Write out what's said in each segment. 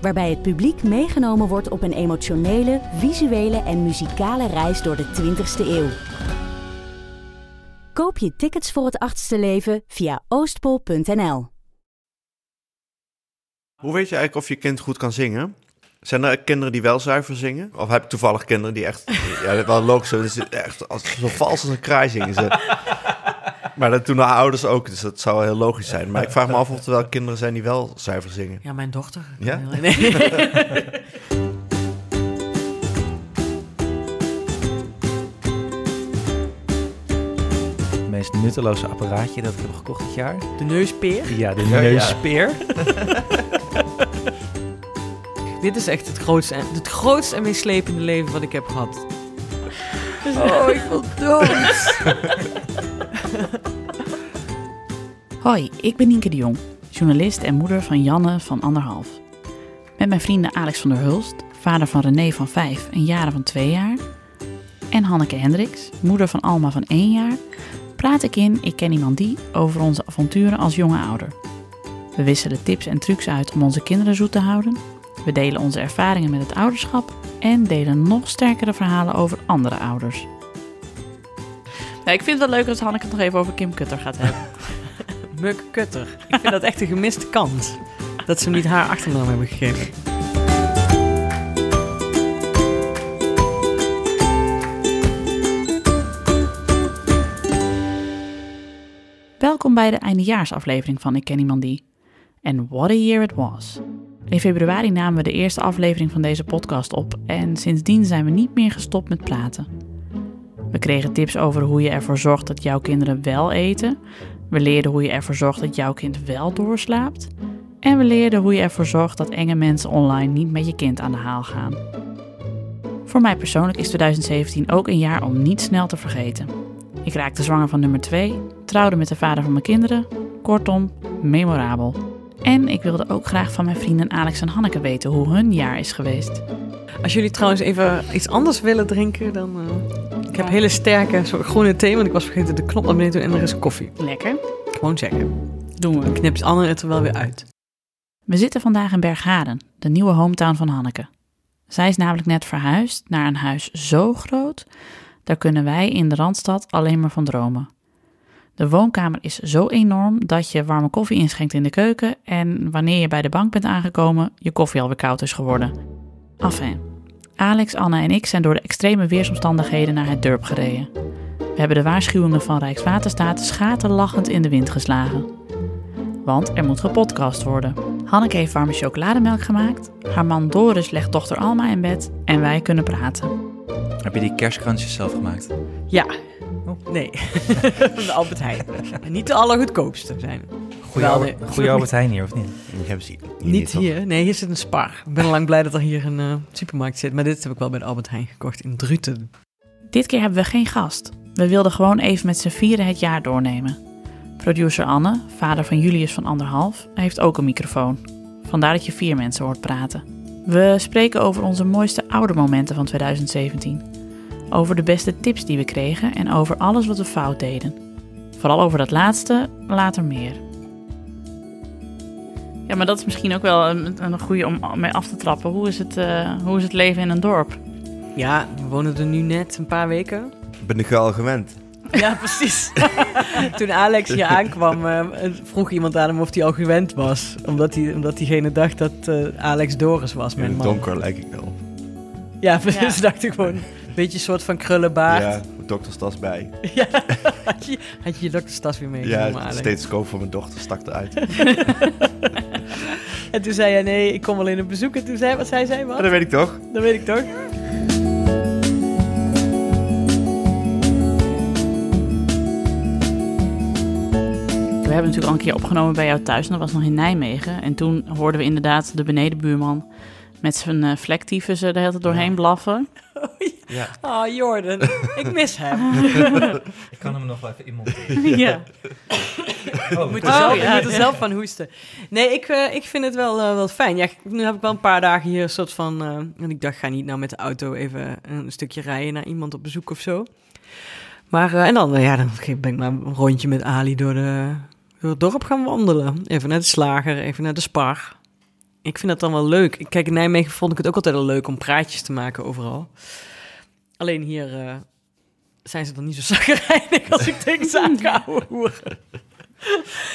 Waarbij het publiek meegenomen wordt op een emotionele, visuele en muzikale reis door de 20ste eeuw. Koop je tickets voor het achtste leven via oostpol.nl. Hoe weet je eigenlijk of je kind goed kan zingen? Zijn er kinderen die wel zuiver zingen? Of heb ik toevallig kinderen die echt... Ja, dat is wel logisch. Is echt zo vals als een kraai zingen ze. Maar dat doen de ouders ook, dus dat zou heel logisch zijn. Maar ik vraag me af of er wel kinderen zijn die wel zuiver zingen. Ja, mijn dochter. Ja? Nee. Het meest nutteloze apparaatje dat ik heb gekocht dit jaar. De neuspeer. Ja, de Ja, ja. neuspeer. Dit is echt het grootste, en- het grootste en meest slepende leven wat ik heb gehad. Oh, ik wil dood. Hoi, ik ben Nienke de Jong, journalist en moeder van Janne van anderhalf. Met mijn vrienden Alex van der Hulst, vader van René van 5 en Jaren van 2 jaar, en Hanneke Hendricks, moeder van Alma van 1 jaar, praat ik in Ik Ken Iemand Die over onze avonturen als jonge ouder. We wisselen tips en trucs uit om onze kinderen zoet te houden. We delen onze ervaringen met het ouderschap en delen nog sterkere verhalen over andere ouders. Nou, ik vind het wel leuk als Hanneke het nog even over Kim Kutter gaat hebben. Muk Kutter. Ik vind dat echt een gemiste kans. Dat ze hem niet haar achternaam hebben gegeven. Welkom bij de eindejaarsaflevering van Ik Ken Iemand Die. En what a year it was. In februari namen we de eerste aflevering van deze podcast op en sindsdien zijn we niet meer gestopt met praten. We kregen tips over hoe je ervoor zorgt dat jouw kinderen wel eten. We leerden hoe je ervoor zorgt dat jouw kind wel doorslaapt. En we leerden hoe je ervoor zorgt dat enge mensen online niet met je kind aan de haal gaan. Voor mij persoonlijk is 2017 ook een jaar om niet snel te vergeten. Ik raakte zwanger van nummer 2, trouwde met de vader van mijn kinderen. Kortom, memorabel. En ik wilde ook graag van mijn vrienden Alex en Hanneke weten hoe hun jaar is geweest. Als jullie trouwens even iets anders willen drinken, dan... eh, ik heb hele sterke soort groene thee, want ik was vergeten de knop naar beneden te doen en er is koffie. Lekker. Gewoon zeggen. Doen we. Knipt Anne het er wel weer uit. We zitten vandaag in Berghaden, de nieuwe hometown van Hanneke. Zij is namelijk net verhuisd naar een huis zo groot, daar kunnen wij in de Randstad alleen maar van dromen. De woonkamer is zo enorm dat je warme koffie inschenkt in de keuken en wanneer je bij de bank bent aangekomen, je koffie alweer koud is geworden. Enfin, Alex, Anne en ik zijn door de extreme weersomstandigheden naar het dorp gereden. We hebben de waarschuwingen van Rijkswaterstaat schaterlachend in de wind geslagen. Want er moet gepodcast worden. Hanneke heeft warme chocolademelk gemaakt. Haar man Doris legt dochter Alma in bed. En wij kunnen praten. Heb je die kerstkransjes zelf gemaakt? Ja. Nee. Van de Albert Heijn. En niet de allergoedkoopste zijn. Goeie, Wel, nee. goeie Albert Heijn hier, of niet? Die hebben ze Niet toch? hier. Nee, hier zit een spar. Ik ben al lang blij dat er hier een eh, supermarkt zit. Maar dit heb ik wel bij de Albert Heijn gekocht in Druten. Dit keer hebben we geen gast. We wilden gewoon even met z'n vieren het jaar doornemen. Producer Anne, vader van Julius van anderhalf, heeft ook een microfoon. Vandaar dat je vier mensen hoort praten. We spreken over onze mooiste oudermomenten van 2017. Over de beste tips die we kregen en over alles wat we fout deden. Vooral over dat laatste, later meer. Ja, maar dat is misschien ook wel een, een goede om mee af te trappen. Hoe is, het, eh, hoe is het leven in een dorp? Ja, we wonen er nu net een paar weken. Ben ik al gewend. Ja, precies. Toen Alex hier aankwam, eh, vroeg iemand aan hem of hij al gewend was. Omdat, hij, omdat diegene dacht dat eh, Alex Doris was, In mijn het man. donker lijk ik wel. Ja, dus Ja. dacht ik gewoon... Een beetje een soort van krullenbaard. Ja, dokterstas bij. Ja. had, je, had je je dokterstas weer Ja, meegenomen, de Alex? stethoscoop van mijn dochter stak eruit. En toen zei hij, nee, ik kom alleen op bezoek. En toen zei wat zei zij, wat? Maar dat weet ik toch? Dat weet ik toch? We hebben natuurlijk al een keer opgenomen bij jou thuis. En dat was nog in Nijmegen. En toen hoorden we inderdaad de benedenbuurman Met zijn uh, vlektyfus er de hele tijd doorheen blaffen. Ja. Oh, Jordan. ik mis hem. Ik kan hem nog wel even inmonteren. ja. Oh, moet Oh, er zelf, ja, je moet er ja. zelf van hoesten. Nee, ik, eh, ik vind het wel, eh, wel fijn. Ja, nu heb ik wel een paar dagen hier een soort van... eh, en ik dacht, ga niet nou met de auto even een stukje rijden naar iemand op bezoek of zo. Maar, eh, en dan, ja, dan ben ik maar een rondje met Ali door, de, door het dorp gaan wandelen. Even naar de slager, even naar de spar. Ik vind dat dan wel leuk. Ik- Kijk, in Nijmegen vond ik het ook altijd wel leuk om praatjes te maken overal. Alleen hier eh, zijn ze dan niet zo zagrijnig als ik tegen zaken hoeren.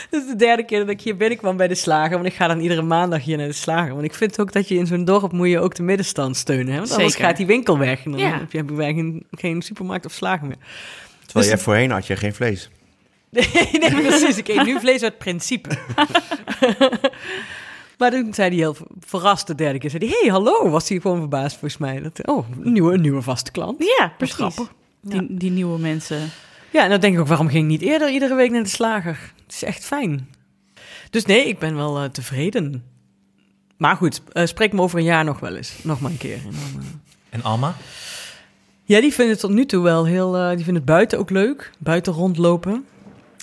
Dit is de derde keer dat ik hier binnenkwam bij de slager. Want ik ga dan iedere maandag hier naar de slager. Want ik vind ook dat je in zo'n dorp moet je ook de middenstand steunen. Hè? Want anders Zeker. gaat die winkel weg. En dan Ja. heb je, je geen, geen supermarkt of slager meer. Terwijl Dus- jij voorheen had je geen vlees. Nee, nee, precies. Ik eet nu vlees uit principe. maar toen zei hij heel verrast de derde keer. Zei hij, hey, hallo. Was hij gewoon verbaasd volgens mij. Dat, oh, een nieuwe, een nieuwe vaste klant. Ja, precies. Die, die nieuwe mensen. Ja, en dan denk ik ook, waarom ging ik niet eerder iedere week naar de slager? Het is echt fijn. Dus nee, ik ben wel eh, tevreden. Maar goed, eh, spreek me over een jaar nog wel eens. Nog maar een keer. En dan, eh, En Alma? Ja, die vinden het tot nu toe wel heel... die vinden het buiten ook leuk. Buiten rondlopen.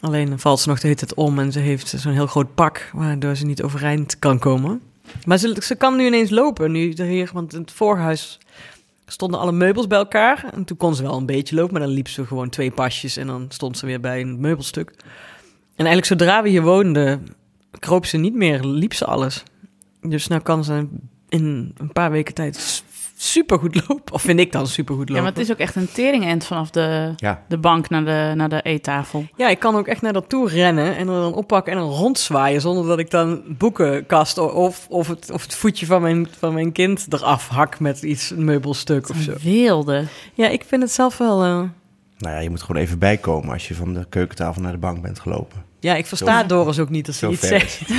Alleen valt ze nog de hele tijd om en ze heeft zo'n heel groot pak... waardoor ze niet overeind kan komen. Maar ze, kan nu ineens lopen. Nu er hier, want in het voorhuis stonden alle meubels bij elkaar. En toen kon ze wel een beetje lopen, maar dan liep ze gewoon twee pasjes... en dan stond ze weer bij een meubelstuk. En eigenlijk zodra we hier woonden, kroop ze niet meer, liep ze alles. Dus nou kan ze in een paar weken tijd super goed lopen. Of vind ik dan super goed lopen. Ja, maar het is ook echt een teringend vanaf de, Ja. de bank naar de, naar de eettafel. Ja, ik kan ook echt naar dat toe rennen en er dan oppakken en dan rondzwaaien... zonder dat ik dan boekenkast of, of, het, of het voetje van mijn, van mijn kind eraf hak met iets, een meubelstuk of zo. Wilde. Ja, ik vind het zelf wel... eh, Nou ja, je moet gewoon even bijkomen als je van de keukentafel naar de bank bent gelopen. Ja, ik versta Zo- Doris ook niet als ze iets zegt.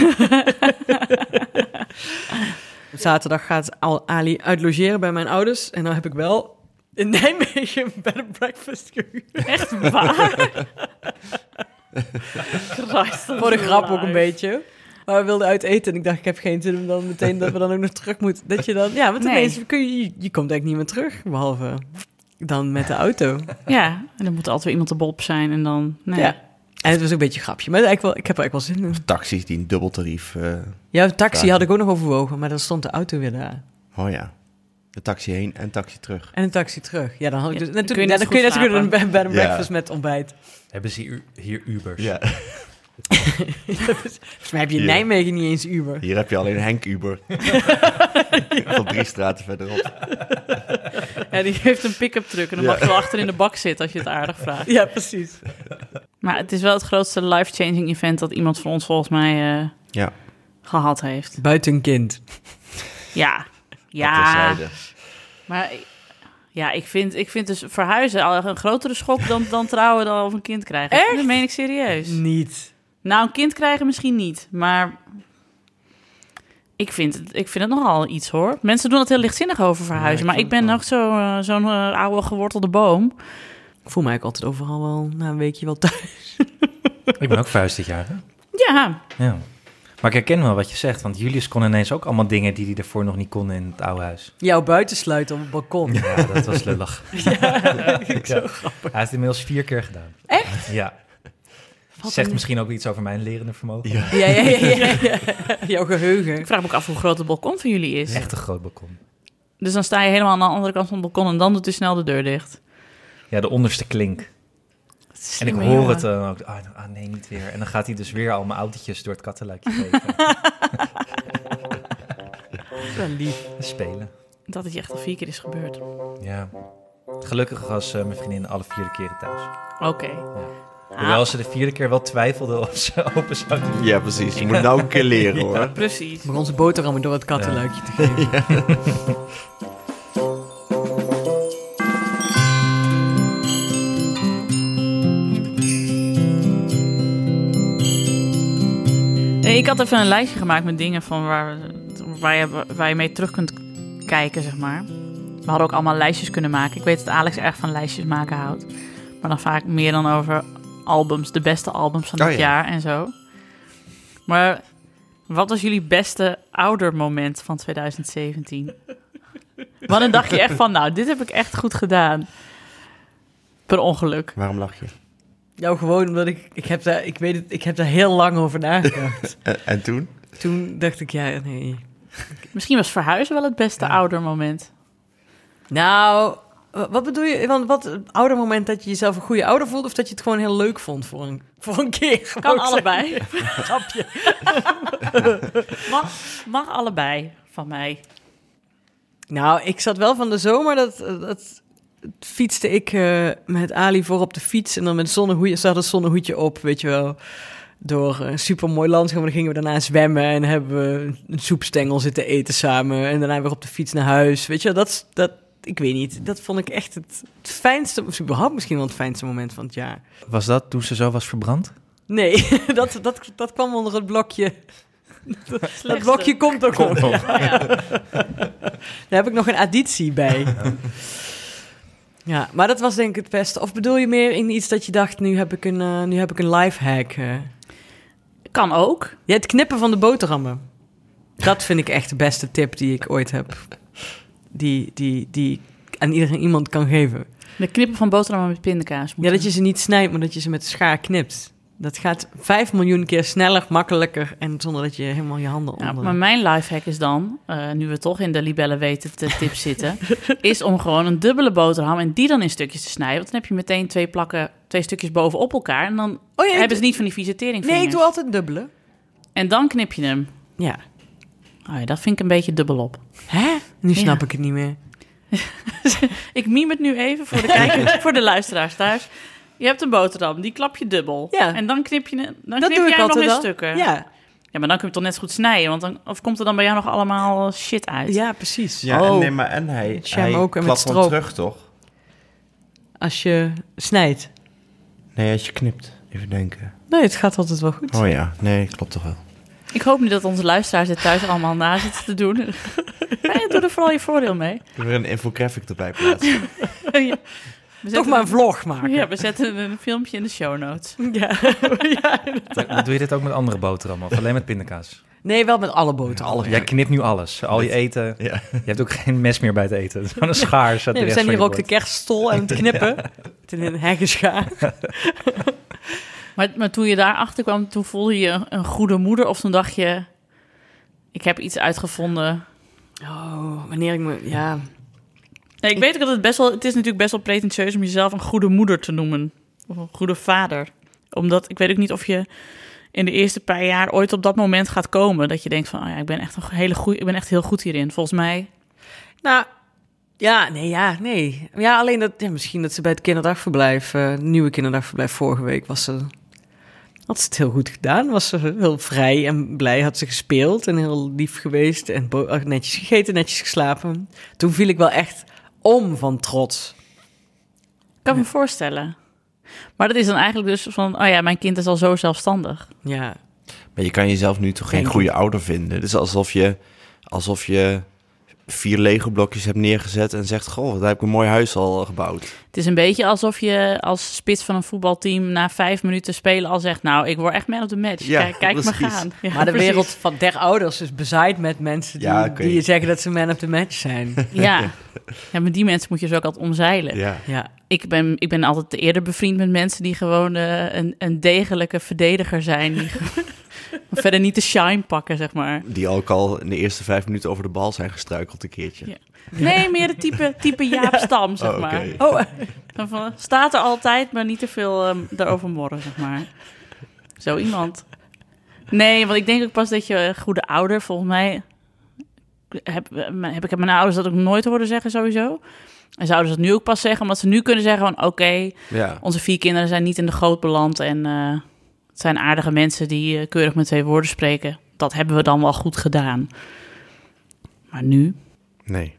Zaterdag gaat Al- Ali uitlogeren bij mijn ouders. En dan heb ik wel in Nijmegen een bed and breakfast gehuurd. Echt waar? Christ, Voor de grap ook een beetje. Maar we wilden uit eten en ik dacht, ik heb geen zin om dan meteen dat we dan ook nog terug moeten. Dat je dan, ja, want Nee. ineens kun je, je komt eigenlijk niet meer terug, behalve dan met de auto. Ja, en dan moet er altijd weer iemand op Bob zijn en dan... Nee. Ja. En het was ook een beetje een grapje, maar eigenlijk wel, ik heb er eigenlijk wel zin in. Taxis die een dubbeltarief... eh Ja, de taxi had ik ook nog overwogen, maar dan stond de auto weer daar. oh ja. De taxi heen en taxi terug. En een taxi terug. Ja, dan had ik Ja, dus... toen- kun je ja, dan kun je goed een bed and Ja. breakfast met ontbijt. Hebben ze hier, hier Ubers? Ja. Volgens mij heb je in. Nijmegen niet eens Uber. Hier heb je alleen Henk Uber. Van drie straten verderop. Ja, die heeft een pick-up truck en dan Ja. mag je wel achter in de bak zitten als je het aardig vraagt. Ja, precies. Maar het is wel het grootste life-changing event dat iemand van ons volgens mij eh, Ja. gehad heeft. Buiten een kind. Ja, Dat ja. terzijde. Maar ik- ja, ik vind, ik vind dus verhuizen al een grotere schok dan, dan trouwen dan of een kind krijgen. Echt? Dat meen ik serieus. Niet. Nou, een kind krijgen misschien niet, maar ik vind het, ik vind het nogal iets hoor. Mensen doen dat heel lichtzinnig over verhuizen, ik maar ik ben het nog zo, eh, zo'n eh, oude gewortelde boom. Ik voel mij eigenlijk altijd overal wel na een weekje wel thuis. Ik ben ook verhuisd dit jaar. Hè? Ja, Ja. Maar ik herken wel wat je zegt, want Julius kon ineens ook allemaal dingen die hij ervoor nog niet kon in het oude huis. Jou buitensluiten op het balkon. Ja, dat was lullig. Ja. Hij heeft het inmiddels vier keer gedaan. Echt? Ja. Wat Zegt een- misschien ook iets over mijn lerende vermogen. Ja. Ja, ja, ja, ja, ja. Jouw geheugen. ik vraag me ook af hoe groot het balkon van jullie is. Echt een groot balkon. Dus dan sta je helemaal aan de andere kant van het balkon en dan doet hij snel de deur dicht. Ja, de onderste klink. En ik hoor het dan ook. Ah, ah, nee, niet weer. En dan gaat hij dus weer al mijn autootjes door het kattenluikje geven. Wel lief. Spelen. Dat het je echt al vier keer is gebeurd. Ja. Gelukkig was eh, mijn vriendin alle vierde keren thuis. Oké. Hoewel ze de vierde keer wel twijfelde of ze open zou doen. Ja, precies. Je moet nou een keer leren hoor. Precies. Om onze boterhammen door het kattenluikje te geven. Nee, ik had even een lijstje gemaakt met dingen van waar, waar, je, waar je mee terug kunt kijken, zeg maar. We hadden ook allemaal lijstjes kunnen maken. Ik weet dat Alex erg van lijstjes maken houdt. Maar dan vaak meer dan over albums, de beste albums van Oh, dit ja. jaar en zo. Maar Wat was jullie beste oudermoment van 2017? Wanneer dacht je echt van, nou, dit heb ik echt goed gedaan? Per ongeluk. Waarom lach je? Nou, gewoon omdat ik, ik heb daar, ik weet het, ik heb daar heel lang over nagedacht. En, en toen? Toen dacht ik, ja, nee. Misschien was verhuizen wel het beste oudermoment. Nou, wat bedoel je? Want wat ouder moment dat je jezelf een goede ouder voelt, of dat je het gewoon heel leuk vond voor een, voor een keer? Kan allebei. Grapje. Mag, mag allebei van mij. Nou, ik zat wel van de zomer, dat, dat fietste ik eh, met Ali voor op de fiets en dan met zonnehoedje, ze hadden zonnehoedje op, weet je wel. Door een supermooi landschap. En dan gingen we daarna zwemmen en hebben we een soepstengel zitten eten samen. En daarna weer op de fiets naar huis. Weet je, wel, dat, dat, ik weet niet. Dat vond ik echt het, het fijnste, of überhaupt misschien wel het fijnste moment van het jaar. Was dat toen ze zo was verbrand? Nee, dat, dat, dat kwam onder het blokje. Dat blokje komt ook onder. Ja. Daar heb ik nog een additie bij. Ja, maar dat was denk ik het beste. Of bedoel je meer in iets dat je dacht, nu heb ik een, eh, nu heb ik een lifehack? eh? Kan ook. Ja, het knippen van de boterhammen. Dat vind ik echt de beste tip die ik ooit heb. Die, die, die aan iedereen iemand kan geven. De knippen van boterhammen met pindakaas. Ja, dat je ze niet snijdt, maar dat je ze met de schaar knipt. Dat gaat vijf miljoen keer sneller, makkelijker en zonder dat je helemaal je handen Ja, onder... maar mijn lifehack is dan, eh, nu we toch in de libellen weten te tips zitten, is om gewoon een dubbele boterham en die dan in stukjes te snijden. Want dan heb je meteen twee plakken, twee stukjes bovenop elkaar. En dan Oh ja, hebben ze niet van die teringvingers. Nee, ik doe altijd dubbele. En dan knip je hem. Ja. Oh ja, dat vind ik een beetje dubbelop. Hè? Nu Ja. snap ik het niet meer. Ik miem het nu even voor de kijkers, voor de luisteraars thuis. Je hebt een boterham, die klap je dubbel. Ja. En dan knip je, hem- dan dat knip doe jij ik hem nog in stukken. Ja, Ja, maar dan kun je het toch net zo goed snijden. Want dan, of komt er dan bij jou nog allemaal shit uit? ja precies. Ja, Oh. en, nee, maar en hij, hij ook en met klapt stroop. terug, toch? Als je snijdt. Nee, als je knipt. Even denken. Nee, het gaat altijd wel goed. Oh ja, nee, klopt toch wel. Ik hoop niet dat onze luisteraars dit thuis allemaal na zitten te doen. Nee, doe er vooral je voordeel mee. Ik wil weer een infographic erbij plaatsen. Ja. We Toch maar een vlog maken. Ja, we zetten een filmpje in de show notes. Ja. ja. Doe je dit ook met andere boterhammen of alleen met pindakaas? Nee, wel met alle boterhammen. Jij knipt nu alles. Al je eten. Ja. Je hebt ook geen mes meer bij het eten. Het is gewoon een schaar. Nee, we zijn hier ook de kerststol aan het knippen. Met een heggenschaar. Maar, maar toen je daarachter kwam, toen voelde je een goede moeder? Of toen dacht je, ik heb iets uitgevonden? Oh, wanneer ik me... Ja. Nee, ik weet ook dat het best wel... Het is natuurlijk best wel pretentieus om jezelf een goede moeder te noemen. Of een goede vader. Omdat, ik weet ook niet of je in de eerste paar jaar ooit op dat moment gaat komen. Dat je denkt van, oh ja, ik ben echt een hele goeie, ik ben echt heel goed hierin. Volgens mij... Nou, ja, nee, ja, nee. Ja, alleen dat... Ja, misschien dat ze bij het kinderdagverblijf... eh, nieuwe kinderdagverblijf vorige week was ze... Had ze het heel goed gedaan. Was ze heel vrij en blij. Had ze gespeeld en heel lief geweest. En netjes gegeten, netjes geslapen. Toen viel ik wel echt om van trots. Ik kan me voorstellen. Maar dat is dan eigenlijk dus van, oh ja, mijn kind is al zo zelfstandig. Ja, Maar je kan jezelf nu toch geen goede ouder vinden. Het is alsof je, alsof je vier Lego-blokjes hebt neergezet en zegt... Goh, daar heb ik een mooi huis al gebouwd. Het is een beetje alsof je als spits van een voetbalteam na vijf minuten spelen al zegt, nou, ik word echt man of the match. Ja, kijk kijk maar precies. gaan. Ja, maar de precies. wereld van der ouders is bezaaid met mensen die, Ja, die zeggen dat ze man of the match zijn. Ja. ja, maar die mensen moet je dus ook altijd omzeilen. Ja. ja. Ik, ben, ik ben altijd eerder bevriend met mensen die gewoon eh, een, een degelijke verdediger zijn. Die verder niet de shine pakken, zeg maar. Die ook al in de eerste vijf minuten over de bal zijn gestruikeld een keertje. Ja. Nee, meer de type, type Jaap Stam, zeg Oh, maar. Oh, Van, staat er altijd, maar niet te veel ehm, daarover morren, zeg maar. Zo iemand. Nee, want ik denk ook pas dat je een goede ouder, volgens mij... Heb, heb ik mijn ouders dat ook nooit horen zeggen, sowieso. En zouden ze dat nu ook pas zeggen, omdat ze nu kunnen zeggen van... oké, Ja. onze vier kinderen zijn niet in de goot beland... en eh, het zijn aardige mensen die eh, keurig met twee woorden spreken. Dat hebben we dan wel goed gedaan. Maar nu... Nee.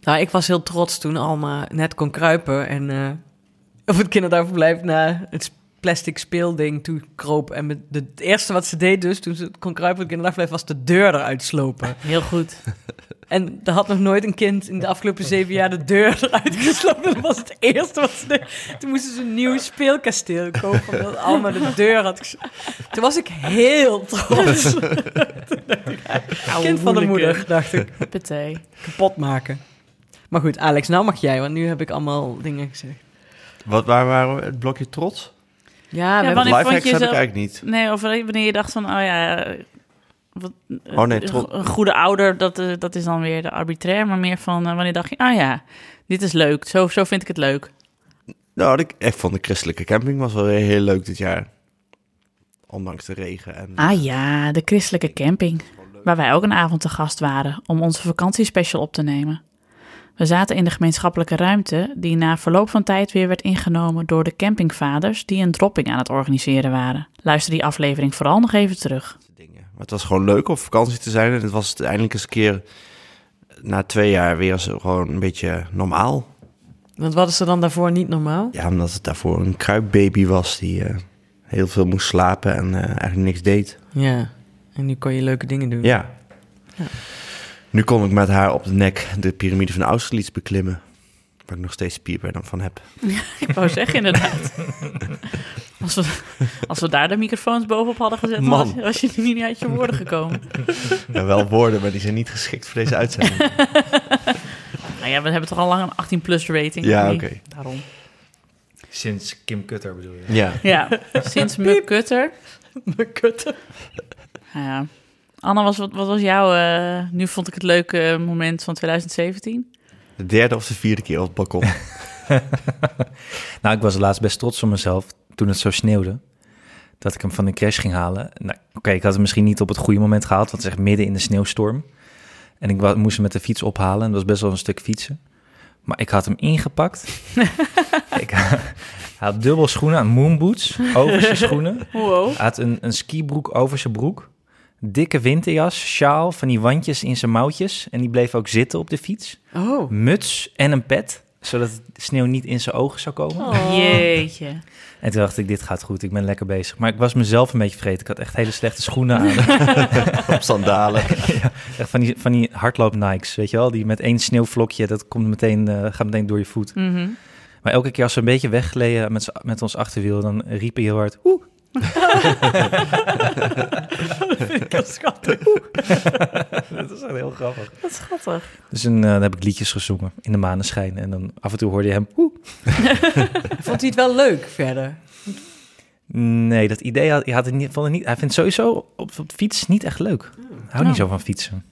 Nou, ik was heel trots toen Alma net kon kruipen en eh op het kinderdagverblijf naar het plastic speelding toe kroop. En met de, het eerste wat ze deed dus, toen ze kon kruipen in de nachtblijf, was de deur eruit slopen. Heel goed. En er had nog nooit een kind in de afgelopen zeven jaar de deur eruit geslopen. Dat was het eerste wat ze deed. Toen moesten ze een nieuw speelkasteel kopen, omdat Alma de deur had Toen was ik heel trots. kind van de moeder, dacht ik. Huppatee. Kapot maken. Maar goed, Alex, nou mag jij, want nu heb ik allemaal dingen gezegd. Wat, waar waren we? Het blokje trots? Ja, Ja, wanneer vond je heb ik eigenlijk niet. Nee, of wanneer je dacht van, oh ja... Wat, Oh nee, een- goede ouder, dat, eh, dat is dan weer de arbitrair. Maar meer van, eh, wanneer dacht je, ah ja, dit is leuk. Zo, zo vind ik het leuk. Nou, ik, ik vond de christelijke camping was wel weer heel leuk dit jaar. Ondanks de regen. En, Ah ja, de christelijke camping. Waar wij ook een avond te gast waren om onze vakantiespecial op te nemen. We zaten in de gemeenschappelijke ruimte die na verloop van tijd weer werd ingenomen door de campingvaders die een dropping aan het organiseren waren. Luister die aflevering vooral nog even terug. dingen. Maar het was gewoon leuk om op vakantie te zijn. En het was eindelijk eens een keer na twee jaar weer zo gewoon een beetje normaal. Want wat is er dan daarvoor niet normaal? Ja, omdat het daarvoor een kruipbaby was die eh, heel veel moest slapen en eh, eigenlijk niks deed. Ja, en nu kon je leuke dingen doen. Ja. Ja. Nu kon ik met haar op de nek de piramide van Austerlitz beklimmen. Waar ik nog steeds spierpijn van heb. Ik wou zeggen inderdaad. Als we, als we daar de microfoons bovenop hadden gezet, Man. was, je nu niet uit je woorden gekomen. Ja, wel woorden, maar die zijn niet geschikt voor deze uitzending. Nou ja, we hebben toch al lang een 18-plus rating? Ja, oké. Daarom. Sinds Kim Kutter bedoel je? ja. Ja, sinds Muk Kutter. Mijn kutten. Ja. Anna, was, wat, wat was jouw, eh, nu vond ik het leuke moment van 2017? De derde of de vierde keer op het balkon. Nou, ik was laatst best trots op mezelf toen het zo sneeuwde. Dat ik hem van de crash ging halen. Nou, Oké, ik had hem misschien niet op het goede moment gehaald. Want het is echt midden in de sneeuwstorm. En ik moest hem met de fiets ophalen. En dat was best wel een stuk fietsen. Maar ik had hem ingepakt. ik hij had dubbel schoenen aan, moonboots over zijn schoenen. Wow. Hij had een, een skibroek over zijn broek. Dikke winterjas, sjaal, van die wandjes in zijn mouwtjes. En die bleef ook zitten op de fiets. Oh. Muts en een pet, zodat de sneeuw niet in zijn ogen zou komen. Oh. Jeetje. En toen dacht ik, dit gaat goed, ik ben lekker bezig. Maar ik was mezelf een beetje vergeten. Ik had echt hele slechte schoenen aan. op sandalen. echt van die, van die hardloop Nikes, weet je wel? Die met één sneeuwvlokje, dat komt meteen, eh, gaat meteen door je voet. Mhm. Maar elke keer als we een beetje weggleden met, met ons achterwiel, dan riep hij heel hard, oeh. Dat is schattig. dat is echt heel grappig. Wat schattig. Dus een, dan heb ik liedjes gezongen in de maneschijn. En dan af en toe hoorde je hem, oeh. Vond hij het wel leuk verder? Nee, dat idee had, hij, had het niet, vond het niet, hij vindt sowieso op, op fiets niet echt leuk. Hij houdt niet Oh. zo van fietsen.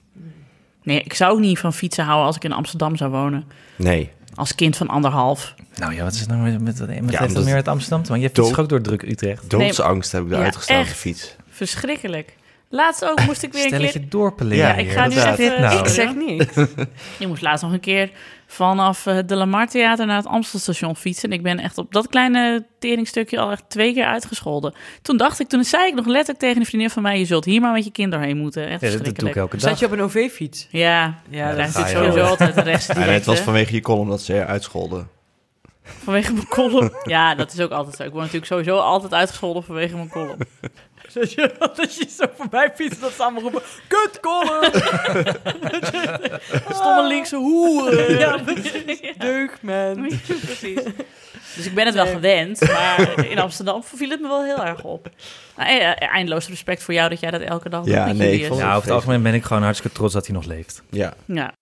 Nee, ik zou ook niet van fietsen houden als ik in Amsterdam zou wonen. Nee. Als kind van anderhalf. Nou ja, wat is het nou met, met, met, omdat dat meer met Amsterdam te maken? Je dood- toch ook door druk Utrecht? Doodsangst heb ik eruit Ja, gestaan op de echt. fiets. Verschrikkelijk. Laatst ook moest ik weer een keer... Dorpelen. Ja, Ja, ik ga nu even... Dit nou? Ik zeg niet. Je moest laatst nog een keer vanaf eh, de Lamar Theater naar het Amstelstation fietsen. En ik ben echt op dat kleine teringstukje al echt twee keer uitgescholden. Toen dacht ik, toen zei ik nog letterlijk tegen een vriendin van mij... je zult hier maar met je kind doorheen moeten. Echt Ja, dat, doe ik elke Zat dag. je op een OV-fiets? Ja, Ja, ja dat daar zit je sowieso altijd de rechts En het was vanwege je column dat ze je uitscholden. Vanwege mijn column. Ja, dat is ook altijd zo. Ik word natuurlijk sowieso altijd uitgescholden vanwege mijn column. Dat je, dat je zo voorbij fietst, dat ze allemaal roepen... Kut, Colin! Stomme linkse hoeren. Ja, Deug, man. Precies. Dus ik ben het wel gewend, maar in Amsterdam viel het me wel heel erg op. Nou, eh, eindeloos respect voor jou dat jij dat elke dag doet Ja, nee, ik Ja, over het algemeen ben ik gewoon hartstikke trots dat hij nog leeft. Ja. Ja.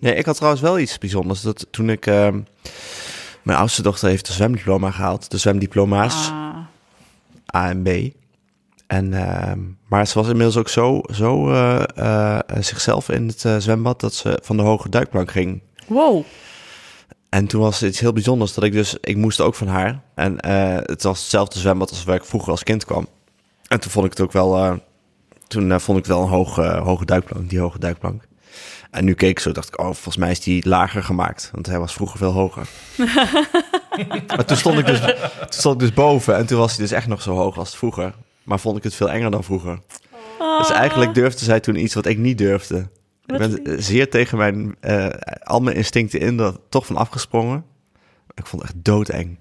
Nee, ik had trouwens wel iets bijzonders. Dat toen ik... ehm, mijn oudste dochter heeft een zwemdiploma gehaald. De zwemdiploma's Ah, A en B. En, ehm, maar ze was inmiddels ook zo, zo eh, eh, zichzelf in het eh, zwembad... dat ze van de hoge duikplank ging. wow. En toen was het iets heel bijzonders dat ik dus... Ik moest ook van haar. En eh, het was hetzelfde zwembad als waar ik vroeger als kind kwam. En toen vond ik het ook wel... eh, toen eh, vond ik wel een hoge, hoge duikplank, die hoge duikplank. En nu keek ik zo, dacht ik, oh, volgens mij is die lager gemaakt. Want hij was vroeger veel hoger. maar toen stond, ik dus, toen stond ik dus boven en toen was hij dus echt nog zo hoog als vroeger. Maar vond ik het veel enger dan vroeger. Dus eigenlijk durfde zij toen iets wat ik niet durfde. Ik ben zeer tegen mijn, eh, al mijn instincten in dat toch van afgesprongen. Ik vond het echt doodeng.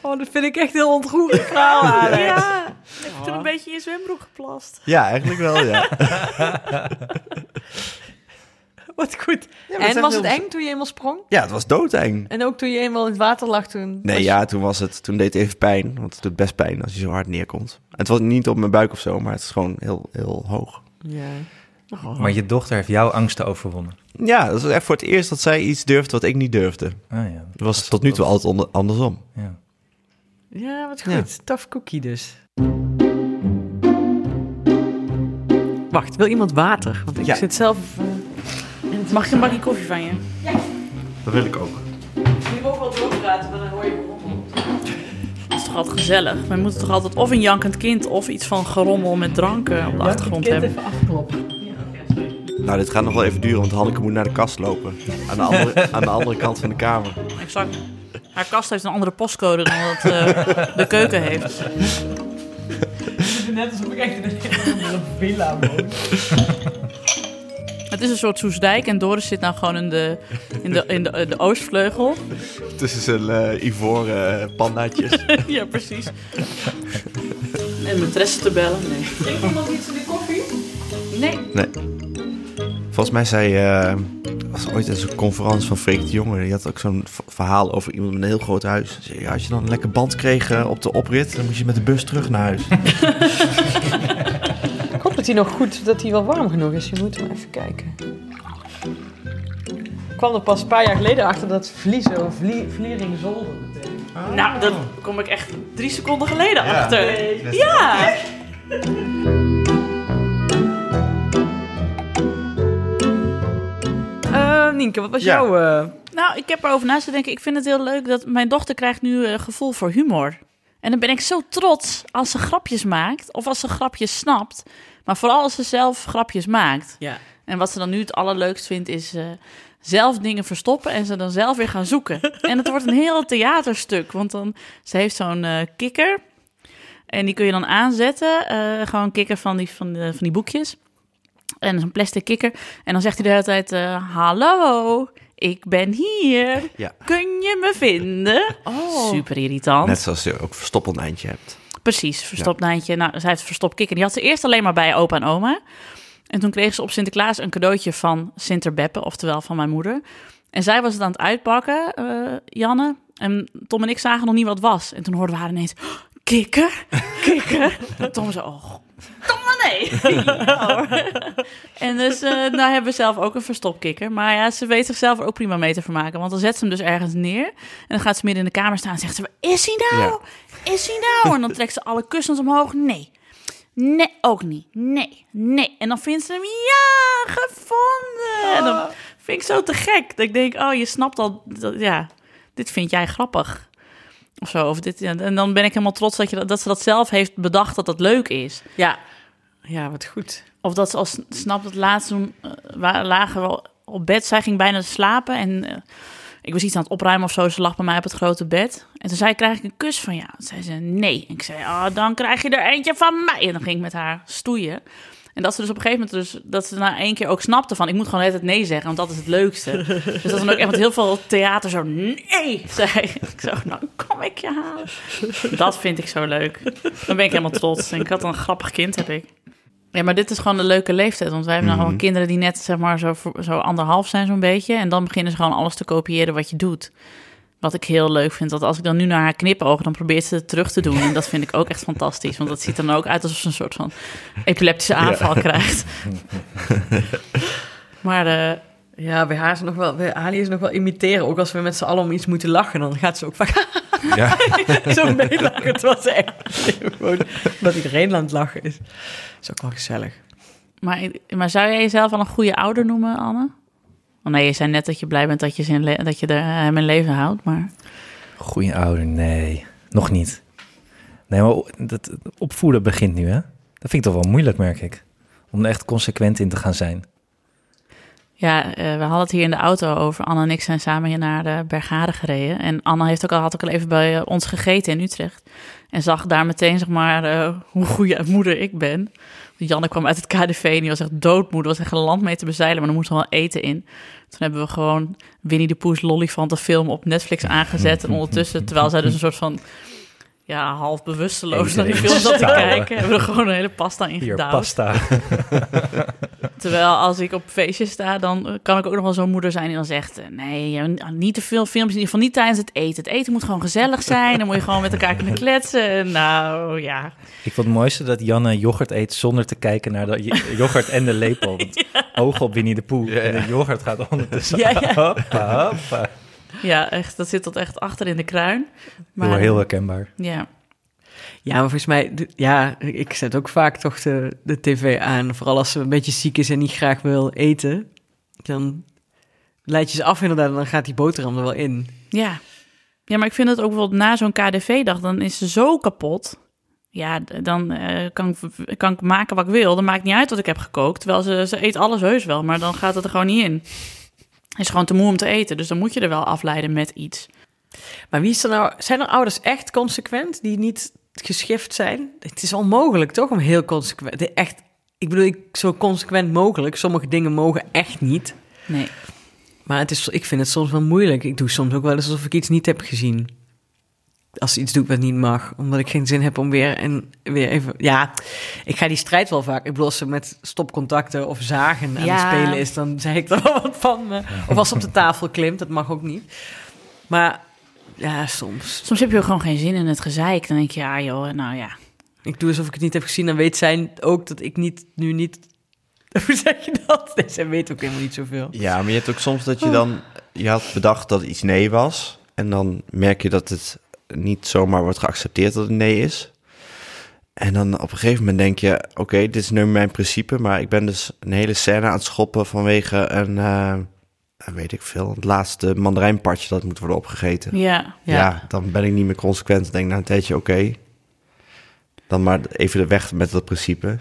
Oh, dat vind ik echt heel ontroerend verhaal. Ja, ik heb toen een beetje in je zwembroek geplast. Ja, eigenlijk wel, ja. Wat goed. en was het heel- eng toen je eenmaal sprong? Ja, het was doodeng. En ook toen je eenmaal in het water lag toen? Nee, was- ja, toen was het, toen deed het even pijn. Want het doet best pijn als je zo hard neerkomt. Het was niet op mijn buik of zo, maar het is gewoon heel, heel hoog. Ja. Oh. Maar je dochter heeft jouw angsten overwonnen. Ja, dat is echt voor het eerst dat zij iets durfde wat ik niet durfde. Ah ja. Het was tot nu toe altijd onder- andersom. Ja. Ja, wat Ja. goed. Tough cookie dus. Wacht, wil iemand water? Want ik Ja. zit zelf... eh, Mag ik een bakje koffie van je? Dat wil ik ook. Je mag wel doorpraten, maar dan hoor je gerommel. Dat is toch altijd gezellig? We moeten toch altijd of een jankend kind of iets van gerommel met drank eh, op de achtergrond hebben. even afkloppen. Nou, dit gaat nog wel even duren, want Hanneke moet naar de kast lopen. Aan de andere, aan de andere kant van de kamer. Exact. Haar kast heeft een andere postcode dan dat eh, de keuken heeft. Net alsof ik echt in een villa woon. Het is een soort Soesdijk en Doris zit nou gewoon in de, in de, in de, de oostvleugel. Tussen zijn eh, ivoren eh, pandaatjes. ja, precies. En maîtresse te bellen. Nee. Drinkt iemand iets in de koffie? Nee. Nee. Volgens mij zei... eh was ooit eens een conferentie van Freek de Jonge. Die had ook zo'n verhaal over iemand met een heel groot huis. Zei, ja, als je dan een lekker band kreeg op de oprit... dan moet je met de bus terug naar huis. Dat hij nog goed, dat hij wel warm genoeg is. Je moet hem even kijken. Ik kwam er pas een paar jaar geleden achter dat vliezen of vlie, vliering zolder betekent. Nou, daar kom ik echt drie seconden geleden achter. Ja. Eh, Nienke, wat was Ja. jouw... eh, Nou, ik heb erover naast te denken. Ik vind het heel leuk dat mijn dochter krijgt nu eh, gevoel voor humor. En dan ben ik zo trots als ze grapjes maakt. Of als ze grapjes snapt. Maar vooral als ze zelf grapjes maakt. Ja. En wat ze dan nu het allerleukst vindt is eh, zelf dingen verstoppen en ze dan zelf weer gaan zoeken. en het wordt een heel theaterstuk, want dan ze heeft zo'n eh, kikker en die kun je dan aanzetten, eh, gewoon kikker van die, van, de, van die boekjes. En zo'n plastic kikker. En dan zegt hij de hele tijd, eh, hallo, ik ben hier. Ja. Kun je me vinden? Oh. Super irritant. Net zoals je ook verstoppelnijntje hebt. Precies, verstopnijntje. Nou, zij heeft verstopt kikker. Die had ze eerst alleen maar bij opa en oma. En toen kreeg ze op Sinterklaas een cadeautje van Sinterbeppe, oftewel van mijn moeder. En zij was het aan het uitpakken, eh, Janne. En Tom en ik zagen nog niet wat het was. En toen hoorden we haar ineens, "Oh, kikker, kikker. Tom zo, oh, domme nee. Hoor. en dus, nou hebben we zelf ook een verstopkikker. Maar ja, ze weet zichzelf er ook prima mee te vermaken. Want dan zet ze hem dus ergens neer. En dan gaat ze midden in de kamer staan en zegt ze, waar is hij nou? Is hij nou? En dan trekt ze alle kussens omhoog. Nee. Nee, ook niet. Nee, nee. En dan vindt ze hem, ja, gevonden. En dan vind ik zo te gek. Dat ik denk, oh, je snapt al, dat, ja, dit vind jij grappig. Of zo. Of dit, en dan ben ik helemaal trots dat, je, dat- ze dat zelf heeft bedacht dat dat leuk is. Ja. Ja, wat goed. Of dat ze al s- snapt dat laatst toen eh, lagen we op bed. Zij ging bijna slapen en eh, ik was iets aan het opruimen of zo. Ze lag bij mij op het grote bed. En toen zei ik, krijg ik een kus van jou? Toen zei ze, nee. En ik zei, oh, dan krijg je er eentje van mij. En dan ging ik met haar stoeien. En dat ze dus op een gegeven moment, dus, dat ze na één keer ook snapte van... ik moet gewoon altijd nee zeggen, want dat is het leukste. dus dat dan ook echt met heel veel theater zo nee zei. Ik zo, nou kom ik je halen. Dat vind ik zo leuk. Dan ben ik helemaal trots. En ik had een grappig kind, heb ik. Ja, maar dit is gewoon een leuke leeftijd. Want wij hebben nou Mhm. gewoon kinderen die net zeg maar zo, zo anderhalf zijn zo'n beetje. En dan beginnen ze gewoon alles te kopiëren wat je doet. Wat ik heel leuk vind. Dat als ik dan nu naar haar knipoog, dan probeert ze het terug te doen. En dat vind ik ook echt fantastisch. Want dat ziet er dan ook uit alsof ze een soort van epileptische aanval krijgt. maar eh, Ja, bij haar is nog wel... Bij Ali is nog wel imiteren. Ook als we met z'n allen om iets moeten lachen, dan gaat ze ook vaak Ja. zo meelachen. Het was echt gewoon dat iedereen aan het lachen is. is ook wel gezellig. maar, maar zou jij jezelf al een goede ouder noemen, Anne? Oh nee, je zei net dat je blij bent dat je, zijn dat je er, hem in leven houdt. Maar Goeie ouder, nee. Nog niet. Nee, maar dat, opvoeden begint nu, hè? Dat vind ik toch wel moeilijk, merk ik. Om er echt consequent in te gaan zijn. Ja, eh, we hadden het hier in de auto over. Anne en ik zijn samen hier naar de Bergade gereden. En Anne heeft ook al, had ook al even bij eh, ons gegeten in Utrecht. En zag daar meteen, zeg maar, eh, hoe goede moeder ik ben. Janne kwam uit het KDV en die was echt doodmoe. Er was echt een land mee te bezeilen, maar er moest wel eten in. Toen hebben we gewoon Winnie de Pooh's Lollifanten op Netflix aangezet. En ondertussen, terwijl zij dus een soort van... Ja, half bewusteloos naar die film zat te kijken. Hebben we er gewoon een hele pasta in Hier, gedouwd. pasta. Terwijl als ik op feestjes sta, dan eh, kan ik ook nog wel zo'n moeder zijn die dan zegt... eh, Nee, niet te veel films, in ieder geval niet tijdens het eten. Het eten moet gewoon gezellig zijn, dan moet je gewoon met elkaar kunnen kletsen. Nou, ja. Ik vond het mooiste dat Janne yoghurt eet zonder te kijken naar de yoghurt en de lepel. Want Oog op Winnie de Poe. Ja, ja. En de yoghurt gaat ondertussen. Ja, ja. Hoppa, hoppa. Ja, echt, dat zit tot echt achter in de kruin. Heel, heel herkenbaar. Ja, Ja, maar volgens mij, ja, ik zet ook vaak toch de, de tv aan. Vooral als ze een beetje ziek is en niet graag wil eten. Dan leid je ze af inderdaad en dan gaat die boterham er wel in. ja. Ja, maar ik vind het ook bijvoorbeeld na zo'n KDV-dag, dan is ze zo kapot. Ja, dan eh, kan, ik, kan ik maken wat ik wil. Dan maakt niet uit wat ik heb gekookt. Terwijl ze, ze eet alles heus wel, maar dan gaat het er gewoon niet in. Is gewoon te moe om te eten, dus dan moet je er wel afleiden met iets. Maar wie is er nou, zijn er ouders echt consequent die niet geschift zijn? Het is onmogelijk toch om heel consequent, echt, ik bedoel, ik, zo consequent mogelijk. Sommige dingen mogen echt niet. Nee. Maar het is, ik vind het soms wel moeilijk. Ik doe soms ook wel eens alsof ik iets niet heb gezien. Als ze iets doet wat niet mag. Omdat ik geen zin heb om weer en weer even... Ja, ik ga die strijd wel vaak. Ik bedoel, als ze met stopcontacten of zagen aan Ja. het spelen is... dan zeg ik er wel wat van. eh. Of als ze op de tafel klimt, dat mag ook niet. Maar ja, soms. Soms heb je ook gewoon geen zin in het gezeik. Dan denk je, ja joh, nou ja. Ik doe alsof ik het niet heb gezien. Dan weet zij ook dat ik niet, nu niet... Hoe zeg je dat? Nee, zij weet ook helemaal niet zoveel. Ja, maar je hebt ook soms dat je dan... Je had bedacht dat iets nee was. En dan merk je dat het niet zomaar wordt geaccepteerd dat het nee is. En dan op een gegeven moment denk je... Oké, dit is nu mijn principe. Maar ik ben dus een hele scène aan het schoppen vanwege een... eh, weet ik veel, het laatste mandarijnpartje dat moet worden opgegeten. Ja, Ja. Ja. dan ben ik niet meer consequent. Dan denk ik na een tijdje, oké. Dan maar even de weg met dat principe.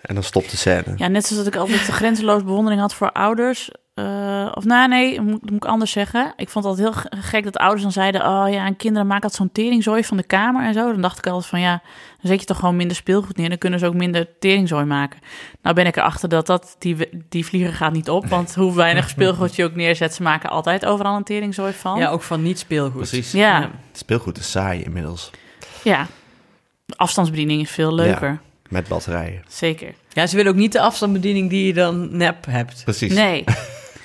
En dan stopt de scène. Ja, net zoals dat ik altijd grenzeloos bewondering had voor ouders. Eh, of nou, nee, moet, moet ik anders zeggen. Ik vond het altijd heel ge- gek dat ouders dan zeiden... oh ja, en kinderen maken altijd zo'n teringzooi van de kamer en zo. Dan dacht ik altijd van ja, dan zet je toch gewoon minder speelgoed neer... dan kunnen ze ook minder teringzooi maken. Nou ben ik erachter dat, dat die, die vlieger gaat niet op... want hoe weinig speelgoed je ook neerzet... ze maken altijd overal een teringzooi van. Ja, ook van niet speelgoed. Precies. Ja. Ja. Speelgoed is saai inmiddels. ja. De afstandsbediening is veel leuker. Met batterijen. Zeker. Ja, ze willen ook niet de afstandsbediening die je dan nep hebt. Precies. Nee,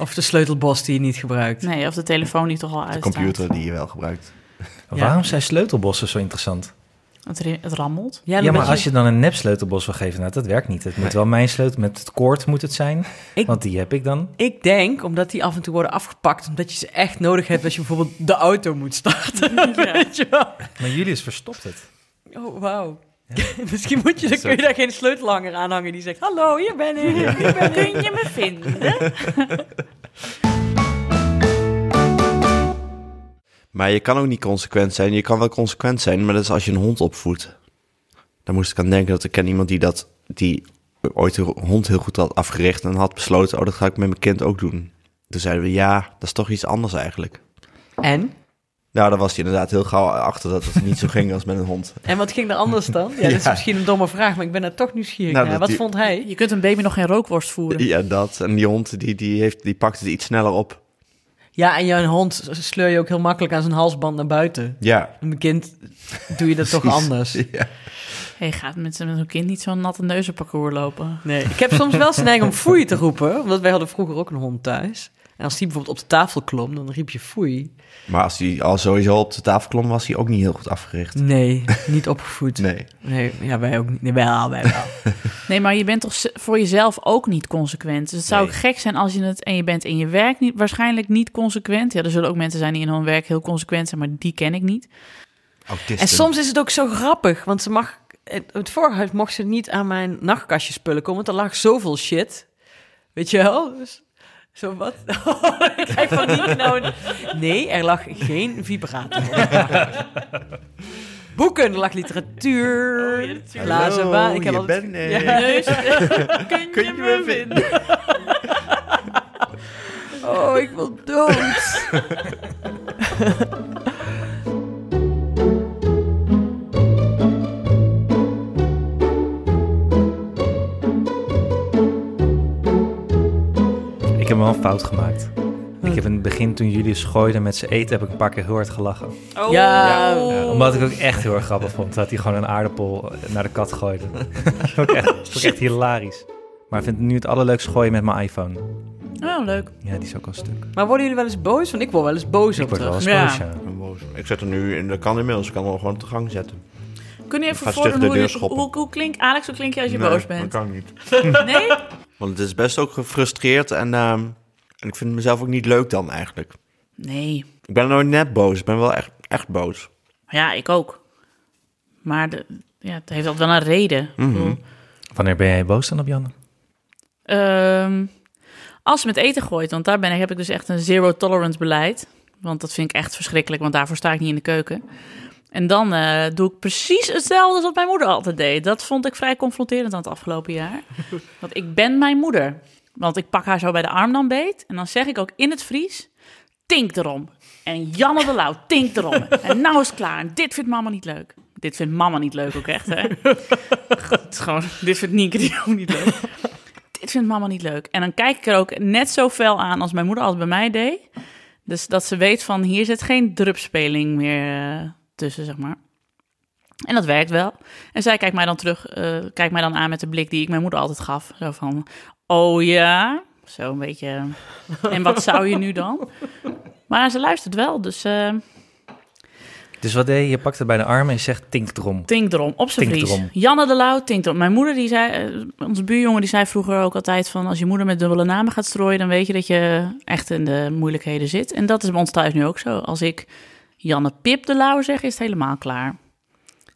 Of de sleutelbos die je niet gebruikt. nee, of de telefoon die toch al De uitstaat. computer die je wel gebruikt. Waarom zijn sleutelbossen zo interessant? Het, het rammelt. Ja, Ja, maar als je dan een nep sleutelbos wil geven, nou, dat werkt niet. Het moet Nee. wel mijn sleutel, met het koord moet het zijn. Ik- Want die heb ik dan. Ik denk, omdat die af en toe worden afgepakt, omdat je ze echt nodig hebt als je bijvoorbeeld de auto moet starten. Weet je wel? Maar Julius verstopt het. Oh, wauw. Misschien moet je, dan kun je daar geen sleutelhanger aan hangen die zegt, hallo, hier ben ik. Hier ben ik. Kun je me vinden? Maar je kan ook niet consequent zijn. Je kan wel consequent zijn, maar dat is als je een hond opvoedt. Daar moest ik aan denken dat ik ken iemand die dat... die ooit een hond heel goed had afgericht... en had besloten, oh, dat ga ik met mijn kind ook doen. Toen zeiden we, ja, dat is toch iets anders eigenlijk. En? Nou, daar was hij inderdaad heel gauw achter dat het niet zo ging als met een hond. En wat ging er anders dan? Ja, dat is Ja. misschien een domme vraag, maar ik ben daar toch nieuwsgierig Nou, naar. Wat die- vond hij? Je kunt een baby nog geen rookworst voeren. Ja, dat. En die hond, die, die, heeft, die pakt het iets sneller op. Ja, en jouw hond sleur je ook heel makkelijk aan zijn halsband naar buiten. Ja. En mijn kind doe je dat toch anders. Ja. Hey, gaat met zo'n kind niet zo'n natte neuzenparcours lopen? Nee, ik heb soms wel zijn neiging om foei te roepen. Omdat wij hadden vroeger ook een hond thuis. En als die bijvoorbeeld op de tafel klom, dan riep je foei. Maar als hij al sowieso op de tafel klom, was hij ook niet heel goed afgericht. Nee, niet opgevoed. Nee. Nee, ja, wij ook niet. Nee, wel, wij wel. Nee, maar je bent toch voor jezelf ook niet consequent. Dus het zou Nee. ook gek zijn als je het... en je bent in je werk niet, waarschijnlijk niet consequent. Ja, er zullen ook mensen zijn die in hun werk heel consequent zijn... maar die ken ik niet. Autisten. En soms is het ook zo grappig, want ze mag... Het, het vorige huis mocht ze niet aan mijn nachtkastje spullen komen, want er lag zoveel shit. Weet je wel? Dus, zo wat? ik krijg van niet nou... Nee, er lag geen vibrator. Boeken, er lag literatuur, Oh, ja, glazen wijn. Ik heb je altijd- bent er. Ja. Neus, kun, Kun je me vinden? Oh, ik wil dood. Heb wel een fout gemaakt. Ik heb in het begin, toen jullie schooiden met z'n eten, heb ik een paar keer heel hard gelachen. Oh. Ja, Ja, omdat ik ook echt heel erg grappig vond dat hij gewoon een aardappel naar de kat gooide. dat ook echt, dat echt hilarisch. Maar ik vind nu het allerleukst gooien met mijn iPhone. Oh, leuk. Ja, die is ook al stuk. Maar worden jullie wel eens boos? Want ik word wel eens boos Ik op word wel eens Ja. boos, ja. Ik ben boos. Ik zet er nu in, dat kan inmiddels, ik kan hem gewoon te gang zetten. Kun je even voordoen de hoe, hoe, hoe klink, Alex, hoe klink je als je Nee, boos bent? Dat kan niet. Nee? Want het is best ook gefrustreerd en, ehm, en ik vind mezelf ook niet leuk dan eigenlijk. Nee. Ik ben nooit net boos, ik ben wel echt, echt boos. Ja, ik ook. Maar de, ja, het heeft altijd wel een reden. Mhm. Wanneer ben jij boos dan op Janne? Ehm, als ze met eten gooit, want daar ben ik, heb ik dus echt een zero tolerance beleid. Want dat vind ik echt verschrikkelijk, want daarvoor sta ik niet in de keuken. En dan eh, doe ik precies hetzelfde als wat mijn moeder altijd deed. Dat vond ik vrij confronterend aan het afgelopen jaar. Want ik ben mijn moeder. Want ik pak haar zo bij de arm dan beet. En dan zeg ik ook in het Fries, tink erom. En Janne de Lauw, tink erom. En nou is het klaar. En dit vindt mama niet leuk. Dit vindt mama niet leuk ook echt, hè? Het is gewoon, dit vindt Nienke die ook niet leuk dit vindt mama niet leuk. En dan kijk ik er ook net zo fel aan als mijn moeder altijd bij mij deed. Dus dat ze weet van, hier zit geen drupspeling meer eh, tussen, zeg maar. En dat werkt wel. En zij kijkt mij dan terug, eh, kijkt mij dan aan met de blik die ik mijn moeder altijd gaf. Zo van, oh ja, zo een beetje. En wat zou je nu dan? Maar ze luistert wel, dus eh Dus wat deed je? Je pakt het bij de arm en zegt tink erom. tink erom, op zijn vries. Janne de Lauw, tink erom. Mijn moeder, die zei, eh, onze buurjongen, die zei vroeger ook altijd van... als je moeder met dubbele namen gaat strooien, dan weet je dat je echt in de moeilijkheden zit. En dat is bij ons thuis nu ook zo. Als ik Janne Pip de Lauw zeg, is het helemaal klaar.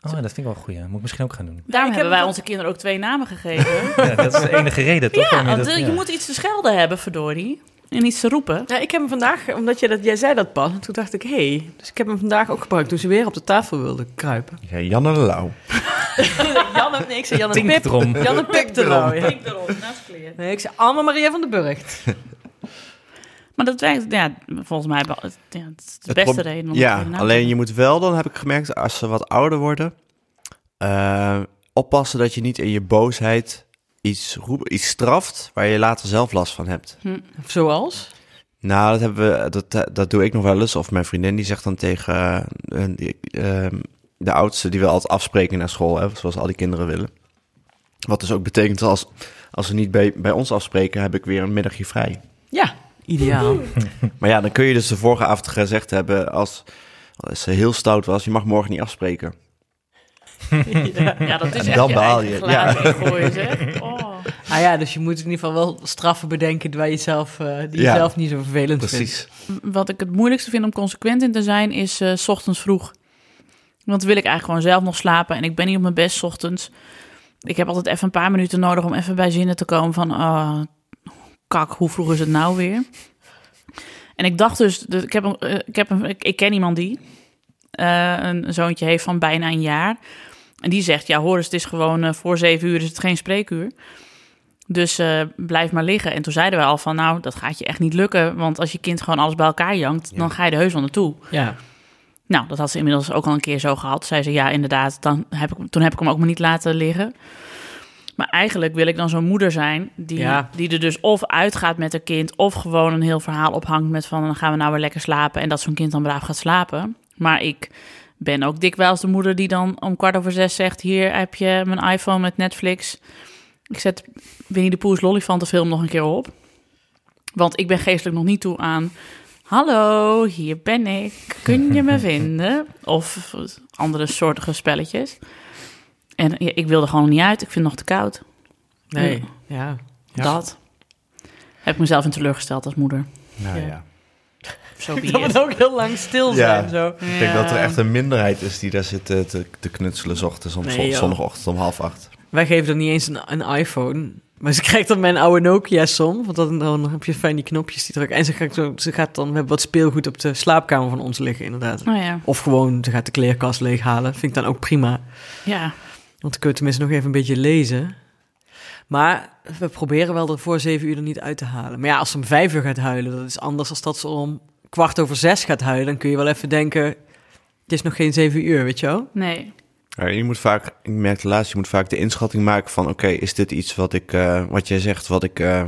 Oh, dat vind ik wel een goeie. Moet ik misschien ook gaan doen. Daarom ik hebben heb wij onze kinderen ook twee namen gegeven. Ja, dat is de enige reden, toch? ja, want dat- je ja. moet iets te schelden hebben, verdorie. En iets te roepen. Ja, ik heb hem vandaag, omdat jij, dat, jij zei dat pas, en toen dacht ik, hé. Hey. Dus ik heb hem vandaag ook gebruikt toen ze weer op de tafel wilde kruipen. Ja, Janne de Lauw. Janne, nee, ik zei Janne Pip. erom. Janne Pip te lauw, ja. Naast kleren. Nee, ik zei Anne Maria van den Burgt. Maar dat werkt, ja, volgens mij het- Ja, het is de Het beste reden. om Ja, te alleen doen. je moet wel, dan heb ik gemerkt, als ze wat ouder worden, eh, oppassen dat je niet in je boosheid iets, roep, iets straft waar je later zelf last van hebt. Zoals? Nou, dat, hebben we, dat, dat doe ik nog wel eens. Of mijn vriendin die zegt dan tegen eh, ehm, de oudste, die wil altijd afspreken naar school, hè, zoals al die kinderen willen. Wat dus ook betekent, als, als ze niet bij, bij ons afspreken, heb ik weer een middagje vrij. Ja, ideaal. Maar ja, dan kun je dus de vorige avond gezegd hebben, als, als ze heel stout was, je mag morgen niet afspreken. Ja, dat is En echt dan je baal je, ja. ingooien, zeg. Oh. Ah ja, dus je moet in ieder geval wel straffen bedenken waar je zelf, eh, die je zelf niet zo vervelend vindt. Precies. Wat ik het moeilijkste vind om consequent in te zijn, is eh, s ochtends vroeg. Want dan wil ik eigenlijk gewoon zelf nog slapen en ik ben niet op mijn best 's ochtends. Ik heb altijd even een paar minuten nodig om even bij zinnen te komen van... Oh, kak, hoe vroeg is het nou weer? En ik dacht dus, dus ik, heb een, eh, ik, heb een, ik, ken iemand die eh, een zoontje heeft van bijna een jaar. En die zegt, ja hoor eens, het is gewoon eh, voor zeven uur is het geen spreekuur. Dus eh, blijf maar liggen. En toen zeiden we al van, nou, dat gaat je echt niet lukken. Want als je kind gewoon alles bij elkaar jankt, dan ga je er heus wel naartoe. Ja. Nou, dat had ze inmiddels ook al een keer zo gehad. Zei ze, ja, inderdaad, dan heb ik, toen heb ik hem ook maar niet laten liggen. Maar eigenlijk wil ik dan zo'n moeder zijn die, Ja. die er dus of uitgaat met haar kind... of gewoon een heel verhaal ophangt met van... dan gaan we nou weer lekker slapen en dat zo'n kind dan braaf gaat slapen. Maar ik ben ook dikwijls de moeder die dan om kwart over zes zegt... hier heb je mijn iPhone met Netflix. Ik zet Winnie de Pooh's Lollifantenfilm nog een keer op. Want ik ben geestelijk nog niet toe aan... Hallo, hier ben ik. Kun je me vinden? Of andere soortige spelletjes. En ja, ik wilde gewoon niet uit. Ik vind het nog te koud. Nee, ja. Ja. Dat. Heb ik mezelf in teleurgesteld als moeder. Nou Ja. ja. Zo Dat be moet it. ook heel lang stil zijn. Ja. Zo. Ik denk dat er echt een minderheid is die daar zit eh, te, te knutselen 's ochtends om Nee, zondagochtend om half acht. Wij geven er niet eens een, een iPhone. Maar ze krijgt dan mijn oude Nokia som. Want dan, dan heb je fijn die knopjes die drukken. En ze gaat, zo, ze gaat dan... We hebben wat speelgoed op de slaapkamer van ons liggen, inderdaad. Oh ja. Of gewoon, ze gaat de kleerkast leeghalen. Vind ik dan ook prima. Ja. Want dan kun je tenminste nog even een beetje lezen. Maar we proberen wel er voor zeven uur er niet uit te halen. Maar ja, als ze om vijf uur gaat huilen, dat is anders dan dat ze om kwart over zes gaat huilen. Dan kun je wel even denken, het is nog geen zeven uur, weet je wel? Nee. Ja, je moet vaak, ik merkte laatst, je moet vaak de inschatting maken van, oké, is dit iets wat ik, eh, wat jij zegt, wat ik, eh,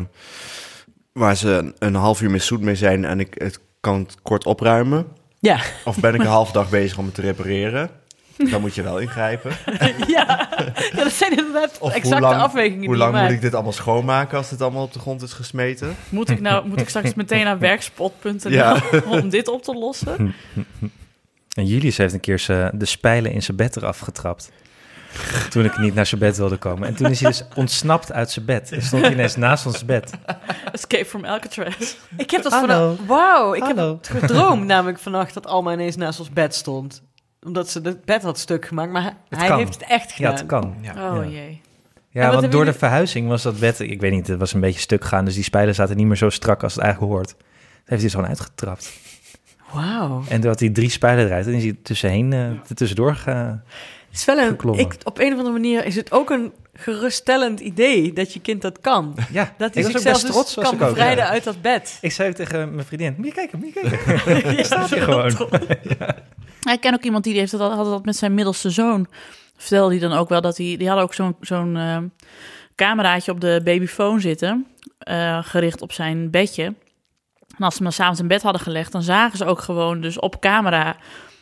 waar ze een, een half uur mee zoet mee zijn en ik het kan het kort opruimen. Ja. Of ben ik een half dag bezig om het te repareren? Dan moet je wel ingrijpen. ja. ja, dat zijn inderdaad Of exacte hoe lang, afwegingen hoe die lang je moet maakt. ik dit allemaal schoonmaken als dit allemaal op de grond is gesmeten? Moet ik nou moet ik straks meteen naar werkspot.nl Ja. om dit op te lossen? En Julius heeft een keer de spijlen in zijn bed eraf getrapt. Toen ik niet naar zijn bed wilde komen. En toen is hij dus ontsnapt uit zijn bed. En stond hij ineens naast ons bed. Escape from Alcatraz. Ik heb dat Hallo. vannacht... Wauw, ik Hallo. heb het gedroomd namelijk vannacht dat Alma ineens naast ons bed stond. Omdat ze het bed had stuk gemaakt, maar hij, Het hij kan. heeft het echt Ja, gedaan. het kan. Oh Ja. jee. Ja, want door de verhuizing was dat bed, ik weet niet, het was een beetje stuk gaan. Dus die spijlen zaten niet meer zo strak als het eigenlijk hoort. Dat heeft hij gewoon uitgetrapt. Wauw. En toen had hij drie spijlen eruit en is hij tussenheen, eh er tussendoor gegaan. Het is wel een, Geklommen. ik, op een of andere manier is het ook een geruststellend idee dat je kind dat kan. Ja, Dat hij zichzelf dus trots. kan bevrijden ja. uit dat bed. Ik zei tegen mijn vriendin, moet je kijken, moet je kijken. Je staat hier gewoon. Ik ken ook iemand die heeft dat, had dat met zijn middelste zoon. Vertelde hij dan ook wel dat hij... Die hadden ook zo'n zo'n eh, cameraatje op de babyfoon zitten. eh, gericht op zijn bedje. En als ze hem s'avonds in bed hadden gelegd... dan zagen ze ook gewoon dus op camera...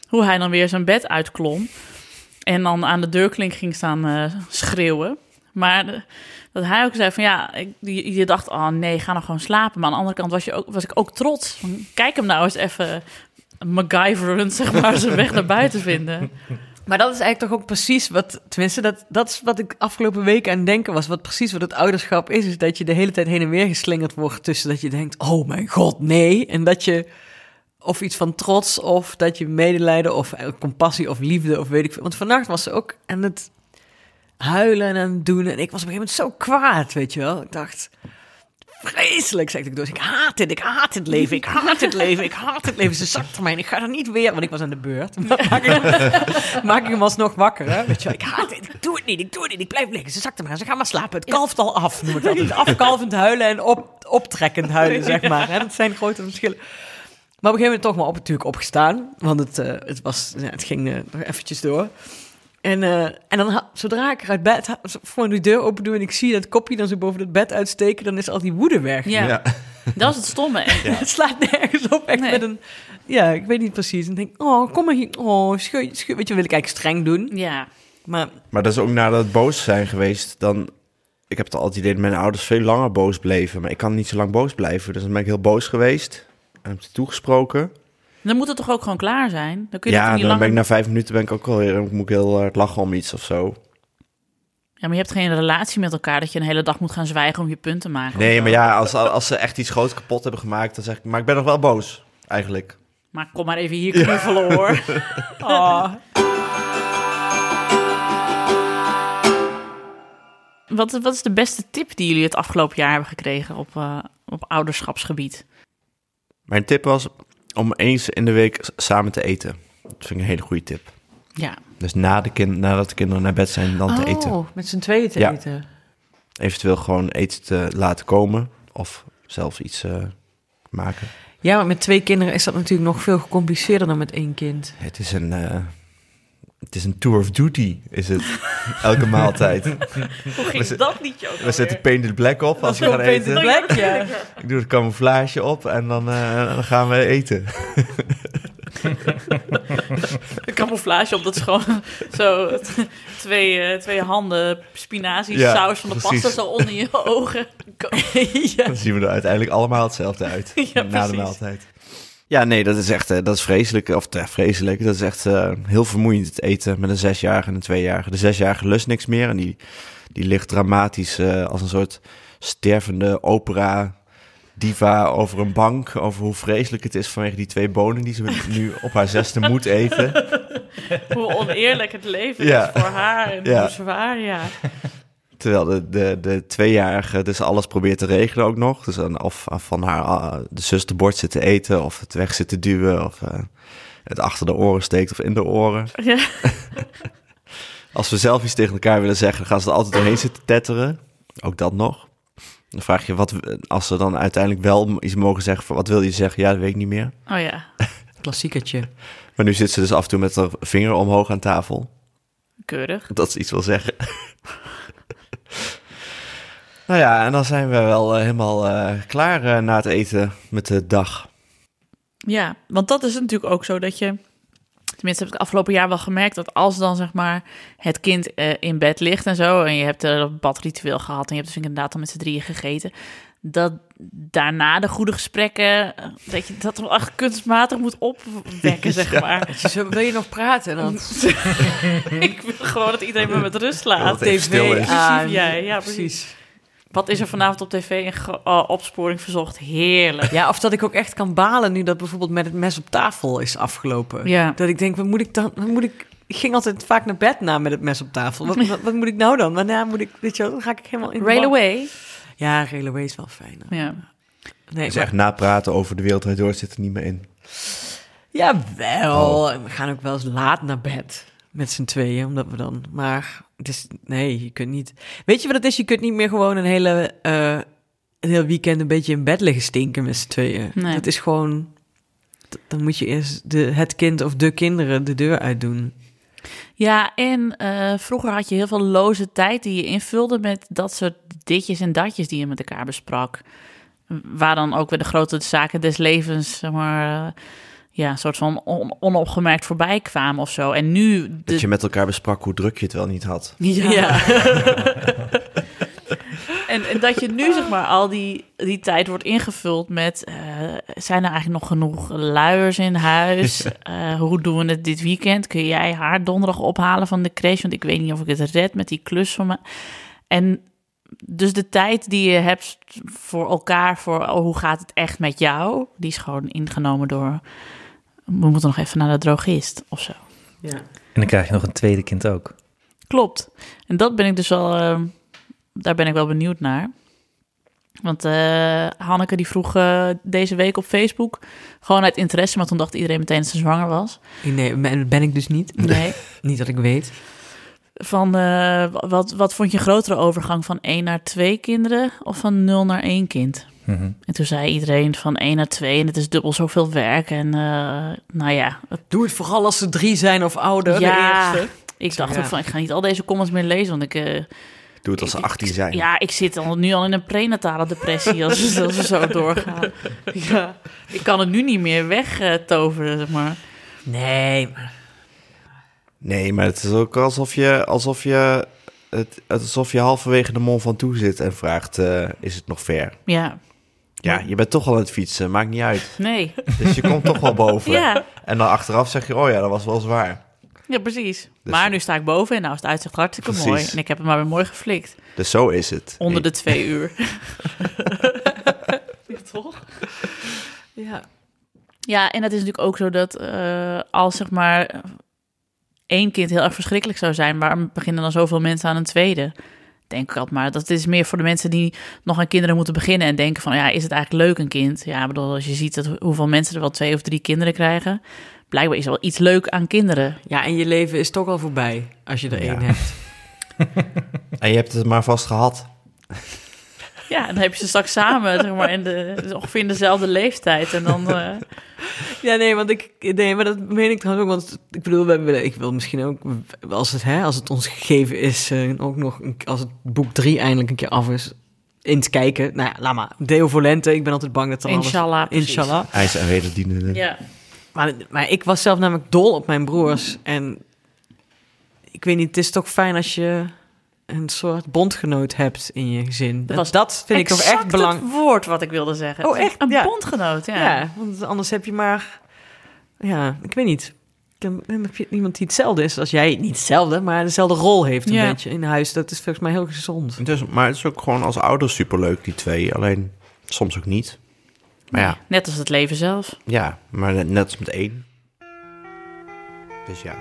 hoe hij dan weer zijn bed uitklom. En dan aan de deurklink ging staan eh, schreeuwen. Maar dat hij ook zei van ja... Je, dacht, oh nee, ga nou gewoon slapen. Maar aan de andere kant was, je ook, was ik ook trots. Kijk hem nou eens even... MacGyverend, zeg maar, zijn weg naar buiten vinden. Maar dat is eigenlijk toch ook precies wat, tenminste, dat, dat is wat ik afgelopen weken aan denken was. Wat precies wat het ouderschap is, is dat je de hele tijd heen en weer geslingerd wordt tussen dat je denkt, oh mijn god, nee. En dat je, of iets van trots, of dat je medelijden, of eh, compassie, of liefde, of weet ik veel. Want vannacht was ze ook aan het huilen en doen. En ik was op een gegeven moment zo kwaad, weet je wel. Ik dacht, vreselijk, zei ik door. Ik haat dit, ik haat het leven, ik haat het leven, ik haat het leven. Ze zakt er mij en ik ga er niet weer, want ik was aan de beurt. Maak ik, maak ik hem alsnog wakker, hè? Weet je ik haat dit, ik doe het niet, ik doe het niet, ik blijf liggen. Ze zakt er maar, ze gaan maar slapen. Het kalft al af, noem ik het altijd. Afkalvend huilen en op, optrekkend huilen, zeg maar. Hè? Dat zijn grote verschillen. Maar op een gegeven moment toch maar op, natuurlijk opgestaan. Want het, eh, het, was, het ging eh, nog eventjes door. En, eh, en dan, zodra ik eruit bed, voor die deur open doe en ik zie dat kopje dan zo boven het bed uitsteken, dan is al die woede weg. Ja, dat is het stomme. Het slaat nergens op, echt Nee. met een... Ja, ik weet niet precies. En ik denk, oh, kom maar hier. Oh, scheu, scheu. Weet je, wil ik eigenlijk streng doen. Ja, Maar Maar dat is ook nadat het boos zijn geweest, dan... Ik heb het altijd idee dat mijn ouders veel langer boos bleven. Maar ik kan niet zo lang boos blijven. Dus dan ben ik heel boos geweest. En heb ze toegesproken. Dan moet het toch ook gewoon klaar zijn? Dan kun je Ja, dan niet langer... ben ik na vijf minuten ben ik ook wel weer... moet ik heel hard lachen om iets of zo. Ja, maar je hebt geen relatie met elkaar dat je een hele dag moet gaan zwijgen om je punt te maken. Nee, maar ja, als, als ze echt iets groots kapot hebben gemaakt... dan zeg ik, maar ik ben nog wel boos, eigenlijk. Maar kom maar even hier knuffelen hoor. Oh. Wat, wat is de beste tip die jullie het afgelopen jaar hebben gekregen op, eh, op ouderschapsgebied? Mijn tip was om eens in de week samen te eten. Dat vind ik een hele goede tip. Ja, Dus na de kind, nadat de kinderen naar bed zijn, dan te eten. Oh, met z'n tweeën te Ja. eten. Eventueel gewoon eten te laten komen. Of zelf iets eh, maken. Ja, maar met twee kinderen is dat natuurlijk nog veel gecompliceerder dan met één kind. Het is een, eh, het is een tour of duty, is het. Elke maaltijd. hoe ging zit- dat liedje ook We zetten Painted Black op als we gaan eten. Black, ja. Ik doe de camouflage op en dan, eh, dan gaan we eten. De camouflage op, dat is gewoon zo twee, eh, twee handen spinazie, Ja, saus van de precies. pasta zo onder je ogen. ja. Dan zien we er uiteindelijk allemaal hetzelfde uit. Ja, na de maaltijd. Ja, nee, dat is echt, eh, dat is vreselijk. Of eh, vreselijk, dat is echt eh, heel vermoeiend het eten met een zesjarige en een tweejarige. De zesjarige lust niks meer en die, die ligt dramatisch als een soort stervende opera diva over een bank. Over hoe vreselijk het is vanwege die twee bonen die ze nu op haar zesde moet eten. Hoe oneerlijk het leven Ja. is voor haar en Ja. hoe zwaar, ja. Terwijl de, de, de tweejarige dus alles probeert te regelen ook nog. Dus dan of van haar ah, de zus de bord zit te eten, of het weg zit te duwen, of eh, het achter de oren steekt of in de oren. ja. Als we zelf iets tegen elkaar willen zeggen, dan gaan ze er altijd doorheen zitten tetteren. Ook dat nog. Dan vraag je wat, als ze dan uiteindelijk wel iets mogen zeggen, van, wat wil je zeggen? Ja, dat weet ik niet meer. Oh ja, Klassiekertje. Maar nu zit ze dus af en toe met haar vinger omhoog aan tafel. keurig. Dat ze iets wil zeggen. Nou ja, en dan zijn we wel eh, helemaal eh, klaar eh, na het eten met de dag. Ja, want dat is natuurlijk ook zo dat je... Tenminste heb ik afgelopen jaar wel gemerkt dat als dan zeg maar het kind eh, in bed ligt en zo... en je hebt er een badritueel gehad en je hebt dus inderdaad al met z'n drieën gegeten... dat daarna de goede gesprekken, dat je dat wel echt kunstmatig moet opwekken, zeg maar. Dus zo, wil je nog praten dan? ik wil gewoon dat iedereen me met rust laat. Het is. Inclusief jij, ja precies. Wat is er vanavond op tv? Een oh, opsporing verzocht. Heerlijk. Ja, of dat ik ook echt kan balen nu dat bijvoorbeeld met het mes op tafel is afgelopen. Ja. Dat ik denk, wat moet ik dan? Wat moet ik? Ik ging altijd vaak naar bed na met het mes op tafel. Wat, wat, wat moet ik nou dan? Waarna moet ik, weet je wel, dan ga ik helemaal in. Railway. Ja, Railway is wel fijn. Ja. Nee, Dus maar- echt napraten over de wereld door zit er niet meer in. Jawel, we gaan ook wel eens laat naar bed met z'n tweeën, omdat we dan... Maar is, nee, je kunt niet... Weet je wat het is? Je kunt niet meer gewoon een hele... eh, een heel weekend een beetje in bed liggen stinken met z'n tweeën. Nee. Dat is gewoon... Dan moet je eerst de, het kind of de kinderen de deur uitdoen. Ja, en eh, vroeger had je heel veel loze tijd die je invulde met dat soort ditjes en datjes die je met elkaar besprak. Waar dan ook weer de grote zaken des levens, zeg maar, eh, ja, een soort van on- onopgemerkt voorbij kwamen of zo. En nu... de- Dat je met elkaar besprak hoe druk je het wel niet had. Ja. en, en dat je nu zeg maar al die, die tijd wordt ingevuld met... eh, zijn er eigenlijk nog genoeg luiers in huis? Eh, hoe doen we het dit weekend? Kun jij haar donderdag ophalen van de crash? Want ik weet niet of ik het red met die klus van me. En dus de tijd die je hebt voor elkaar, voor oh, hoe gaat het echt met jou... die is gewoon ingenomen door... we moeten nog even naar de drogist of zo. Ja. En dan krijg je nog een tweede kind ook. Klopt. En dat ben ik dus wel, eh, daar ben ik wel benieuwd naar. Want eh, Hanneke die vroeg eh, deze week op Facebook, gewoon uit interesse, maar toen dacht iedereen meteen dat ze zwanger was. Nee, ben, ben ik dus niet. Nee. Niet dat ik weet. Van eh, wat, wat vond je een grotere overgang van één naar twee kinderen of van nul naar één kind? Mhm. En toen zei iedereen van één naar twee en het is dubbel zoveel werk. En eh, nou ja, het- Doe het vooral als ze drie zijn of ouder. Ja. De eerste. ik dacht Ja. ook van ik ga niet al deze comments meer lezen, want ik... eh, Doe het als ze 18 zijn. Ja, ik zit al, nu al in een prenatale depressie als, als we zo doorgaan. Ja, ik kan het nu niet meer wegtoveren, zeg maar. Nee, maar Nee, maar het is ook alsof je, alsof je, het, alsof je halverwege de mond van toe zit en vraagt, eh, is het nog ver? Ja, Ja, je bent toch al aan het fietsen, maakt niet uit. nee. Dus je komt toch wel boven. Ja, En dan achteraf zeg je, oh ja, dat was wel zwaar. ja, precies. Dus- maar nu sta ik boven en nou is het uitzicht hartstikke Precies. mooi. En ik heb het maar weer mooi geflikt. Dus zo is het. Onder de twee uur. ja, toch? ja. Ja, en het is natuurlijk ook zo dat eh, als zeg maar één kind heel erg verschrikkelijk zou zijn, waarom beginnen dan zoveel mensen aan een tweede? Denk ik altijd maar. Dat is meer voor de mensen die nog aan kinderen moeten beginnen en denken van ja, is het eigenlijk leuk een kind? Ja, bedoel, als je ziet dat hoeveel mensen er wel twee of drie kinderen krijgen, blijkbaar is er wel iets leuk aan kinderen. ja, en je leven is toch al voorbij als je er Ja. één hebt. En je hebt het maar vast gehad. Ja, en dan heb je ze straks samen, zeg maar, in de, ongeveer in dezelfde leeftijd. En dan, eh, Ja, nee, want ik, nee, maar dat meen ik trouwens ook. Want ik bedoel, we willen, ik wil misschien ook, als het, hè, als het ons gegeven is, eh, ook nog, een- als het boek drie eindelijk een keer af is, eens kijken. Nou ja, laat maar. Deo Volente, ik ben altijd bang dat alles... inshallah. precies. Inshallah. IJs en wederdienende. Ja. Maar, maar ik was zelf namelijk dol op mijn broers. En ik weet niet, het is toch fijn als je een soort bondgenoot hebt in je gezin. Dat, was dat vind ik toch echt belangrijk. het woord wat ik wilde zeggen. Oh, echt? Een Ja. bondgenoot, ja. Ja. want anders heb je maar... Ja, ik weet niet. Dan heb je iemand die hetzelfde is als jij. Niet hetzelfde, maar dezelfde rol heeft een Ja. beetje in huis. Dat is volgens mij heel gezond. Het is, maar het is ook gewoon als ouder superleuk, die twee. Alleen soms ook niet. Maar ja, Net als het leven zelf. ja maar net, net als met één. Dus ja.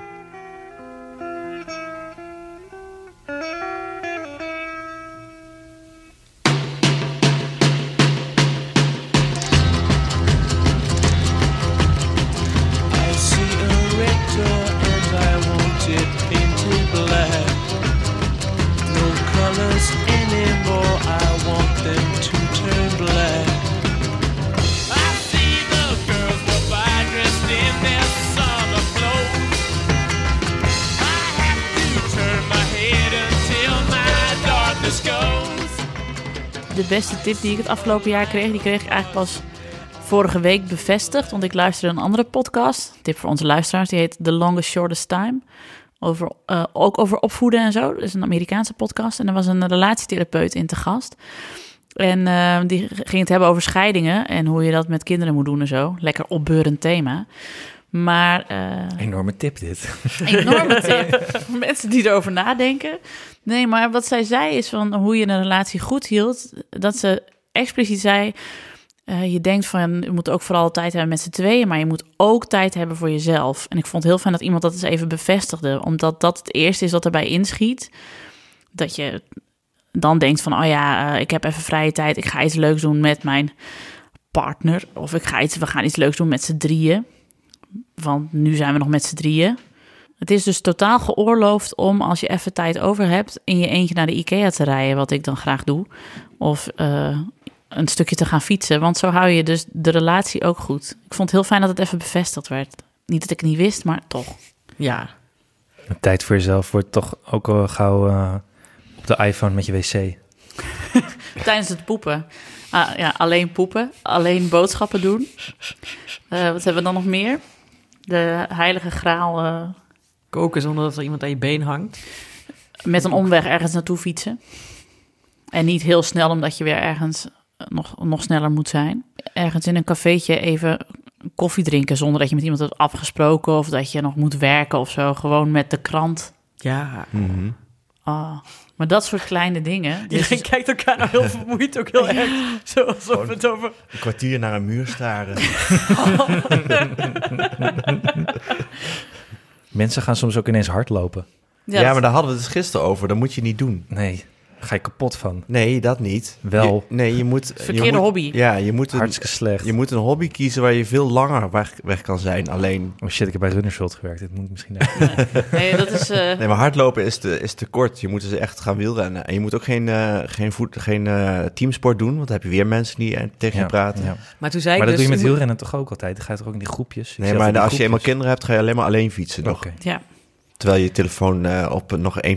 Beste tip die ik het afgelopen jaar kreeg. Die kreeg ik eigenlijk pas vorige week bevestigd. Want ik luisterde een andere podcast. Tip voor onze luisteraars. Die heet The Longest Shortest Time. Over, eh, ook over opvoeden en zo. Dat is een Amerikaanse podcast. En er was een relatietherapeut in te gast. En eh, die ging het hebben over scheidingen. En hoe je dat met kinderen moet doen en zo. Lekker opbeurend thema. Maar... eh, Enorme tip dit. enorme tip voor mensen die erover nadenken. Nee, maar wat zij zei is van hoe je een relatie goed hield. Dat ze expliciet zei, eh, je denkt van je moet ook vooral tijd hebben met z'n tweeën, maar je moet ook tijd hebben voor jezelf. En ik vond het heel fijn dat iemand dat eens even bevestigde, omdat dat het eerste is wat erbij inschiet. Dat je dan denkt van, oh ja, eh, ik heb even vrije tijd, ik ga iets leuks doen met mijn partner. Of ik ga iets, we gaan iets leuks doen met z'n drieën. Want nu zijn we nog met z'n drieën. Het is dus totaal geoorloofd om, als je even tijd over hebt, in je eentje naar de IKEA te rijden, wat ik dan graag doe. Of eh, een stukje te gaan fietsen. Want zo hou je dus de relatie ook goed. Ik vond het heel fijn dat het even bevestigd werd. Niet dat ik het niet wist, maar toch. Ja. Tijd voor jezelf wordt toch ook al gauw eh, op de iPhone met je wc. Tijdens het poepen. Ah, ja, alleen poepen, alleen boodschappen doen. Eh, wat hebben we dan nog meer? De heilige graal eh, Koken zonder dat er iemand aan je been hangt. met een omweg ergens naartoe fietsen. En niet heel snel, omdat je weer ergens nog, nog sneller moet zijn. Ergens in een cafeetje even koffie drinken zonder dat je met iemand hebt afgesproken of dat je nog moet werken of zo. Gewoon met de krant. Ja. Ah, maar dat soort kleine dingen. Dus Iedereen kijkt elkaar nou heel vermoeid, ook heel erg. Zo alsof het over... Een kwartier naar een muur staren. Mensen gaan soms ook ineens hardlopen. Ja, dat- maar daar hadden we het dus gisteren over. Dat moet je niet doen. Nee, ga je kapot van. Nee, dat niet. Wel. Je- nee, je moet... Verkeerde je moet, hobby. Ja, je moet, een, Hartstikke slecht. je moet een hobby kiezen waar je veel langer weg, weg kan zijn. Alleen... Oh shit, ik heb bij Runnersworld gewerkt. Dit moet ik misschien... Nee, dat is... eh, Nee, maar hardlopen is te, is te kort. Je moet dus echt gaan wielrennen. En je moet ook geen, eh, geen, voet, geen eh, teamsport doen. Want dan heb je weer mensen die tegen je Ja, praten. ja. Maar toen zei Maar ik dat doe dus... je met wielrennen toch ook altijd? Dan ga je toch ook in die groepjes? Ik Nee, maar als je eenmaal kinderen hebt, ga je alleen maar alleen fietsen nog. Oké, ja. Terwijl je telefoon eh, op nog 1%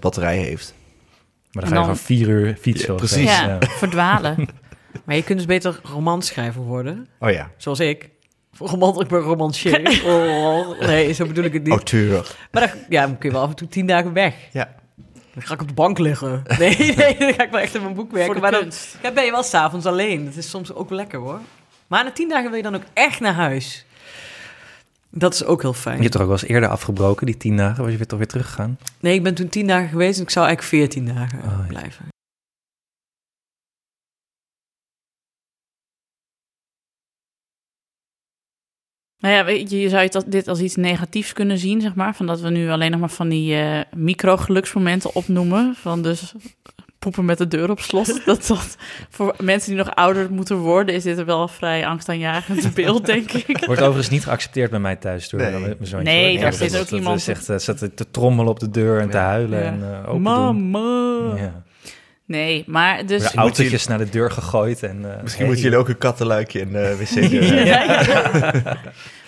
batterij heeft. Maar dan ga je dan- gewoon vier uur fietsen. Ja, of precies. zo. ja, verdwalen. Maar je kunt dus beter romanschrijver worden. Oh ja, Zoals ik. Roman, ik ben romancier. Oh, nee, zo bedoel ik het niet. auteur. Maar dan, ja, dan kun je wel af en toe tien dagen weg. Ja. Dan ga ik op de bank liggen. Nee, nee, dan ga ik wel echt in mijn boek werken. Voor de maar dan, kunst. dan ben je wel s'avonds alleen. Dat is soms ook lekker hoor. Maar na tien dagen wil je dan ook echt naar huis. Dat is ook heel fijn. Je hebt toch ook wel eens eerder afgebroken, die tien dagen? Was je weer toch weer teruggegaan? Nee, ik ben toen tien dagen geweest en ik zou eigenlijk veertien dagen Oh, ja. blijven. Nou ja, weet je, je zou dit als iets negatiefs kunnen zien, zeg maar. Van dat we nu alleen nog maar van die eh, micro-geluksmomenten opnoemen. Van dus poepen met de deur op slot. dat, dat voor mensen die nog ouder moeten worden, is dit er wel een vrij angstaanjagend beeld, denk ik. Wordt overigens niet geaccepteerd bij mij thuis door Nee. mijn zoontje. Nee, daar Ja, zit ook dat- iemand- Dat zegt, eh, zat te trommelen op de deur en te huilen Ja. en eh open doen. Mama. Ja. Nee, maar dus... De moet autootjes naar de deur gegooid. En, eh, Misschien hey. moeten jullie ook een kattenluikje in de wc doen. Ja, ja.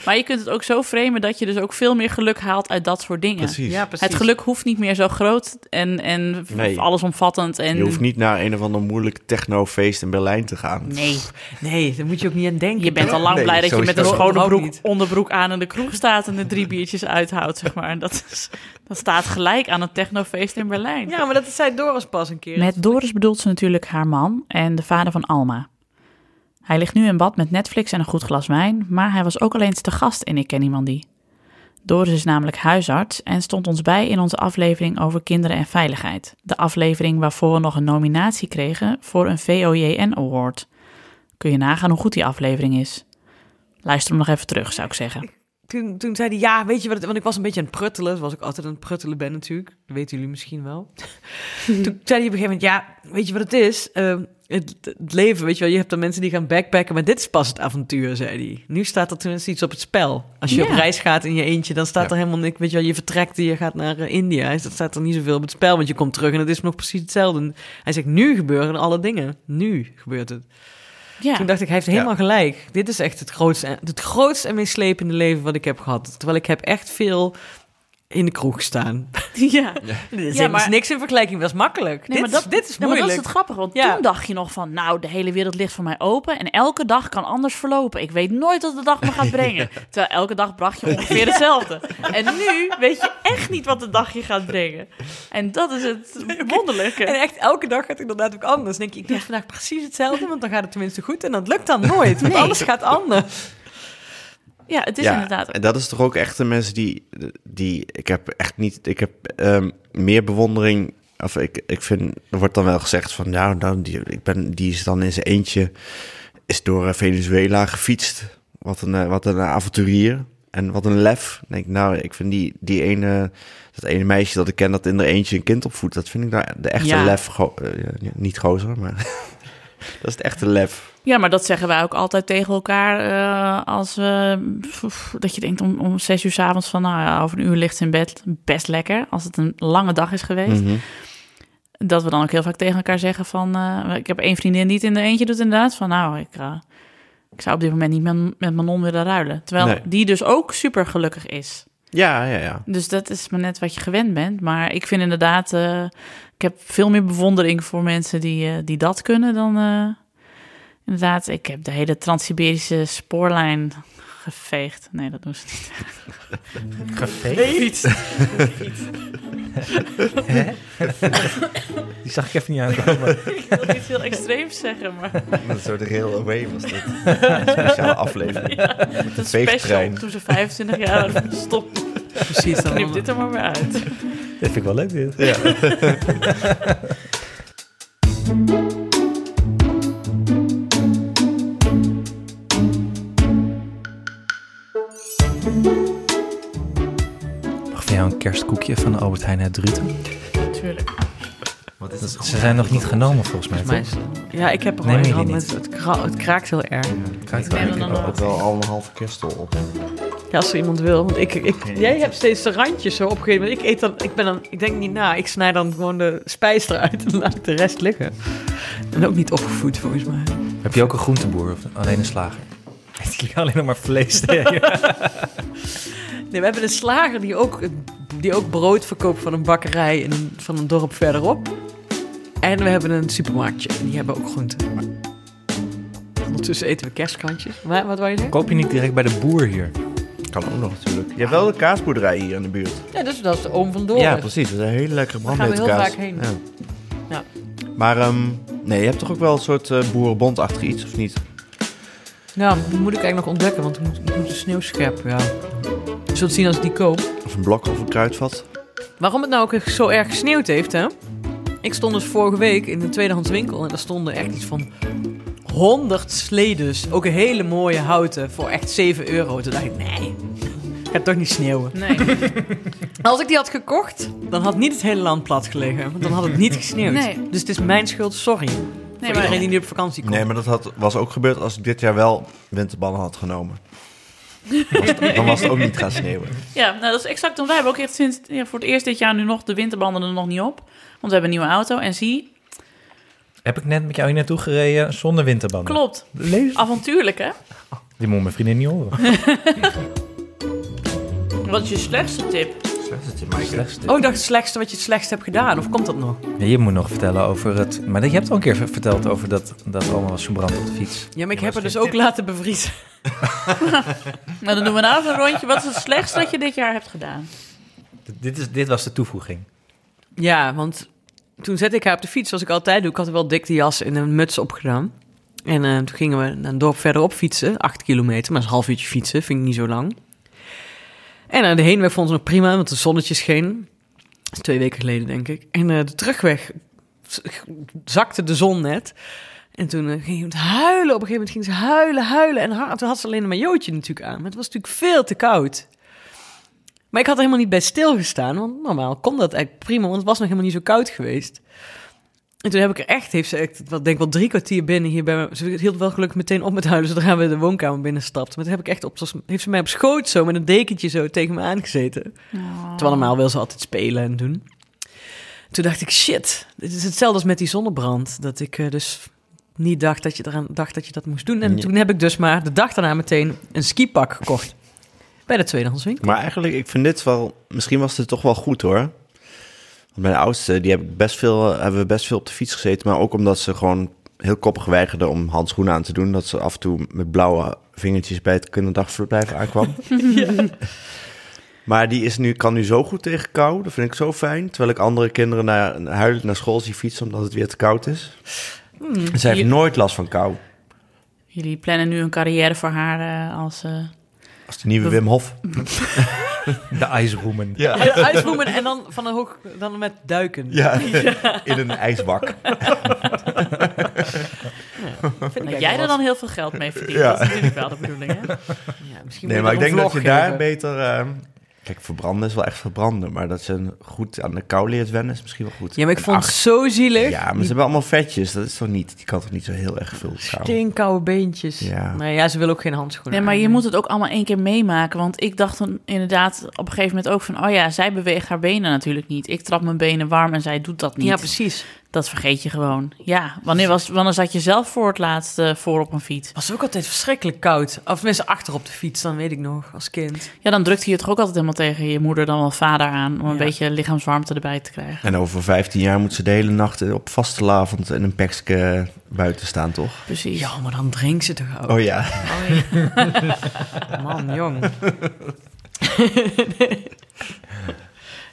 Maar je kunt het ook zo framen dat je dus ook veel meer geluk haalt uit dat soort dingen. Precies. Ja, precies. Het geluk hoeft niet meer zo groot en, en Nee. allesomvattend. En... Je hoeft niet naar een of ander moeilijk technofeest in Berlijn te gaan. Nee, Nee, daar moet je ook niet aan denken. je bent al lang Nee, blij dat je met een schone broek, onderbroek aan in de kroeg staat en de drie biertjes uithoudt, zeg maar. En dat, is, dat staat gelijk aan een technofeest in Berlijn. Ja, maar dat zei Doris pas een keer. Met Doris bedoelt ze natuurlijk haar man en de vader van Alma. Hij ligt nu in bad met Netflix en een goed glas wijn, maar hij was ook al eens te gast in Ik Ken Iemand Die. Doris is namelijk huisarts en stond ons bij in onze aflevering over kinderen en veiligheid. De aflevering waarvoor we nog een nominatie kregen voor een VOJN Award. Kun je nagaan hoe goed die aflevering is. Luister hem nog even terug, zou ik zeggen. Toen, toen zei hij, ja, weet je wat, het- want ik was een beetje aan het pruttelen, zoals ik altijd aan het pruttelen ben natuurlijk. Dat weten jullie misschien wel. toen zei hij op een gegeven moment, ja, weet je wat het is? Ehm, het, het leven, weet je wel, je hebt dan mensen die gaan backpacken, maar dit is pas het avontuur, zei hij. Nu staat er tenminste iets op het spel. Als je Ja. op reis gaat in je eentje, dan staat Ja. er helemaal niks, weet je wel, je vertrekt en je gaat naar eh, India. Dan staat er niet zoveel op het spel, want je komt terug en het is nog precies hetzelfde. Hij zegt, nu gebeuren alle dingen. Nu gebeurt het. Ja, Toen dacht ik, hij heeft helemaal gelijk. Dit is echt het grootste, het grootste en meest slepende leven wat ik heb gehad. Terwijl ik heb echt veel in de kroeg staan. Ja. Dit is, Ja, maar- is niks in vergelijking, dat is makkelijk. Nee, dit, maar dat, dit is nee, maar moeilijk. dat is het grappige, want Ja. toen dacht je nog van... nou, de hele wereld ligt voor mij open en elke dag kan anders verlopen. Ik weet nooit wat de dag me gaat brengen. Terwijl elke dag bracht je ongeveer hetzelfde. En nu weet je echt niet wat de dag je gaat brengen. En dat is het wonderlijke. En echt elke dag gaat het inderdaad ook anders. Dan denk ik, ik doe vandaag precies hetzelfde, want dan gaat het tenminste goed. En dat lukt dan nooit, want Nee. alles gaat anders. Ja, het is ja, inderdaad... en dat is toch ook echt de mensen die, die ik heb echt niet, ik heb ehm, meer bewondering, of ik, ik vind, er wordt dan wel gezegd van, nou, nou die, ik ben, die is dan in zijn eentje, is door eh, Venezuela gefietst, wat een, eh, wat een avonturier en wat een lef. Dan denk ik, nou, ik vind die, die ene, dat ene meisje dat ik ken dat in er eentje een kind opvoedt, dat vind ik nou de echte Ja. lef, go- eh, niet gozer, maar dat is het echte lef. Ja, maar dat zeggen wij ook altijd tegen elkaar eh, als we... pff, dat je denkt om, om zes uur 's avonds van... nou ja, over een uur ligt ze in bed. Best lekker, als het een lange dag is geweest. Mhm. Dat we dan ook heel vaak tegen elkaar zeggen van... eh, ik heb één vriendin die het in de eentje doet inderdaad. Van nou, ik, eh, ik zou op dit moment niet met, met Manon willen ruilen. Terwijl Nee. die dus ook super gelukkig is. Ja, ja, ja. Dus dat is maar net wat je gewend bent. Maar ik vind inderdaad... ik heb veel meer bewondering voor mensen die, die dat kunnen dan... inderdaad, ik heb de hele Trans-Siberische spoorlijn geveegd. Nee, dat doen ze niet. Geveegd? Hè? Die zag ik even niet aankomen. ik wil iets heel extreems zeggen, maar... Een soort rail away was dit. Een speciale aflevering. Ja, Met een een special veegtrein. toen ze 25 jaar. Stop, Precies. Dan knip dit er maar weer uit. Dit vind ik wel leuk, dit. Ja. Kerstkoekje van de Albert Heijn uit Druten? Natuurlijk. Wat is Dat- Ze zijn nog niet genomen volgens mij, Volgens mij toch? is- Ja, ik heb er gehad die met niet? het, kra- het kraakt heel erg. Kijk, Ik neem er dan ook wel al een halve kerstel op. Ja, als er iemand wil. Want ik, ik, jij hebt steeds de randjes zo opgegeven. Ik eet dan, ik ben dan, ik denk niet na. Ik snij dan gewoon de spijs eruit en laat ik de rest liggen. En ook niet opgevoed volgens mij. Heb je ook een groenteboer of alleen een slager? Eet jullie alleen nog maar vlees? Nee, Nee, we hebben een slager die ook, die ook brood verkoopt van een bakkerij in een, van een dorp verderop. En we hebben een supermarktje. En die hebben ook groenten. Ondertussen eten we kerstkrantjes. Maar, wat wou je zeggen? Koop je niet direct bij de boer hier? Kan ook nog natuurlijk. Je hebt wel de kaasboerderij hier in de buurt. Ja, dus dat is de oom van. Ja, precies. Dat is een hele lekkere Daar gaan we heel vaak heen. Ja. Ja. Maar ehm, nee, je hebt toch ook wel een soort eh boerenbondachtig iets, of niet? Ja, die moet ik eigenlijk nog ontdekken, want ik moet, ik moet de sneeuwscherp, ja. Je zult zien als ik die koop. Of een blok of een kruidvat? Waarom het nou ook echt zo erg gesneeuwd heeft, hè? Ik stond dus vorige week in een tweedehands winkel en daar stonden echt iets van 100 sledes. Ook een hele mooie houten voor echt 7 euro. Toen dacht ik, nee, gaat toch niet sneeuwen. Nee. Als ik die had gekocht, dan had niet het hele land plat gelegen. Want dan had het niet gesneeuwd. Nee. Dus het is mijn schuld, sorry. Nee, voor maar- iedereen die nu op vakantie komt. Nee, maar dat had, was ook gebeurd als ik dit jaar wel winterballen had genomen. Was het- dan was het ook niet gaan sneeuwen. Ja, nou, dat is exact. Want wij hebben ook echt sinds ja, voor het eerst dit jaar nu nog de winterbanden er nog niet op. Want we hebben een nieuwe auto en zie, Heb ik net met jou hier naartoe gereden zonder winterbanden? klopt. Lees. Avontuurlijk, hè? Die moet mijn vriendin niet horen. Wat is je slechtste tip? Slechtste. Oh, ik dacht het slechtste wat je het slechtst hebt gedaan. Of komt dat nog? Ja, je moet nog vertellen over het... Maar je hebt al een keer ver- verteld over dat, dat allemaal was verbrand op de fiets. Ja, maar ik heb er dus ook laten bevriezen. Nou, dan doen we nou even een rondje. Wat is het slechtste dat je dit jaar hebt gedaan? D- Dit, is, dit was de toevoeging. Ja, want toen zette ik haar op de fiets, zoals ik altijd doe. Ik had er wel dik de jas en een muts opgedaan. En eh, toen gingen we naar een dorp verderop fietsen. Acht kilometer, maar dat is een half uurtje fietsen. Vind ik niet zo lang. En eh, de heenweg vond ze nog prima, want de zonnetje scheen. Dat is twee weken geleden, denk ik. En eh, de terugweg zakte de zon net. En toen eh, ging ze huilen. Op een gegeven moment ging ze huilen, huilen. En toen had ze alleen een majootje natuurlijk aan. Maar het was natuurlijk veel te koud. Maar ik had er helemaal niet bij stilgestaan. Want normaal kon dat eigenlijk prima. Want het was nog helemaal niet zo koud geweest. En toen heb ik er echt, heeft ze echt, wat, denk ik wel drie kwartier binnen hier bij me. Ze hield wel gelukkig meteen op met huilen zodra we de woonkamer binnenstapten. Maar toen heb ik echt op, zoals- heeft ze mij op schoot zo met een dekentje zo tegen me aangezeten. Terwijl normaal wil ze altijd spelen en doen. Toen dacht ik, shit, dit is hetzelfde als met die zonnebrand. Dat ik eh, dus niet dacht dat je eraan dacht dat je dat moest doen. En toen heb ik dus maar de dag daarna meteen een skipak gekocht. Bij de tweedehandswinkel. Maar eigenlijk, ik vind dit wel... Misschien was dit toch wel goed, hoor. Want mijn oudste, die heb ik best veel, hebben we best veel op de fiets gezeten. Maar ook omdat ze gewoon heel koppig weigerden om handschoenen aan te doen. Dat ze af en toe met blauwe vingertjes bij het kinderdagverblijf aankwam. Maar die is nu, kan nu zo goed tegen kou. Dat vind ik zo fijn. Terwijl ik andere kinderen naar, huilend naar school zie fietsen omdat het weer te koud is. Hmm. Zij heeft nooit last van kou. Jullie plannen nu een carrière voor haar eh, als... eh, Als de nieuwe Wim Hof. De ijsroemen. Ja. Uitvoeren en dan van een hoog, dan met duiken. Ja, in een ijsbak. dat jij er dan heel veel geld mee verdient. Ja. Dat is natuurlijk wel de bedoeling, hè? Ja, misschien Nee, maar ik denk dat je daar beter... eh, kijk, verbranden is wel echt verbranden. Maar dat ze goed aan de kou leert wennen is misschien wel goed. Ja, maar ik En vond het zo zielig. Ja, maar ze hebben allemaal vetjes. Dat is toch niet... Die kan toch niet zo heel erg veel kou. Steenkoude beentjes. Ja. Nee, ja, ze wil ook geen handschoenen. Nee, maar je moet het ook allemaal één keer meemaken. Want ik dacht dan inderdaad op een gegeven moment ook van... oh ja, zij beweegt haar benen natuurlijk niet. Ik trap mijn benen warm en zij doet dat niet. Ja, precies. Dat vergeet je gewoon. Ja, wanneer, was, wanneer zat je zelf voor het laatst eh, voor op een fiets? was ook altijd verschrikkelijk koud. Of tenminste achter op de fiets, dan weet ik nog, als kind. Ja, dan drukte je het toch ook altijd helemaal tegen je moeder dan wel vader aan... om een Ja. beetje lichaamswarmte erbij te krijgen. En over 15 jaar moet ze de hele nacht op vastelavond in een pekske buiten staan, toch? Precies. Ja, maar dan drinkt ze toch ook. Oh ja. Man, jong.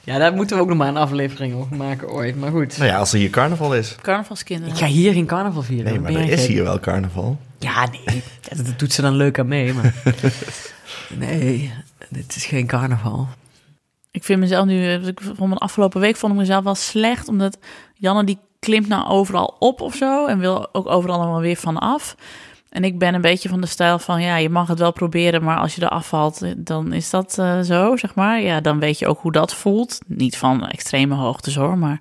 ja, daar moeten we ook nog maar een aflevering over maken ooit. Maar goed. Nou ja, als er hier carnaval is. Carnavalskinderen. Ik ga hier geen carnaval vieren. Nee, dan maar er is hier wel carnaval. Ja, nee. Ja, dat doet ze dan leuk aan mee, maar... nee, dit is geen carnaval. Ik vind mezelf nu, ik vond mijn afgelopen week vond ik mezelf wel slecht, omdat Janne die klimt nou overal op of zo en wil ook overal allemaal weer van af. En ik ben een beetje van de stijl van, ja, je mag het wel proberen, maar als je er afvalt, eh, dan is dat eh, zo, zeg maar. Ja, dan weet je ook hoe dat voelt. Niet van extreme hoogtes hoor, maar...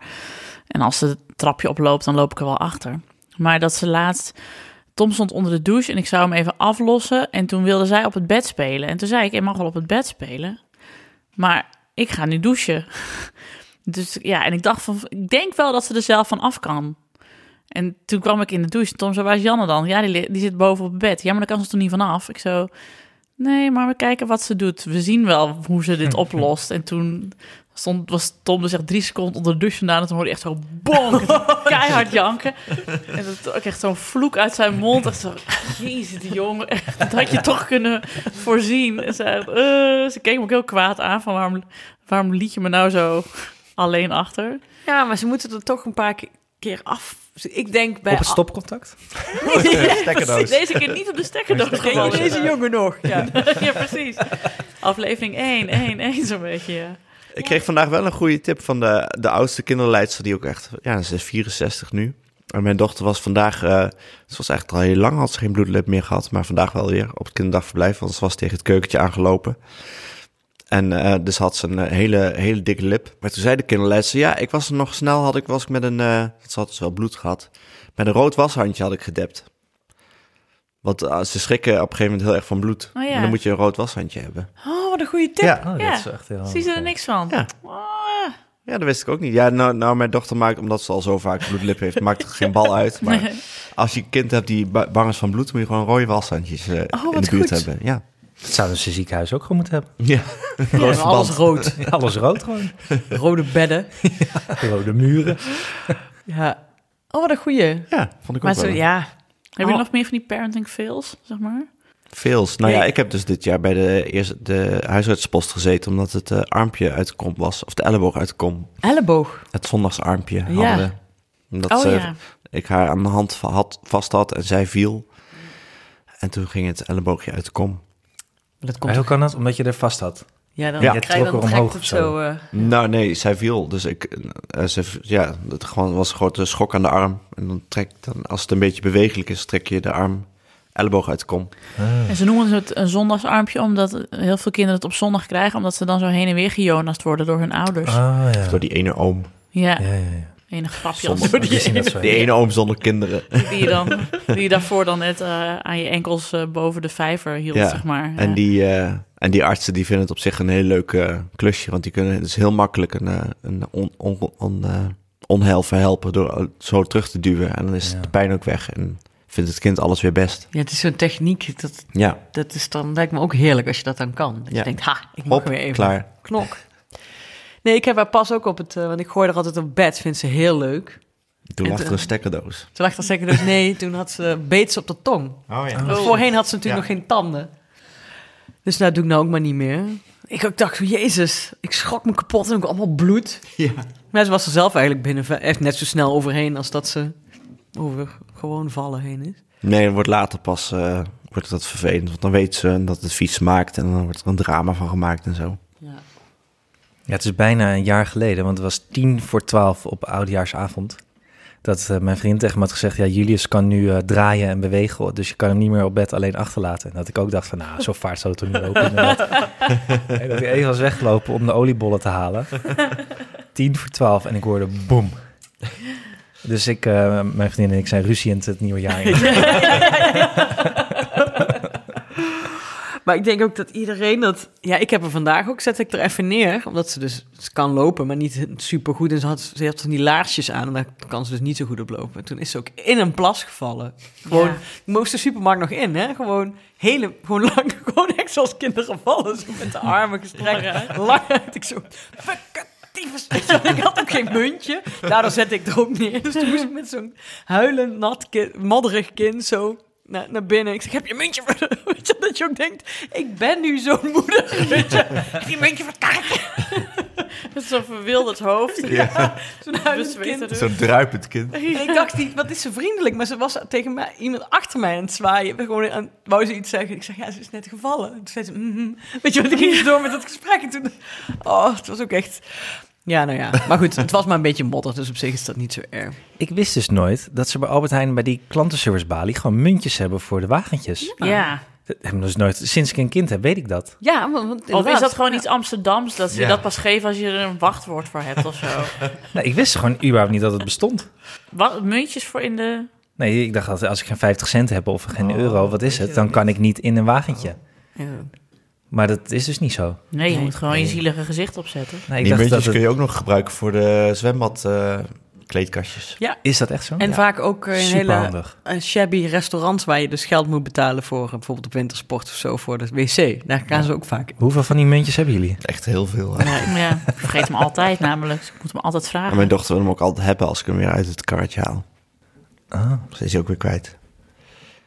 En als ze het trapje oploopt, dan loop ik er wel achter. Maar dat ze laatst... Tom stond onder de douche en ik zou hem even aflossen. En toen wilde zij op het bed spelen. En toen zei ik, je mag wel op het bed spelen. Maar ik ga nu douchen. Dus ja, en ik dacht van, ik denk wel dat ze er zelf van af kan. En toen kwam ik in de douche. Tom zei, waar is Janne dan? Ja, die, die zit boven op het bed. Ja, maar daar kan ze toch niet vanaf? Ik zo, nee, maar we kijken wat ze doet. We zien wel hoe ze dit oplost. En toen stond, was Tom dus echt drie seconden onder de douche vandaan. En toen hoorde hij echt zo bonk, keihard janken. En dat ook echt zo'n vloek uit zijn mond. Echt zo, jezus, die jongen. Dat had je toch kunnen voorzien. En ze, eh, ze keek me ook heel kwaad aan van waarom, waarom liet je me nou zo alleen achter? Ja, maar ze moeten er toch een paar ke- keer af... Ik denk bij... Op het stopcontact? Deze keer niet op de stekkerdoos. Ken je deze jongen nog? Ja. ja, precies. Aflevering 1, 1, 1 zo'n beetje. ja. Ik kreeg vandaag wel een goede tip van de, de oudste kinderleidster, die ook echt, ja, ze is 64 nu. En mijn dochter was vandaag, eh ze was echt al heel lang, had ze geen bloedlip meer gehad, maar vandaag wel weer op het kinderdagverblijf, want ze was tegen het keukentje aangelopen. En eh, dus had ze een eh, hele, hele dikke lip. Maar toen zei de kinderleidster, ja, ik was er nog snel, had ik, was ik met een, eh ze had dus wel bloed gehad, met een rood washandje had ik gedept. Want ze schrikken op een gegeven moment heel erg van bloed. Oh ja. En dan moet je een rood washandje hebben. Oh, wat een goede tip. Ja. Oh, Ja. dat is echt heel Zie ze er niks van? Ja. Oh, Ja, dat wist ik ook niet. Ja, nou, nou mijn dochter maakt, omdat ze al zo vaak bloedlip heeft, maakt het geen bal uit. Maar Nee. als je een kind hebt die ba- bang is van bloed, moet je gewoon rode washandjes eh, Oh, in de buurt goed. hebben. Ja. Dat zouden ze ziekenhuis ook gewoon moeten hebben. ja. Rood alles rood. Ja, Alles rood gewoon. Rode bedden. Rode muren. Ja. Oh, wat een goeie. Ja, vond ik Maar ook zo, wel. ja. Heb je Oh. nog meer van die parenting fails, zeg maar? Veels. Nou ja, Ja. ik heb dus dit jaar bij de, eerste, de huisartspost gezeten, omdat het eh, armpje uit de kom was. Of de elleboog uit de kom. Elleboog. Het zondagsarmpje Ja. hadden. Omdat Oh ze- ja. ik haar aan de hand had, vast had en zij viel. En toen ging het elleboogje uit de kom. Dat Maar komt hoe kan dat? Omdat je er vast had. Ja, dan Ja. krijg je dan omhoog of zo. zo. eh, Nou, nee, zij viel. Dus ik, eh, ze, ja, het gewoon was een grote schok aan de arm. En dan trek, dan, als het een beetje bewegelijk is, trek je de arm, elleboog uit de kom. En ze noemen het een zondagsarmpje, omdat heel veel kinderen het op zondag krijgen, omdat ze dan zo heen en weer gejonast worden door hun ouders. Ah, ja. Door die ene oom. Ja, Ja, ja, ja. Enig grapje als door Die ene, zo. Die ene oom zonder kinderen. die je, dan, die je daarvoor dan net eh, aan je enkels eh, boven de vijver hield, Ja, zeg maar. En Ja. die, eh, en die artsen die vinden het op zich een heel leuk klusje. Want die kunnen dus heel makkelijk een, eh, een on, on, on, eh, onheil verhelpen door zo terug te duwen. En dan is Ja. de pijn ook weg. En vindt het kind alles weer best. Ja, het is zo'n techniek. Dat, Ja, dat is dan, lijkt me ook heerlijk als je dat dan kan. Dat Ja. je denkt, ha, ik mag hop, weer even. klaar. Knok. Nee, ik heb haar pas ook op het... eh, want ik gooi er altijd op bed. Vindt ze heel leuk. Toen En lag er een stekkerdoos. Toen lag er zeker dus nee. Toen had ze beets op de tong. Oh ja. Want Voorheen had ze natuurlijk Ja. nog geen tanden. Dus nou doe ik nou ook maar niet meer. Ik ook dacht, jezus, ik schrok me kapot en ook allemaal bloed. Ja. Maar ze was er zelf eigenlijk binnen echt net zo snel overheen als dat ze over gewoon vallen heen is. Nee, dan wordt later pas eh, wordt dat vervelend. Want dan weet ze dat het vies smaakt en dan wordt er een drama van gemaakt en zo. Ja. Ja, het is bijna een jaar geleden, want het was tien voor twaalf op oudjaarsavond. Dat eh, mijn vriend tegen me had gezegd, ja, Julius kan nu eh, draaien en bewegen, dus je kan hem niet meer op bed alleen achterlaten. En dat ik ook dacht van, nou, zo vaart zou het er niet lopen. en dat ik even was weggelopen om de oliebollen te halen. Tien voor twaalf en ik hoorde boem. Dus ik, eh, mijn vriendin en ik zijn ruziend het nieuwe jaar in. Maar ik denk ook dat iedereen dat... Ja, ik heb er vandaag ook, zet ik er even neer. Omdat ze dus ze kan lopen, maar niet super goed. En ze had, ze had van die laarsjes aan en daar kan ze dus niet zo goed op lopen. En toen is ze ook in een plas gevallen. Gewoon, Ja. moest de supermarkt nog in, hè. Gewoon hele, gewoon lang, gewoon echt zoals kinderen vallen. Zo met de armen gestrekt, lang uit. Ik zo, Ik had ook geen muntje. Daardoor zette ik er ook neer. Dus toen moest ik met zo'n huilend, nat, kind, modderig kind zo naar, naar binnen. Ik zeg, heb je een muntje voor. Weet je, dat je ook denkt, ik ben nu zo'n moeder. Weet je, heb je een muntje voor het kaartje? Met zo'n verwilderd hoofd. Ja. Zo'n huilend kind. Zo'n druipend kind. Ik dacht, die, wat is ze vriendelijk? Maar ze was tegen mij, iemand achter mij aan het zwaaien. Gewoon aan, wou ze iets zeggen. Ik zeg, ja, ze is net gevallen. En toen zei ze, mhm. weet je wat, ik ging door met dat gesprek. En toen, oh, het was ook echt... Ja, nou ja. Maar goed, het was maar een beetje modder, dus op zich is dat niet zo erg. Ik wist dus nooit dat ze bij Albert Heijn bij die klantenservicebalie gewoon muntjes hebben voor de wagentjes. Ja. Dat hebben we dus nooit, sinds ik een kind heb, weet ik dat. Ja, want, Of is dat gewoon iets Amsterdams, dat ze Ja. dat pas geven als je er een wachtwoord voor hebt of zo? Nee, ik wist gewoon überhaupt niet dat het bestond. Wat, muntjes voor in de... Nee, ik dacht altijd, als ik geen 50 cent heb of geen Oh, euro, wat is het? Dan kan ik niet in een wagentje. Ja. Maar dat is dus niet zo. Nee, je Nee. moet gewoon je zielige gezicht opzetten. Nee, ik die dacht muntjes dat het- kun je ook nog gebruiken voor de zwembad eh, kleedkastjes. Is dat echt zo? En Ja. vaak ook eh, in hele eh, shabby restaurants waar je dus geld moet betalen voor bijvoorbeeld op wintersport of zo voor de wc. Daar gaan ze ook vaak in. Hoeveel van die muntjes hebben jullie? Echt heel veel. Ja, ik vergeet hem altijd namelijk. Dus ik moet hem altijd En vragen. mijn dochter wil hem ook altijd hebben als ik hem weer uit het karretje haal. Ah, Ze is hij ook weer kwijt.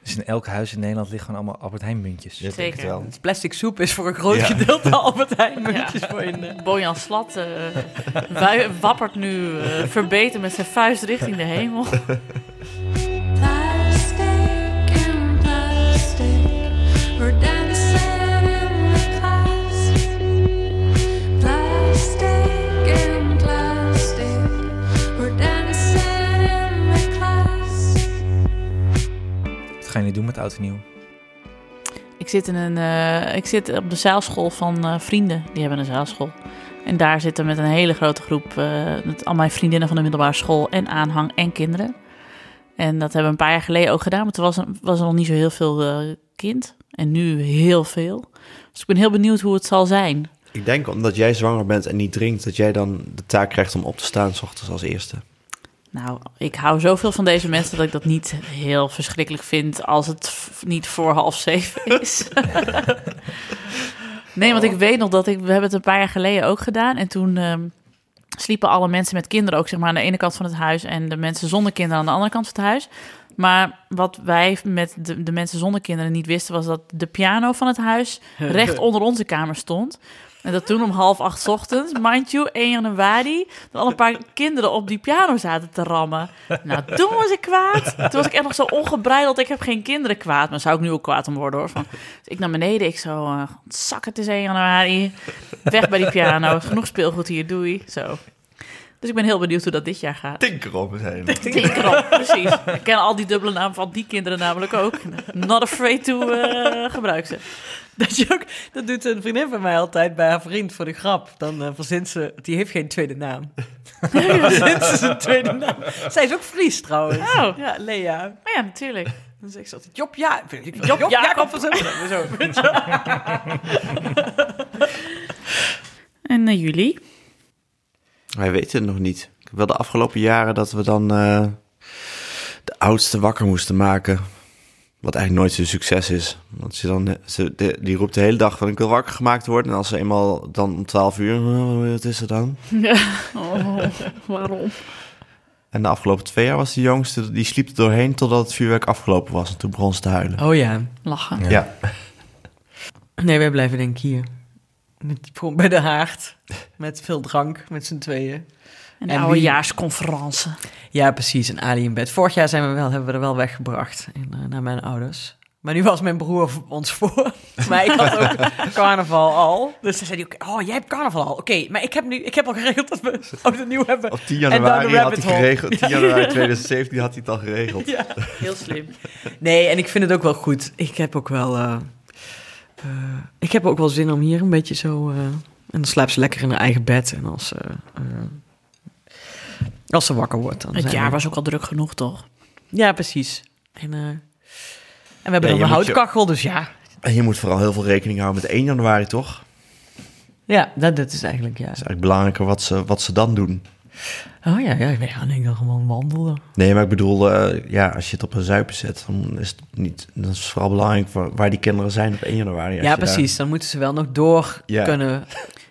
Dus in elk huis in Nederland liggen gewoon allemaal Albert Heijn muntjes. Ja, Zeker. wel. Het plastic soep is voor een groot Ja. gedeelte Albert Heijn muntjes voor in de... Bojan Slat eh, wappert nu eh, verbeten met zijn vuist richting de hemel. gaan jullie doen met oud en nieuw? Ik zit, in een, eh, ik zit op de zaalschool van eh, vrienden. Die hebben een zaalschool. En daar zitten met een hele grote groep, eh, met al mijn vriendinnen van de middelbare school en aanhang en kinderen. En dat hebben we een paar jaar geleden ook gedaan, maar toen was er, was er nog niet zo heel veel eh, kind. En nu heel veel. Dus ik ben heel benieuwd hoe het zal zijn. Ik denk omdat jij zwanger bent en niet drinkt, dat jij dan de taak krijgt om op te staan s ochtends als eerste. Nou, ik hou zoveel van deze mensen dat ik dat niet heel verschrikkelijk vind als het niet voor half zeven is. nee, want ik weet nog dat ik, we hebben het een paar jaar geleden ook gedaan. En toen ehm, sliepen alle mensen met kinderen ook zeg maar aan de ene kant van het huis en de mensen zonder kinderen aan de andere kant van het huis. Maar wat wij met de, de mensen zonder kinderen niet wisten, was dat de piano van het huis recht onder onze kamer stond. En dat toen om half acht 's ochtends, mind you, 1 januari, dat al een paar kinderen op die piano zaten te rammen. Nou, toen was ik kwaad. Toen was ik echt nog zo ongebreideld. Ik heb geen kinderen kwaad. Maar zou ik nu ook kwaad om worden hoor. Van, dus ik naar beneden, ik zo, eh zak het is 1 januari. Weg bij die piano. Genoeg speelgoed hier, doei. Zo. Dus ik ben heel benieuwd hoe dat dit jaar gaat. Tinker op zijn. Tinkerop, precies. Ik ken al die dubbele namen van die kinderen namelijk ook. Not afraid to eh gebruik ze. Dat, je ook, dat doet een vriendin van mij altijd bij haar vriend voor de grap. Dan eh verzint ze, die heeft geen tweede naam. Verzint ze zijn tweede naam. Zij is ook Fries trouwens. Oh. Ja, Lea. Maar ja, natuurlijk. Dan zegt ze altijd, Job, ja. Job, Job Jacob. Zo. Zo. En eh, jullie? Wij weten het nog niet. Ik heb wel de afgelopen jaren dat we dan eh, de oudste wakker moesten maken. Wat eigenlijk nooit zo'n succes is. Want ze dan, ze, de- die roept de hele dag van ik wil wakker gemaakt worden. En als ze eenmaal dan om 12 uur, "Oh, wat is er dan? Oh, waarom? En de afgelopen twee jaar was de jongste, die sliep er doorheen totdat het vuurwerk afgelopen was. En toen begon ze te huilen. Oh ja. Lachen. Ja. Ja, Nee, wij blijven denk ik hier. Met, gewoon bij de haard. Met veel drank, met z'n tweeën. Een En oudejaarsconferentie. Ja, precies. Een Ali in bed. Vorig jaar zijn we wel, hebben we er wel weggebracht in, eh, naar mijn ouders. Maar nu was mijn broer ons voor. maar ik had ook carnaval al. Dus dan zei hij ook, oh, jij hebt carnaval al. Oké, maar ik heb, nu, ik heb al geregeld dat we oud en nieuw hebben. op 10 En dan de januari had hij geregeld. 10 januari 2017 had hij het al geregeld. Ja. Heel slim. Nee, en ik vind het ook wel goed. Ik heb ook wel... eh, eh, ik heb ook wel zin om hier een beetje zo... eh, en dan slaapt ze lekker in haar eigen bed. En als, ze, als ze wakker wordt... Dan Het jaar we- was ook al druk genoeg, toch? Ja, precies. En, eh, en we hebben Ja, dan een je- houtkachel, dus ja. En je moet vooral heel veel rekening houden met 1 januari, toch? Ja, dat, dat is eigenlijk, ja. Het is eigenlijk belangrijker wat ze, wat ze dan doen. Oh ja, ja, we gaan denk ik dan gewoon wandelen. Nee, maar ik bedoel, eh, ja, als je het op een zuipen zet, dan is het niet. Dan is het vooral belangrijk waar die kinderen zijn op 1 januari. Als Ja, daar- precies. Dan moeten ze wel nog door Ja. kunnen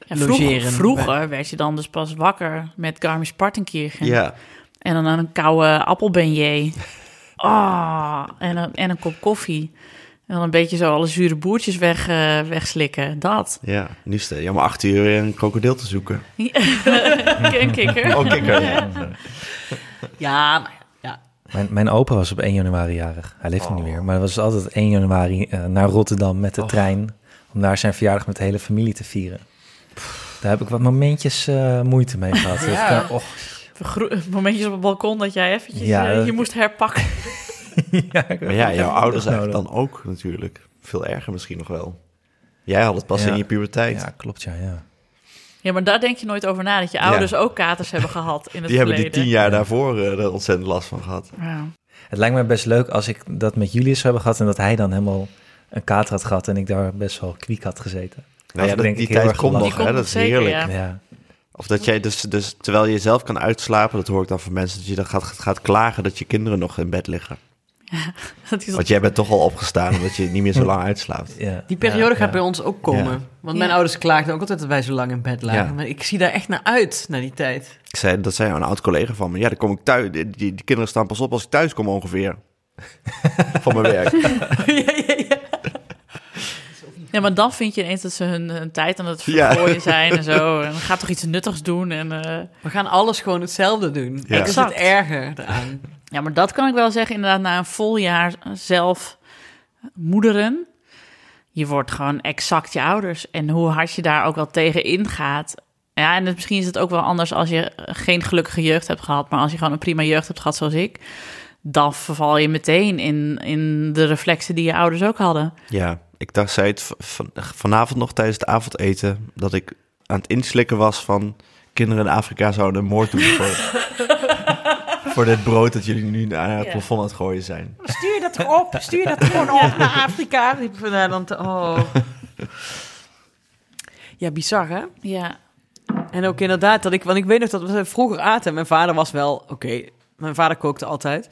Ja, vroeg- logeren. vroeger werd je dan dus pas wakker met Garmisch-Partenkirchen. Ja, En dan een koude appelbeignet. Ah, en, een, en een kop koffie. En dan een beetje zo alle zure boertjes weg, eh, wegslikken. Dat. ja. Nu sta je om 8 uur weer een krokodil te zoeken. Een kikker. Oh, kikker, ja. Ja, maar ja. Mijn, mijn opa was op 1 januari jarig. Hij leeft niet meer. Maar het was altijd 1 januari eh, naar Rotterdam met de Oh. trein. Om daar zijn verjaardag met de hele familie te vieren. Daar heb ik wat momentjes eh, moeite mee gehad. Ja. eh, Gro- Momentjes op het balkon dat jij eventjes Ja, eh, dat- je moest herpakken. ja, Maar ja, jouw ouders eigenlijk dan ook natuurlijk. Veel erger misschien nog wel. Jij had het pas Ja. in je puberteit. Ja, klopt, ja, ja. Ja, maar daar denk je nooit over na. Dat je Ja. ouders ook katers hebben gehad in het die hebben die tien jaar daarvoor er ontzettend last van gehad. Ja. Het lijkt me best leuk als ik dat met Julius zou hebben gehad... en dat hij dan helemaal een kater had gehad... en ik daar best wel kwiek had gezeten. Nou ja, ik dat, denk die tijd komt nog, hè? dat is zeker, heerlijk. ja. Ja. Of dat jij dus, dus, terwijl je jezelf kan uitslapen, dat hoor ik dan van mensen, dat je dan gaat, gaat klagen dat je kinderen nog in bed liggen. Dat is Want jij bent toch al opgestaan, omdat je niet meer zo lang uitslaapt. Ja. Die periode Ja, gaat ja. bij ons ook komen. Ja. Want mijn Ja. ouders klaagden ook altijd dat wij zo lang in bed lagen. Ja. Maar ik zie daar echt naar uit, naar die tijd. Ik zei, dat zei een oud collega van me. Ja, dan kom ik thuis. Die, die, die kinderen staan pas op als ik thuis kom ongeveer. van mijn werk. ja, ja, ja. Ja, maar dan vind je ineens dat ze hun, hun tijd aan het Ja. vergooien zijn en zo. En ga toch iets nuttigs doen. En, eh, We gaan alles gewoon hetzelfde doen. Ja. Is het Exact. erger eraan. Ja, maar dat kan ik wel zeggen, inderdaad, na een vol jaar zelf moederen. Je wordt gewoon exact je ouders. En hoe hard je daar ook wel tegen ingaat. Ja, en het, misschien is het ook wel anders als je geen gelukkige jeugd hebt gehad. Maar als je gewoon een prima jeugd hebt gehad zoals ik. Dan verval je meteen in, in de reflexen die je ouders ook hadden. Ja, ik dacht, zei het van, vanavond nog tijdens het avondeten... dat ik aan het inslikken was van... kinderen in Afrika zouden een moord doen voor, voor dit brood... dat jullie nu aan het Ja. plafond aan het gooien zijn. Stuur dat op. Stuur dat gewoon op naar Afrika. Oh. Ja, bizar hè? Ja, En ook inderdaad, dat ik, want ik weet nog dat we vroeger aten. Mijn vader was wel, oké, mijn vader kookte altijd.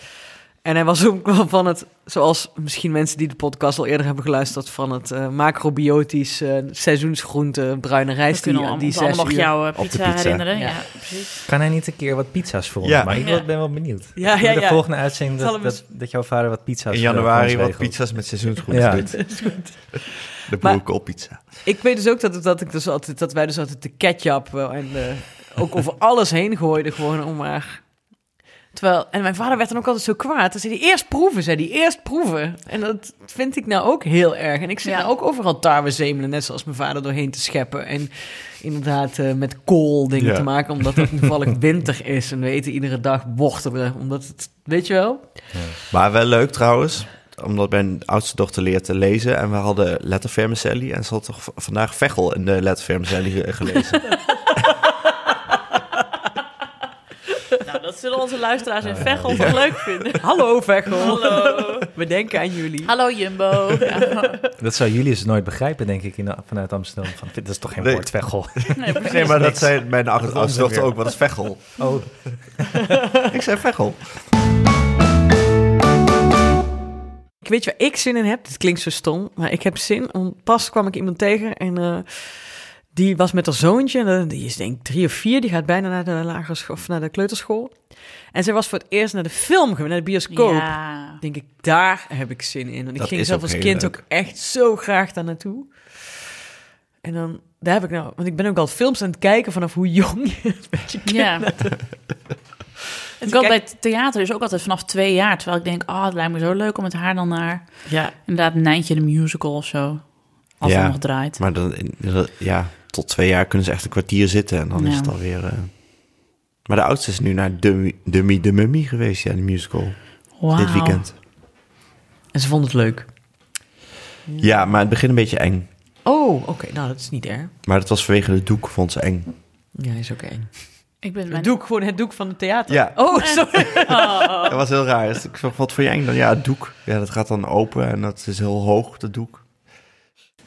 En hij was ook wel van het, zoals misschien mensen die de podcast al eerder hebben geluisterd, van het eh, macrobiotisch eh, seizoensgroente, bruine rijst. Die, ons die allemaal zes uur. jouw eh, pizza, pizza. herinneren. Ja. Ja, precies. Kan hij niet een keer wat pizza's voor ons Ja. maken? Ik Ja. ben wel benieuwd. Ja, ja, de volgende uitzending dat, hem dat, dat jouw vader wat pizza's In januari wat pizza's met seizoensgroenten Ja. doet. De boerenkoolpizza. Ik weet dus ook dat, dat, ik dus altijd, dat wij dus altijd de ketchup en eh, ook over alles heen gooiden, gewoon om maar... Terwijl, en mijn vader werd dan ook altijd zo kwaad. Dan zei hij, eerst proeven, zei hij, eerst proeven. En dat vind ik nou ook heel erg. En ik zit Ja. nou ook overal tarwe zemelen, net zoals mijn vader, doorheen te scheppen. En inderdaad eh, met kool dingen Ja. te maken, omdat het toevallig winter is. En we eten iedere dag wortelen, omdat het, weet je wel? Maar wel leuk trouwens, omdat mijn oudste dochter leert te lezen. En we hadden lettervermicelli. En ze had toch vandaag Vechel in de lettervermicelli ge- gelezen. Nou, dat zullen onze luisteraars in Veghel toch leuk vinden. Hallo Vechel. Hallo. We denken aan jullie. Hallo Jumbo. Ja. Dat zou Julius nooit begrijpen, denk ik, in, vanuit Amsterdam. Van, dat is toch geen Nee. woord, Vechel? Nee, nee, maar dat zei mijn oudste onzin dochter weer. ook. Wat is Vechel? Oh, Ik zei Vechel. Ik weet je waar ik zin in heb? Dit klinkt zo stom, maar ik heb zin. Om, pas kwam ik iemand tegen en eh, die was met haar zoontje. en, Die is denk ik drie of vier. Die gaat bijna naar de lagere school of naar de kleuterschool. En zij was voor het eerst naar de film geweest, naar de bioscoop. Ja. Denk ik, daar heb ik zin in. En ik ging zelf als kind leuk. ook echt zo graag daar naartoe. En dan, daar heb ik nou, want ik ben ook al films aan het kijken vanaf hoe jong je een beetje kind Ja. bent. Ik had bij het theater is ook altijd vanaf twee jaar. Terwijl ik denk, oh, het lijkt me zo leuk om met haar dan naar... Ja, Inderdaad, Nijntje de musical of zo. Als Ja, het nog draait. Maar dan, ja, tot twee jaar kunnen ze echt een kwartier zitten en dan is het alweer... eh, Maar de oudste is nu naar Dummy, Dummy de Mummy geweest, ja, de musical. Wauw. Dit weekend. en ze vond het leuk. Ja, maar het begint een beetje eng. Oh, oké, nou dat is niet erg. Maar dat was vanwege de doek, vond ze eng. Ja, is ook eng. Ik ben Het mijn... doek, gewoon het doek van het theater. Ja. Oh, sorry. Dat was heel raar. Dus ik vroeg, wat voor je eng dan? Ja, het doek. Ja, dat gaat dan open en dat is heel hoog, dat doek.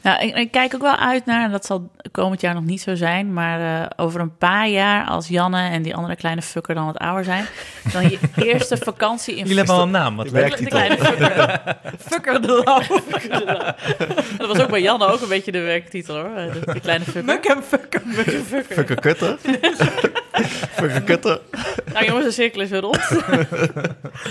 Ja, ik, ik kijk ook wel uit naar, en dat zal komend jaar nog niet zo zijn, maar eh, over een paar jaar, als Janne en die andere kleine fucker dan wat ouder zijn, dan je eerste vakantie in Jullie hebben al een naam. Wat Ik leuk. werk de die kleine fucker. Fucker de lauw. Dat was ook bij Janne ook een beetje de werktitel hoor, de, de kleine fucker. Muk en fucker. Muk en fucker. Fucker kutten. Fucker kutten. Nou jongens, de cirkel is weer rond.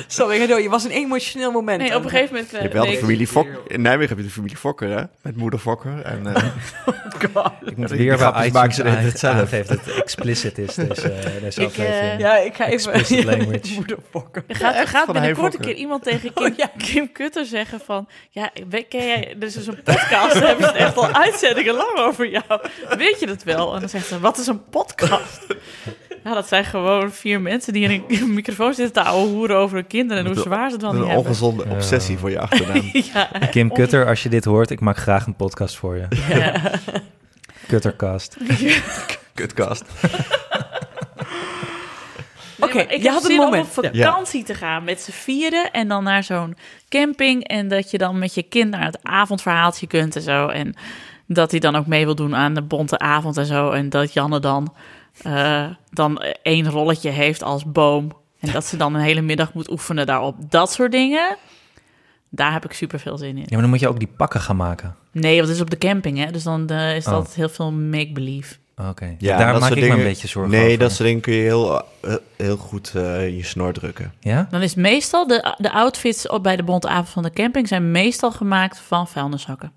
Sorry, Gedo, je was een emotioneel moment. Nee, op een gegeven moment... eh, Je hebt wel de familie Fokker. In Nijmegen heb je de familie Fokker, hè? Met moeder Fokker. En, eh, Ik moet weer maken iTunes hele tijd zelf. aangeeft dat het explicit is, deze, eh, deze Ik, aflevering. eh, Ja, ik ga even... Explicit language. Moederfokker. Er gaat, er gaat binnenkort een keer iemand tegen Kim, Kim Kutter zeggen van... Ja, ken jij... Dus is een podcast, daar hebben ze het echt al uitzendingen lang over jou. Weet je het wel? En dan zegt ze, wat is een podcast? Nou, dat zijn gewoon vier mensen die in een microfoon zitten te hoeren over hun kinderen... en hoe zwaar ze het wel een niet hebben. ongezonde Ja. obsessie voor je achternaam. Ja, Kim Kutter, als je dit hoort, ik maak graag een podcast voor je. Kuttercast. Kutkast. Oké, ik je heb had een zin moment. om op vakantie te gaan met z'n vieren en dan naar zo'n camping en dat je dan met je kind naar het avondverhaaltje kunt en zo en dat hij dan ook mee wil doen aan de bonte avond en zo en dat Janne dan eh, dan één rolletje heeft als boom en dat ze dan een hele middag moet oefenen daarop. Dat soort dingen, daar heb ik super veel zin in. Ja, maar dan moet je ook die pakken gaan maken. Nee, want het is op de camping, hè? Dus dan eh, is Oh. dat heel veel make-believe. Oké, Ja, daar dat maak soort ik me een dingen- beetje zorgen Nee, over. dat soort dingen kun je heel, eh, heel goed eh, je snor drukken. Ja? Dan is meestal de, de outfits op bij de bonte avond van de camping zijn meestal gemaakt van vuilniszakken.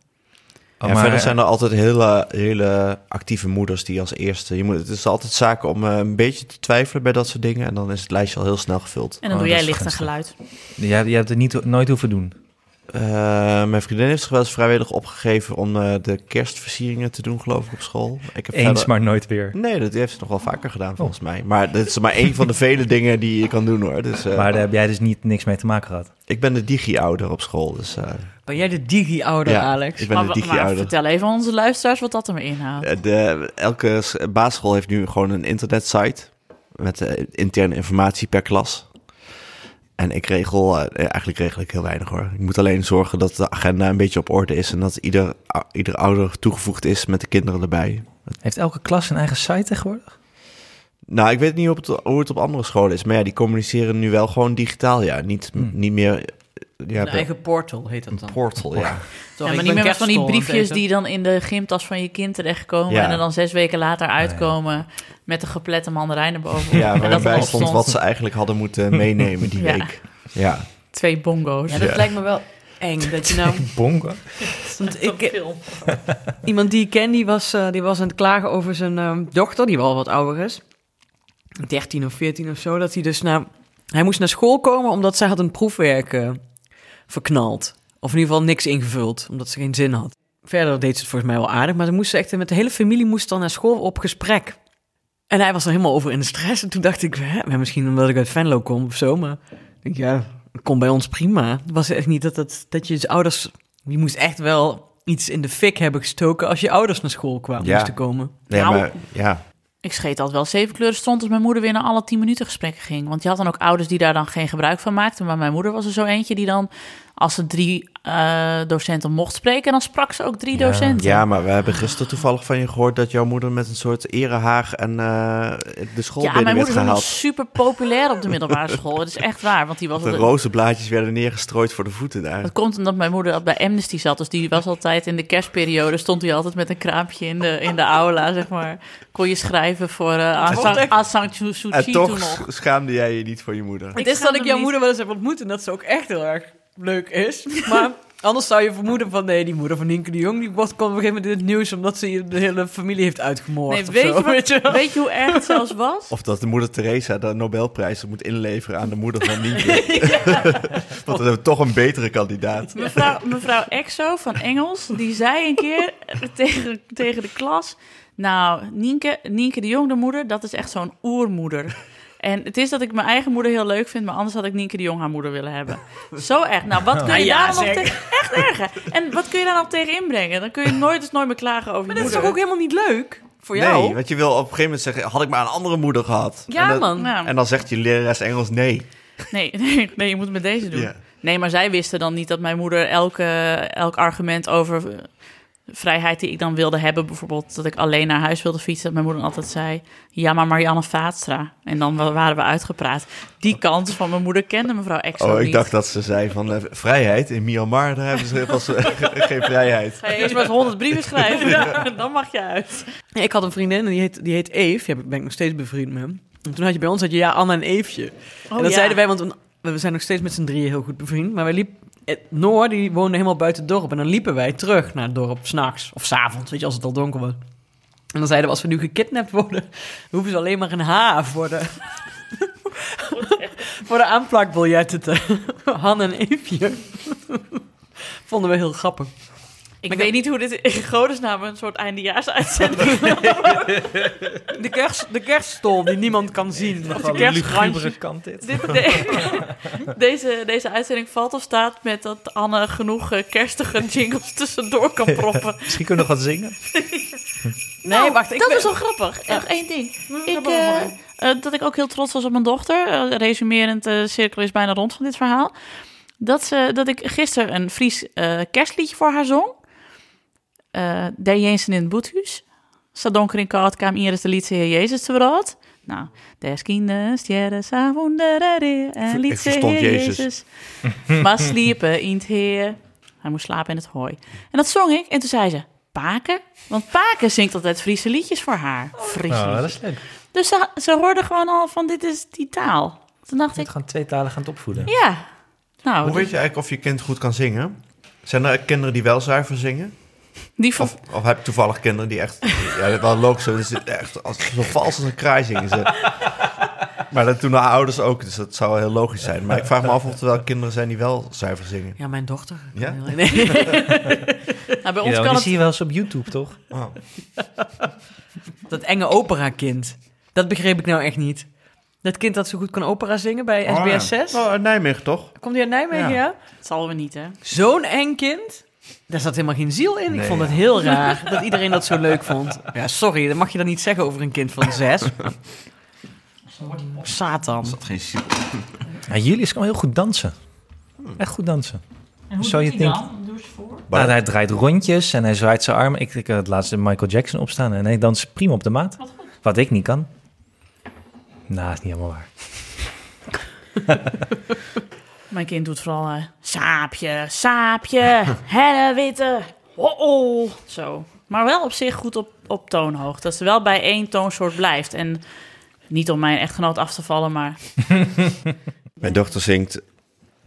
Oh, ja, maar- verder zijn er altijd hele, hele actieve moeders die als eerste... Je moet, het is altijd zaken om eh, een beetje te twijfelen bij dat soort dingen... en dan is het lijstje al heel snel gevuld. En dan Oh, doe dat jij licht en geluid. Ja, je hebt het niet, nooit hoeven doen. Eh, mijn vriendin heeft zich wel eens vrijwillig opgegeven... om eh, de kerstversieringen te doen, geloof ik, op school. Ik heb Eens, verder- maar nooit weer. Nee, dat heeft ze nog wel vaker gedaan, volgens mij. Maar dat is maar één van de vele dingen die je kan doen, hoor. Dus, eh, Maar daar heb jij dus niet niks mee te maken gehad. Ik ben de digi-ouder op school, dus... eh, Ben jij de digi-ouder, ja, Alex? ik ben Maar, de digi-ouder. vertel even aan onze luisteraars wat dat er inhoudt. De, elke basisschool heeft nu gewoon een internetsite met interne informatie per klas. En ik regel, eh, eigenlijk regel ik heel weinig hoor. Ik moet alleen zorgen dat de agenda een beetje op orde is en dat ieder, ieder ouder toegevoegd is met de kinderen erbij. Heeft elke klas een eigen site tegenwoordig? Nou, ik weet niet hoe het, hoe het op andere scholen is, maar ja, die communiceren nu wel gewoon digitaal. Ja, niet, Hmm. niet meer. Eh, Ja, Een eigen portal heet dat dan. portal, ja. Ja, Sorry, maar niet meer van die briefjes die dan in de gymtas van je kind terechtkomen... Ja. en er dan zes weken later uitkomen met een geplette mandarijn erboven. Ja, waarbij stond wat ze eigenlijk hadden moeten meenemen die Ja. week. Ja, Twee bongo's. Ja, dat Ja. lijkt me wel eng. Dat je nou... Bongo? Want ik, iemand die ik ken, die was, eh, die was aan het klagen over zijn ehm, dochter, die wel wat ouder is. 13 of 14 of zo. Dat hij dus naar... Hij moest naar school komen omdat zij had een proefwerk eh, verknald. Of in ieder geval niks ingevuld, omdat ze geen zin had. Verder deed ze het volgens mij wel aardig, maar ze moest echt met de hele familie moest dan naar school op gesprek. En hij was er helemaal over in de stress. En toen dacht ik, hè, misschien omdat ik uit Venlo kom of zo, maar ik denk, ja, komt bij ons prima. Het was echt niet dat, dat, dat je ouders, je moest echt wel iets in de fik hebben gestoken als je ouders naar school kwamen, Ja. moesten komen. nee, Nou. maar ja. Ik scheet altijd wel zeven kleuren stond als mijn moeder weer naar alle tien minuten gesprekken ging. Want je had dan ook ouders die daar dan geen gebruik van maakten. Maar mijn moeder was er zo eentje die dan als ze drie eh, docenten mocht spreken, dan sprak ze ook drie docenten. Ja, maar we hebben gisteren toevallig van je gehoord dat jouw moeder met een soort erehaag en eh, de school Ja, binnen mijn werd moeder is ook nog gehaald. super populair op de middelbare school. Het is echt waar, want die was... De rozenblaadjes werden neergestrooid voor de voeten daar. Dat komt omdat mijn moeder bij Amnesty zat. Dus die was altijd in de kerstperiode... stond hij altijd met een kraampje in de, in de aula, zeg maar. Kon je schrijven voor eh Aung Suu En toch schaamde jij je niet voor je moeder. Het is dat ik jouw moeder wel eens heb ontmoet en dat ze ook echt heel erg leuk is. Maar anders zou je vermoeden van nee, die moeder van Nienke de Jong, die wordt kwam op een gegeven moment in het nieuws omdat ze de hele familie heeft uitgemoord. Nee, of weet, zo, je wat- weet je weet je hoe erg het zelfs was? Of dat de moeder Teresa de Nobelprijs moet inleveren aan de moeder van Nienke. Want we hebben toch een betere kandidaat. Mevrouw, mevrouw Exo van Engels, die zei een keer tegen, tegen de klas... Nou, Nienke, Nienke de Jong, de moeder, dat is echt zo'n oermoeder. En het is dat ik mijn eigen moeder heel leuk vind, maar anders had ik Nienke de Jong haar moeder willen hebben. Zo echt. Nou, wat kun je Ah, ja, daar nog zeg. tegen... Echt erg? En wat kun je daar nog tegen inbrengen? Dan kun je nooit eens nooit meer klagen over Maar je dat is moeder. toch ook helemaal niet leuk voor jou? Nee, want je wil op een gegeven moment zeggen, had ik maar een andere moeder gehad. Ja, en, dat- man. Ja. en dan zegt je lerares Engels nee. Nee, nee, nee, je moet het met deze doen. Nee, maar zij wisten dan niet dat mijn moeder elke, elk argument over vrijheid die ik dan wilde hebben, bijvoorbeeld dat ik alleen naar huis wilde fietsen, dat mijn moeder altijd zei, ja, maar Marianne Vaatstra. En dan wa- waren we uitgepraat. Die kant van mijn moeder kende mevrouw Exo Oh, ik niet. dacht dat ze zei van eh, vrijheid. In Myanmar, daar hebben ze pas, geen vrijheid. Ga je eerst maar eens honderd brieven schrijven, ja, dan mag je uit. Nee, Ik had een vriendin en die heet, die heet Eve. Ja, ben ik nog steeds bevriend met hem. En toen had je bij ons had je ja, Anna en Eefje. Oh, en dat ja. zeiden wij, want we we zijn nog steeds met z'n drieën heel goed bevriend. Maar wij liepen... eh, Noor, die woonde helemaal buiten het dorp. En dan liepen wij terug naar het dorp, s'nachts of s'avonds, weet je, als het al donker was. En dan zeiden we, als we nu gekidnapt worden, hoeven ze alleen maar een H voor de, voor de aanplakbiljetten te... Han en Eefje. Vonden we heel grappig. Ik weet niet hoe dit in godesnaam een soort eindejaarsuitzending De, kerst, de kerststol die niemand kan zien. Of de kant dit. Dit, de- deze, deze uitzending valt of staat met dat Anne genoeg eh, kerstige jingles tussendoor kan proppen. Misschien kunnen we nog wat zingen. Nee, wacht. Ik dat ben- is wel grappig. Echt één ding. Ik, eh, eh, dat ik ook heel trots was op mijn dochter. Eh, resumerend, de cirkel is bijna rond van dit verhaal. Dat, ze, dat ik gisteren een Fries eh, kerstliedje voor haar zong. Eh Der Jensen in het boethuis. Zo donker in koud kwam Iris de liedse Heer Jezus te brood. Nou, des kinders jere savondere en verstond Heer Jezus. Jezus. Maar sliepen in het Heer. Hij moest slapen in het hooi. En dat zong ik. En toen zei ze, Paken? Want Paken zingt altijd Friese liedjes voor haar. Friese Oh, dat is leuk. Dus ze, ze hoorde gewoon al van, dit is die taal. Toen dacht Je ik, gewoon twee talen gaan opvoeden. ja. Nou, Hoe weet je eigenlijk of je kind goed kan zingen? Zijn er kinderen die wel zuiver zingen? Die van, Of, of heb je toevallig kinderen die echt... Ja, dat is wel logisch. zo. Dus echt als, zo vals als een kraai zingen ze. Maar dat doen haar ouders ook, dus dat zou heel logisch zijn. Maar ik vraag me af of er wel kinderen zijn die wel zuiver zingen. Ja, mijn dochter. Ja? Nee. nou, bij ons Ja, kan die het... zie je wel eens op YouTube, toch? Oh. Dat enge opera-kind. Dat begreep ik nou echt niet. Dat kind dat zo goed kan opera zingen bij SBS 6. Oh, uit Nijmegen toch? Komt hij uit Nijmegen, Ja. ja? Dat zal we niet, hè? Zo'n eng kind? Daar zat helemaal geen ziel in. Ik vond het heel raar dat iedereen dat zo leuk vond. Ja, sorry, dat mag je dan niet zeggen over een kind van zes. Satan. Dat geen ziel. Ja, Julius kan heel goed dansen. Echt goed dansen. Zou je denken? Nou, hij draait rondjes en hij zwaait zijn armen. Ik, ik had het laatste Michael Jackson opstaan en hij danst prima op de maat. Wat ik niet kan. Nou, is niet helemaal waar. Mijn kind doet vooral eh, saapje, saapje, helle witte, oh, oh, zo. Maar wel op zich goed op, op toonhoogte. Dat ze wel bij één toonsoort blijft. En niet om mijn echtgenoot af te vallen, maar Mijn dochter zingt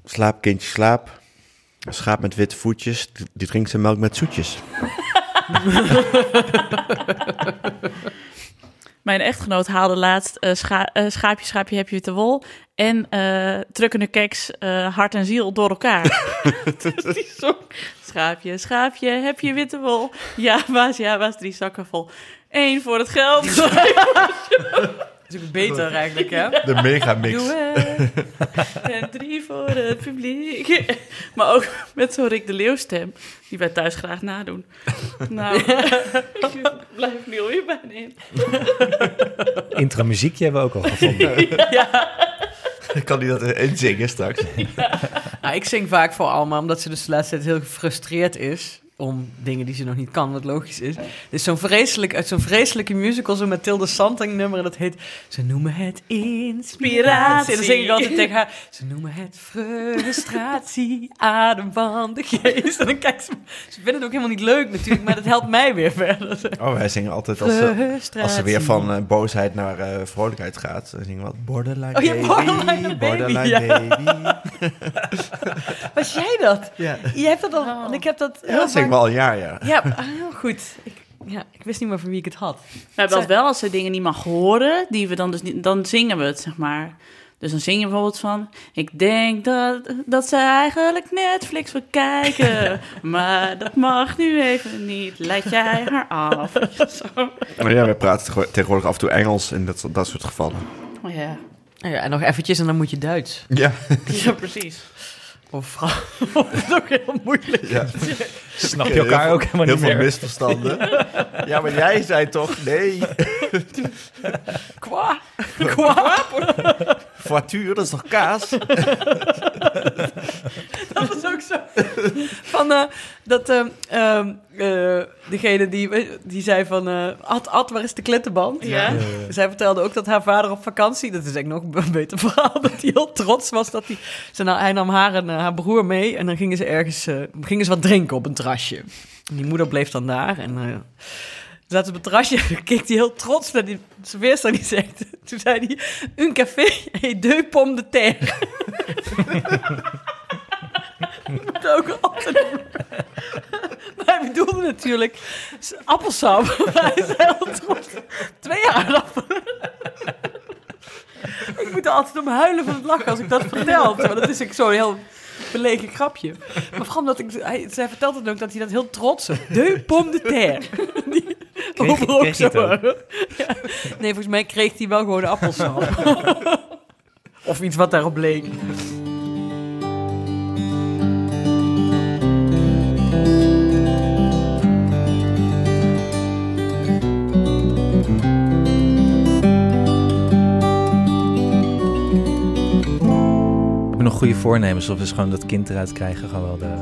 Slaap kindje slaap. Een schaap met witte voetjes, die drinkt zijn melk met zoetjes. mijn echtgenoot haalde laatst eh, scha- eh, schaapje, schaapje, heb je witte wol. En eh trukkende keks, hart en ziel door elkaar. Dus die zong, schaapje, schaapje, heb je witte wol? Ja, waas, ja, waas, drie zakken vol. Eén voor het geld. Ook beter eigenlijk, hè? De megamix. Doe het. En drie voor het publiek. Maar ook met zo'n Rick de Leeuw stem, die wij thuis graag nadoen. Nou, ik blijf nu alweer bijna in. Intro muziekje hebben we ook al gevonden. kan hij dat inzingen straks? Nou, ik zing vaak voor Alma, omdat ze dus de laatste tijd heel gefrustreerd is om dingen die ze nog niet kan, wat logisch is. Dus zo'n vreselijk, uit zo'n vreselijke musical, zo'n Mathilde Santing nummer, en dat heet Ze noemen het inspiratie. En dan zing ik altijd tegen haar, ze noemen het frustratie, adem van de geest. En dan kijkt ze, ze vinden het ook helemaal niet leuk natuurlijk, maar dat helpt mij weer verder. Oh, wij zingen altijd als ze, als ze weer van eh, boosheid naar eh, vrolijkheid gaat. Dan zingen we wat Borderline Oh ja, Baby. Borderline Baby, Borderline ja. Baby. Was jij dat? Ja, Jij hebt dat al, want ik heb dat ja heel dat al een jaar, ja. Ja, heel goed. Ik, ja, ik wist niet meer van wie ik het had. Nou, dat wel als ze dingen niet mag horen, die we dan dus niet, dan zingen we het, zeg maar. Dus dan zing je bijvoorbeeld van, ik denk dat, dat ze eigenlijk Netflix wil kijken, maar dat mag nu even niet, leid jij haar af. Zo. Maar ja, wij praten tegenwoordig af en toe Engels in dat, dat soort gevallen. Oh ja. Ja, en nog eventjes en dan moet je Duits. Ja, ja, precies. Of dat is ook heel moeilijk. ja. Snap je elkaar Heel ook veel- helemaal Heel niet veel meer. misverstanden. Ja, maar jij zei toch nee. Qua. Qua. Voituur, dat is toch kaas? Dat was ook zo. Van eh, dat eh, degene die, die zei van... eh Ad, Ad, waar is de klettenband? Ja. Zij vertelde ook dat haar vader op vakantie... Dat is eigenlijk nog een beter verhaal. Dat hij heel trots was dat hij... Ze, nou, hij nam haar en eh, haar broer mee. En dan gingen ze ergens... gingen ze wat drinken op een terrasje. En die moeder bleef dan daar. En zaten op het terrasje. Keek hij heel trots naar die serveerster. Die zegt... Toen zei hij... Un café et deux pommes de terre. Ook altijd... Maar hij bedoelde natuurlijk appelsap. Hij zei heel trots. Twee aardappelen. Ik moet er altijd om huilen van het lachen als ik dat vertel. Maar dat is ook zo'n heel belegen grapje. Maar vooral omdat ik... Hij, zij vertelt het ook dat hij dat heel trots is. De pomme de terre. Die Kreeg- ook kreeg zo... Ja. Nee, volgens mij kreeg hij wel gewoon appelsap. Of iets wat daarop leek. Goede voornemens of is gewoon dat kind eruit krijgen gewoon wel de...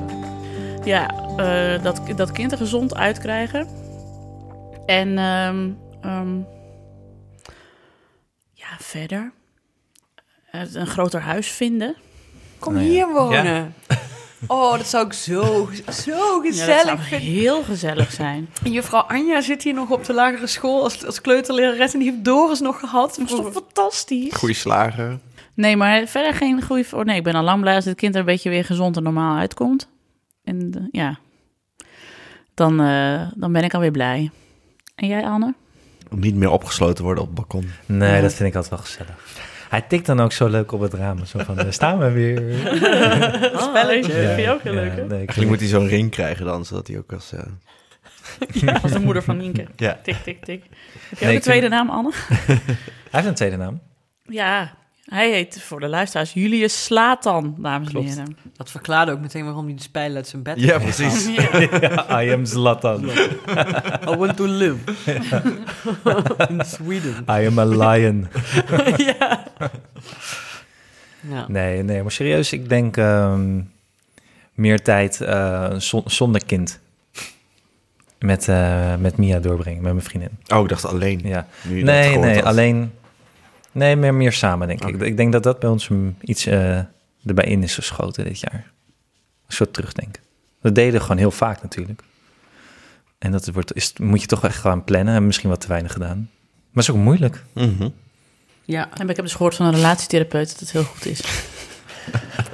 Ja, eh, dat, dat kind er gezond uitkrijgen. En ehm, ehm, ja, verder. Een groter huis vinden. Kom Nou ja. hier wonen. Oh, dat zou ik zo, zo Ja, dat gezellig zou vinden. heel gezellig zijn. En juffrouw Anja zit hier nog op de lagere school als, als kleuterlerares en die heeft Doris nog gehad. Dat is toch fantastisch? Goeie slager. Nee, maar verder geen goede... voor. nee, ik ben al lang blij als het kind er een beetje weer gezond en normaal uitkomt. En eh, ja, dan, eh, dan ben ik alweer blij. En jij, Anne? Om niet meer opgesloten worden op het balkon. Nee, Ja. dat vind ik altijd wel gezellig. Hij tikt dan ook zo leuk op het raam. Zo van, daar staan we weer. Spelletje, Ja, vind je ook heel ja, leuk, hè? nee, ik Eigenlijk vind- moet hij zo'n ring krijgen dan, zodat hij ook als... eh, Ja, als de moeder van Nienke. Ja. Tik, tik, tik. Heb je Nee, ook een tweede vind- naam, Anne? Hij heeft een tweede naam. Ja, hij heet voor de luisteraars Julius Slatan, dames en heren. Dat verklaarde ook meteen waarom hij de spijl uit zijn bed Ja, precies. Ja, I am Zlatan. I want to live. In Sweden. I am a lion. ja. ja. Nee, nee, maar serieus, ik denk ehm, meer tijd eh, zon- zonder kind. Met, eh, met Mia doorbrengen, met mijn vriendin. Oh, ik dacht alleen. Ja. Nee, nee, had. alleen... Nee, meer, meer samen, denk ik. Ik denk dat dat bij ons iets eh, erbij in is geschoten dit jaar. Een soort terugdenken. Dat deden we gewoon heel vaak natuurlijk. En dat wordt, is, moet je toch echt gaan plannen. En misschien wat te weinig gedaan. Maar het is ook moeilijk. Mhm. ja. En ik heb dus gehoord van een relatietherapeut dat het heel goed is.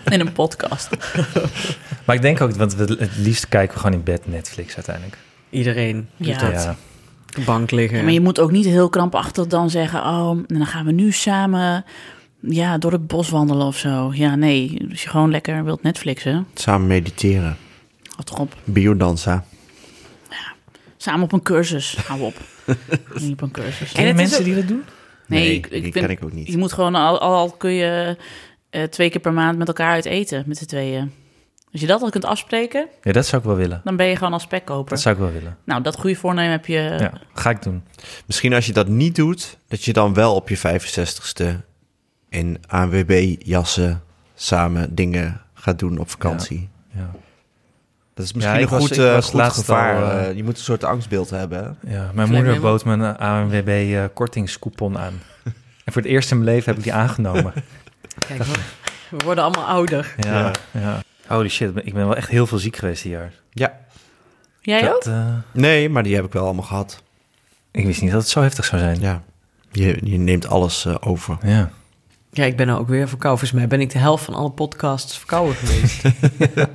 In een podcast. Maar ik denk ook, want we, het liefst kijken we gewoon in bed Netflix uiteindelijk. Iedereen doet Ja. dat. Ja. De bank liggen. Ja, maar je moet ook niet heel krampachtig dan zeggen... oh, en dan gaan we nu samen ja, door het bos wandelen of zo. Ja, nee, als je gewoon lekker wilt Netflixen... Samen mediteren. Wat op. Biodanza. Samen op een cursus. Hou op. niet op een cursus. Ken je het is mensen ook- die dat doen? Nee, Nee, ik, ik die vind, ken ik ook niet. Je moet gewoon, al, al kun je eh, twee keer per maand met elkaar uit eten, met z'n tweeën. Als je dat al kunt afspreken, Ja, dat zou ik wel willen. dan ben je gewoon als spekkoper. Dat zou ik wel willen. Nou, dat goede voornemen heb je... Ja, ga ik doen. Misschien als je dat niet doet, dat je dan wel op je 65ste in ANWB-jassen samen dingen gaat doen op vakantie. Ja. Dat is misschien een was- goed, eh, laatst gevaar. al, eh, eh, je moet een soort angstbeeld hebben. hè? Ja, mijn moeder bood me een ANWB eh, kortingscoupon aan. En voor het eerst in mijn leven heb ik die aangenomen. Kijk, we- we worden allemaal ouder. Ja, ja. Holy shit, ik ben wel echt heel veel ziek geweest dit jaar. Ja. Jij ook? Dat, eh, Nee, maar die heb ik wel allemaal gehad. ik wist niet dat het zo heftig zou zijn. Ja. Je, je neemt alles eh, over. Ja. Ja, ik ben nou ook weer verkouden. Volgens mij ben ik de helft van alle podcasts verkouden geweest.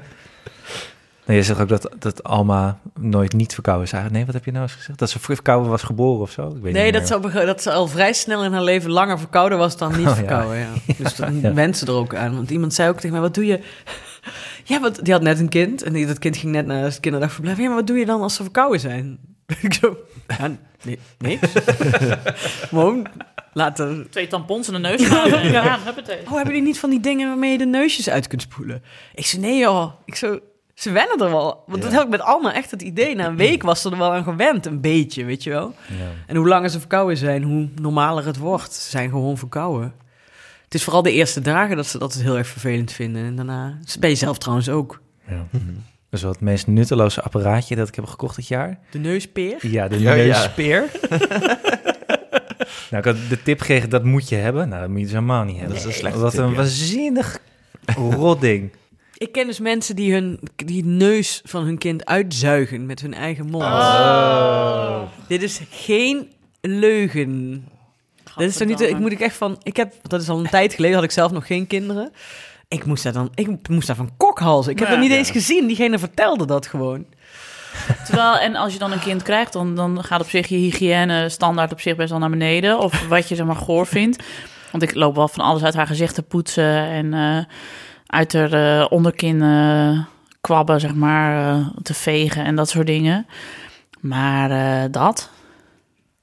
Nee, je zegt ook dat, dat Alma nooit niet verkouden is. Nee, wat heb je nou eens gezegd? Dat ze verkouden was geboren of zo? Ik weet Nee, niet dat ze, al, dat ze al vrij snel in haar leven langer verkouden was dan niet Oh, ja. verkouden. Ja. Dus dan Ja. ze er ook aan. Want iemand zei ook tegen mij, wat doe je... Ja, wat, die had net een kind en die, dat kind ging net naar het kinderdagverblijf. Ja, maar wat doe je dan als ze verkouden zijn? ik zo, ja, nee, niks. Gewoon laten... Twee tampons en een neus en gaan, huppatee. Oh, hebben jullie niet van die dingen waarmee je de neusjes uit kunt spoelen? Ik zei, nee joh. Ik zo, ze wennen er wel. Want dat Ja. heb ik met Alma echt het idee. Na een week was ze er wel aan gewend, een beetje, weet je wel. Ja. En hoe langer ze verkouden zijn, hoe normaler het wordt. Ze zijn gewoon verkouden. Het is vooral de eerste dagen dat ze dat heel erg vervelend vinden. En daarna ben je zelf trouwens ook. Ja. Dat is wel het meest nutteloze apparaatje dat ik heb gekocht dit jaar. De neuspeer. Ja, de Ja, ja. neuspeer. nou, ik had de tip gekregen, dat moet je hebben. Nou, dat moet je dus helemaal niet hebben. Dat is een slechte Wat tip, een ja. waanzinnig rot ding. Ik ken dus mensen die hun die neus van hun kind uitzuigen met hun eigen mond. Oh. Dit is geen leugen. Dat is toch niet, ik moet ik echt van, ik heb, dat is al een tijd geleden, had ik zelf nog geen kinderen. Ik moest daar dan, ik moest daar van kokhalzen. Ik heb Ja. dat niet Ja. eens gezien. Diegene vertelde dat gewoon. Terwijl, en als je dan een kind krijgt, dan, dan gaat op zich je hygiëne standaard op zich best wel naar beneden. Of wat je zeg maar goor vindt. Want ik loop wel van alles uit haar gezicht te poetsen en eh, uit haar eh, onderkin kwabben, zeg maar, eh, te vegen en dat soort dingen. Maar eh, dat?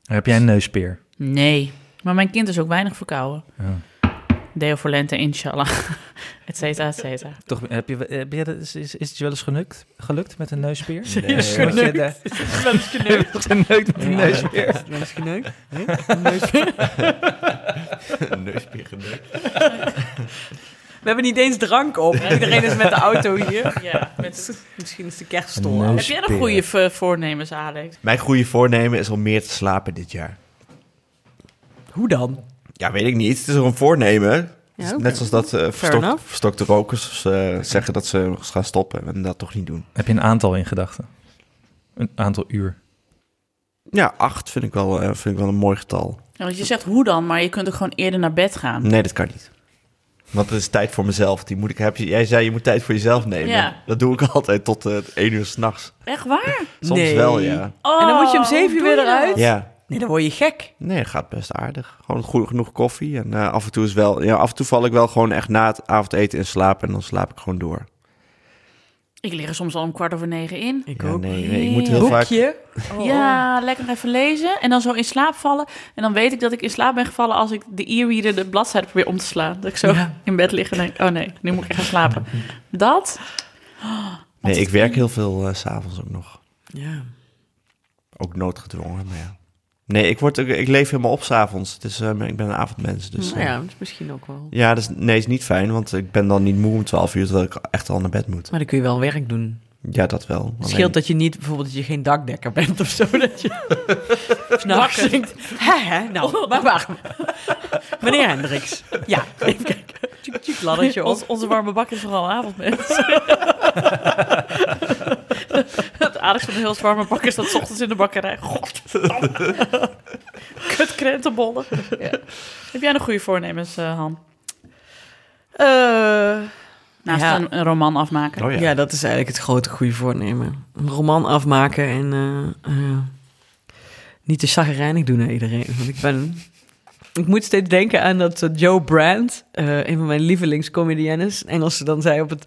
Heb jij een neuspeer? Nee. Maar mijn kind is ook weinig verkouden. Ja. Deo voor lente, inshallah. et cetera, et cetera. Toch, heb je, heb je, is, is, is het je wel eens gelukt, gelukt met een neuspeer? Nee. Word je de- Wel eens geneukt. geneukt met een neuspeer? Wel eens geneukt. Nee? Een neuspeer. Neuspeer geneukt. We hebben niet eens drank op. Iedereen is met de auto hier. Ja, met Misschien is de kerststol Heb jij nog goede voornemens, Alex? Mijn goede voornemen is om meer te slapen dit jaar. Hoe dan? Ja, weet ik niet. Het is een voornemen. Ja. Net zoals dat eh verstokte rokers eh, zeggen dat ze nog eens gaan stoppen en dat toch niet doen. Heb je een aantal in gedachten? Een aantal uur? Ja, acht vind ik wel, eh, vind ik wel een mooi getal. Ja, want je zegt hoe dan, maar je kunt ook gewoon eerder naar bed gaan. Nee, dat kan niet. Want het is tijd voor mezelf. Die moet ik, heb je, jij zei je moet tijd voor jezelf nemen. Ja. Dat doe ik altijd tot eh, één uur s'nachts. Echt waar? Soms Nee. wel, ja. Oh, En dan moet je om zeven uur weer eruit? Ja. Nee, dan word je gek. Nee, dat gaat best aardig. Gewoon goed, genoeg koffie. En eh, af en toe is wel... Ja, af en toe val ik wel gewoon echt na het avondeten in slaap. En dan slaap ik gewoon door. Ik lig er soms al om kwart over negen in. Ik Ja, ook. nee, nee, ik moet heel vaak... Boekje. Ja, lekker even lezen en dan zo in slaap vallen. En dan weet ik dat ik in slaap ben gevallen als ik de e-reader de bladzijde probeer om te slaan. Dat ik zo Ja. in bed lig en denk, oh nee, nu moet ik echt gaan slapen. Dat? Nee, ik werk heel veel eh, s s'avonds ook nog. Ja. Ook noodgedwongen, maar ja. Nee, ik, word, ook- ik leef helemaal op s'avonds. Het is, eh, ik ben een avondmens, dus... nou eh, ja, dat is misschien ook wel. ja, dat is, nee, is niet fijn, want ik ben dan niet moe om 12 uur, terwijl ik echt al naar bed moet. Maar dan kun je wel werk doen. Ja, dat wel. Het Alleen- scheelt dat je niet, bijvoorbeeld, dat je geen dakdekker bent of zo. Dat je hè, hè, nou, maar waar? Meneer Hendricks. Ja, even kijken. Tjuk, tjuk, laddertje op. Ons, onze warme bak is vooral avondmens. Het aardigste van de heel warme bak is dat 's ochtends in de bakkerij. God. Kut krentenbollen. Ja. Heb jij nog goede voornemens, eh, Han? Eh, Naast Ja. een, een roman afmaken. Oh ja. ja. dat is eigenlijk het grote goede voornemen. Een roman afmaken en eh, eh, niet te chagrijnig doen naar iedereen. Want ik ben... Ik moet steeds denken aan dat Joe Brandt, eh, een van mijn lievelingscomediennes, Engelse, dan zei op het...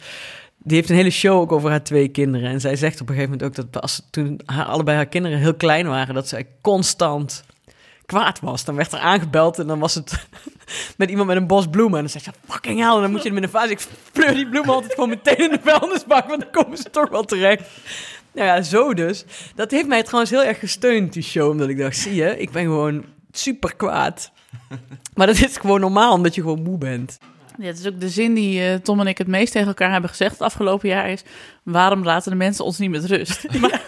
Die heeft een hele show ook over haar twee kinderen. En zij zegt op een gegeven moment ook dat toen haar, allebei haar kinderen heel klein waren, dat zij constant kwaad was. Dan werd er aangebeld en dan was het met iemand met een bos bloemen. En dan zei ze, fucking hell, en dan moet je hem in een vaas. Ik pleur die bloemen altijd gewoon meteen in de vuilnisbak, want dan komen ze toch wel terecht. Nou ja, zo dus. Dat heeft mij trouwens heel erg gesteund, die show. Omdat ik dacht, zie je, ik ben gewoon super kwaad. Maar dat is gewoon normaal, omdat je gewoon moe bent. Ja, het is ook de zin die eh, Tom en ik het meest tegen elkaar hebben gezegd het afgelopen jaar is... waarom laten de mensen ons niet met rust? Maar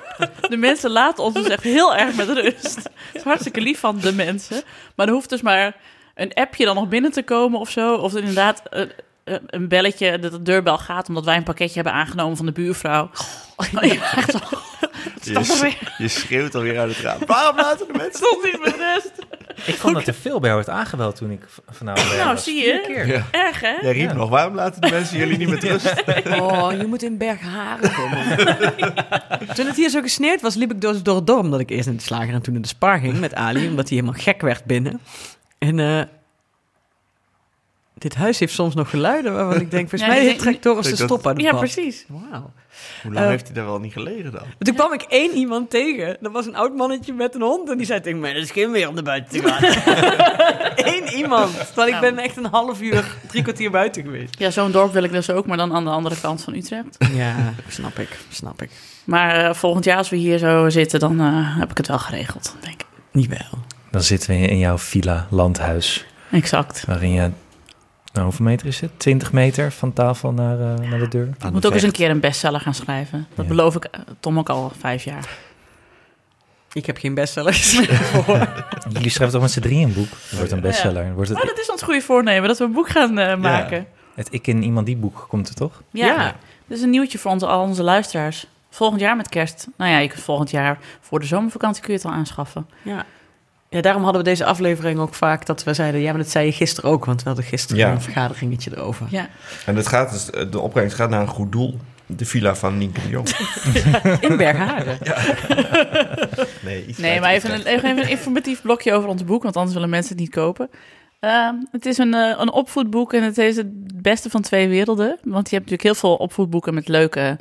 de mensen laten ons dus echt heel erg met rust. Het is hartstikke lief van de mensen. Maar er hoeft dus maar een appje dan nog binnen te komen of zo. Of inderdaad eh, een belletje dat de deurbel gaat... omdat wij een pakketje hebben aangenomen van de buurvrouw. Ja, echt wel. Je, je schreeuwt alweer uit het raam. Waarom laten de mensen... Stond niet met rust. Ik vond dat er veel bij werd aangebeld toen ik vanavond Nou, was. zie je. Vier keer. Ja. Erg, hè? Jij riep Ja. nog, waarom laten de mensen jullie niet met rust? Oh, je moet in Bergharen komen. toen het hier zo gesneeuwd was, liep ik dus door het dorp. Omdat ik eerst in de slager en toen in de spar ging met Ali. Omdat hij helemaal gek werd binnen. En eh, dit huis heeft soms nog geluiden waarvan ik denk... Volgens Ja, mij te dat- stoppen uit het Ja, pad. precies. Wauw. Hoe lang Eh, heeft hij daar wel niet gelegen dan? Toen kwam ik één iemand tegen. Dat was een oud mannetje met een hond. En die zei tegen mij, dat is geen meer om naar buiten te gaan. Eén iemand. Terwijl ik ben echt een half uur, drie kwartier buiten geweest. Ja, zo'n dorp wil ik dus ook, maar dan aan de andere kant van Utrecht. Ja, snap ik. Snap ik. Maar eh, volgend jaar als we hier zo zitten, dan eh, heb ik het wel geregeld, denk ik. Niet wel. Dan zitten we in jouw villa, landhuis, Exact. waarin je... Nou, hoeveel meter is het? 20 meter van tafel naar, eh, naar de deur? Ik moet ook eens een keer een bestseller gaan schrijven. Dat Ja. beloof ik eh, Tom ook al vijf jaar. Ik heb geen bestsellers. Oh. Jullie schrijven toch met z'n drieën een boek? Het wordt een bestseller. Wordt Oh, het, dat is ons goede voornemen, dat we een boek gaan eh, maken. het Ik in Iemand Die boek komt er toch? Ja. Ja. Dat is een nieuwtje voor onze, al onze luisteraars. Volgend jaar met kerst. Nou ja, je kunt volgend jaar voor de zomervakantie kun je het al aanschaffen. ja. Ja, daarom hadden we deze aflevering ook vaak dat we zeiden... Ja, maar dat zei je gisteren ook, want we hadden gisteren Ja. een vergaderingetje erover. Ja. En het gaat dus, de opbrengst gaat naar een goed doel. De villa van Nienke de Jong. In Bergharen. Nee, iets Nee, maar even een, even een informatief blokje over ons boek, want anders willen mensen het niet kopen. Ehm, het is een, eh, een opvoedboek en het is het beste van twee werelden. Want je hebt natuurlijk heel veel opvoedboeken met leuke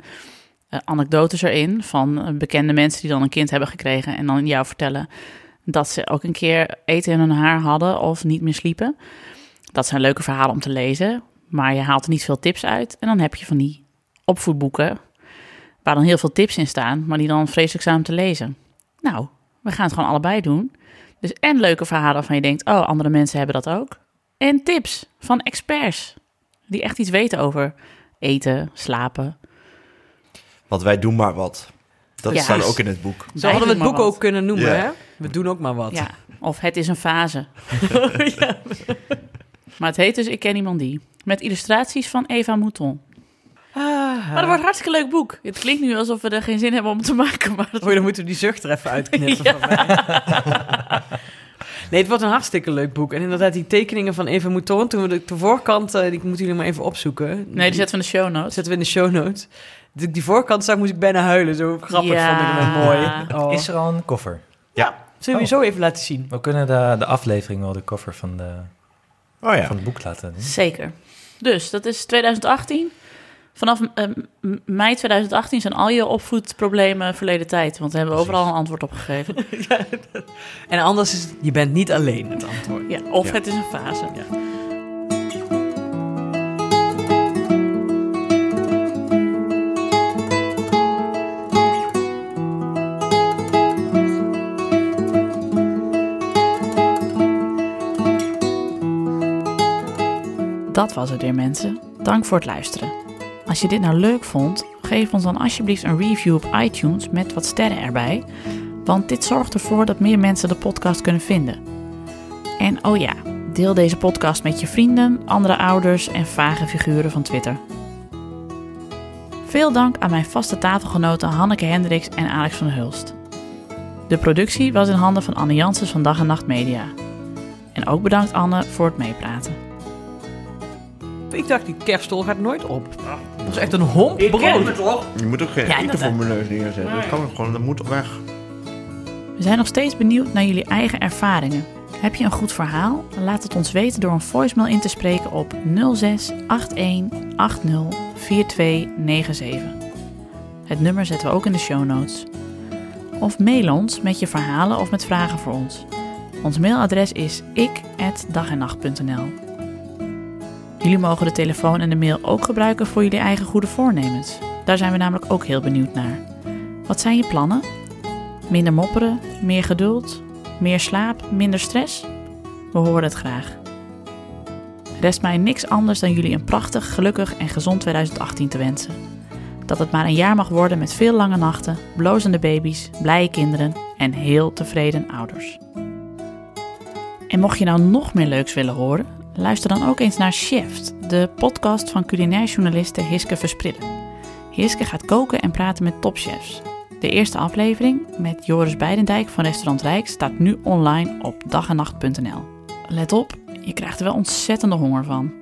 eh, anekdotes erin. Van eh, bekende mensen die dan een kind hebben gekregen en dan jou vertellen dat ze ook een keer eten in hun haar hadden of niet meer sliepen. Dat zijn leuke verhalen om te lezen, maar je haalt er niet veel tips uit. En dan heb je van die opvoedboeken waar dan heel veel tips in staan, maar die dan vreselijk zijn om te lezen. Nou, we gaan het gewoon allebei doen. Dus en leuke verhalen waarvan je denkt, oh, andere mensen hebben dat ook. En tips van experts die echt iets weten over eten, slapen. Want wij doen maar wat. Dat Ja. staat ook in het boek. Zo hadden we het boek ook kunnen noemen, Ja. hè? We doen ook maar wat. Ja, of het is een fase. Maar het heet dus Ik ken iemand die. Met illustraties van Eva Mouton. Ah, Maar dat wordt een hartstikke leuk boek. Het klinkt nu alsof we er geen zin hebben om te maken. Maar dat Oh, dan moeten we die zucht er even uitknippen van mij. Nee, het wordt een hartstikke leuk boek. En inderdaad, die tekeningen van Eva Mouton, toen we de, de voorkant, eh, die moeten jullie maar even opzoeken. Nee, die zetten we in de show notes. zetten we in de show notes. Toen ik die voorkant zag, moest ik bijna huilen. Zo grappig Ja. vond ik het mooi. Oh. Is er al een koffer? Zullen we je zo even laten zien? We kunnen de, de aflevering wel de koffer van, de, Oh ja. van het boek laten doen. Zeker. Dus dat is 2018. Vanaf eh, mei 2018 zijn al je opvoedproblemen verleden tijd. Want we hebben overal een antwoord op gegeven. En anders is het, je bent niet alleen het antwoord. Ja, of Ja. het is een fase. Dat was het weer, mensen. Dank voor het luisteren. Als je dit nou leuk vond, geef ons dan alsjeblieft een review op iTunes met wat sterren erbij. Want dit zorgt ervoor dat meer mensen de podcast kunnen vinden. En oh ja, deel deze podcast met je vrienden, andere ouders en vage figuren van Twitter. Veel dank aan mijn vaste tafelgenoten Hanneke Hendricks en Alex van Hulst. De productie was in handen van Anne Janssens van Dag en Nacht Media. En ook bedankt Anne voor het meepraten. Ik dacht, die kerststol gaat nooit op. Dat is echt een homp brood. Je moet ook geen Ja, eten voor mijn neus neerzetten. Dat kan ook gewoon, dat moet weg. We zijn nog steeds benieuwd naar jullie eigen ervaringen. Heb je een goed verhaal? Laat het ons weten door een voicemail in te spreken op 06 81 80 4297. Het nummer zetten we ook in de show notes. Of mail ons met je verhalen of met vragen voor ons. Ons mailadres is ik@dagennacht.nl. Jullie mogen de telefoon en de mail ook gebruiken voor jullie eigen goede voornemens. Daar zijn we namelijk ook heel benieuwd naar. Wat zijn je plannen? Minder mopperen, meer geduld, meer slaap, minder stress? We horen het graag. Rest mij niks anders dan jullie een prachtig, gelukkig en gezond 2018 te wensen. Dat het maar een jaar mag worden met veel lange nachten, blozende baby's, blije kinderen en heel tevreden ouders. En mocht je nou nog meer leuks willen horen, luister dan ook eens naar Chef, de podcast van culinair journaliste Hiske Versprillen. Hiske gaat koken en praten met topchefs. De eerste aflevering met Joris Beidendijk van Restaurant Rijk staat nu online op dagennacht.nl. Let op, je krijgt er wel ontzettende honger van.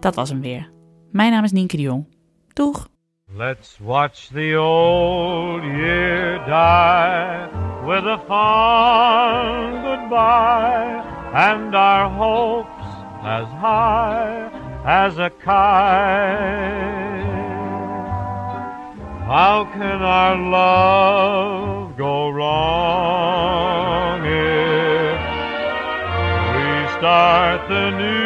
Dat was hem weer. Mijn naam is Nienke de Jong. Doeg! Let's watch the old year die with a fond goodbye and our hopes as high as a kite. How can our love go wrong if we start the new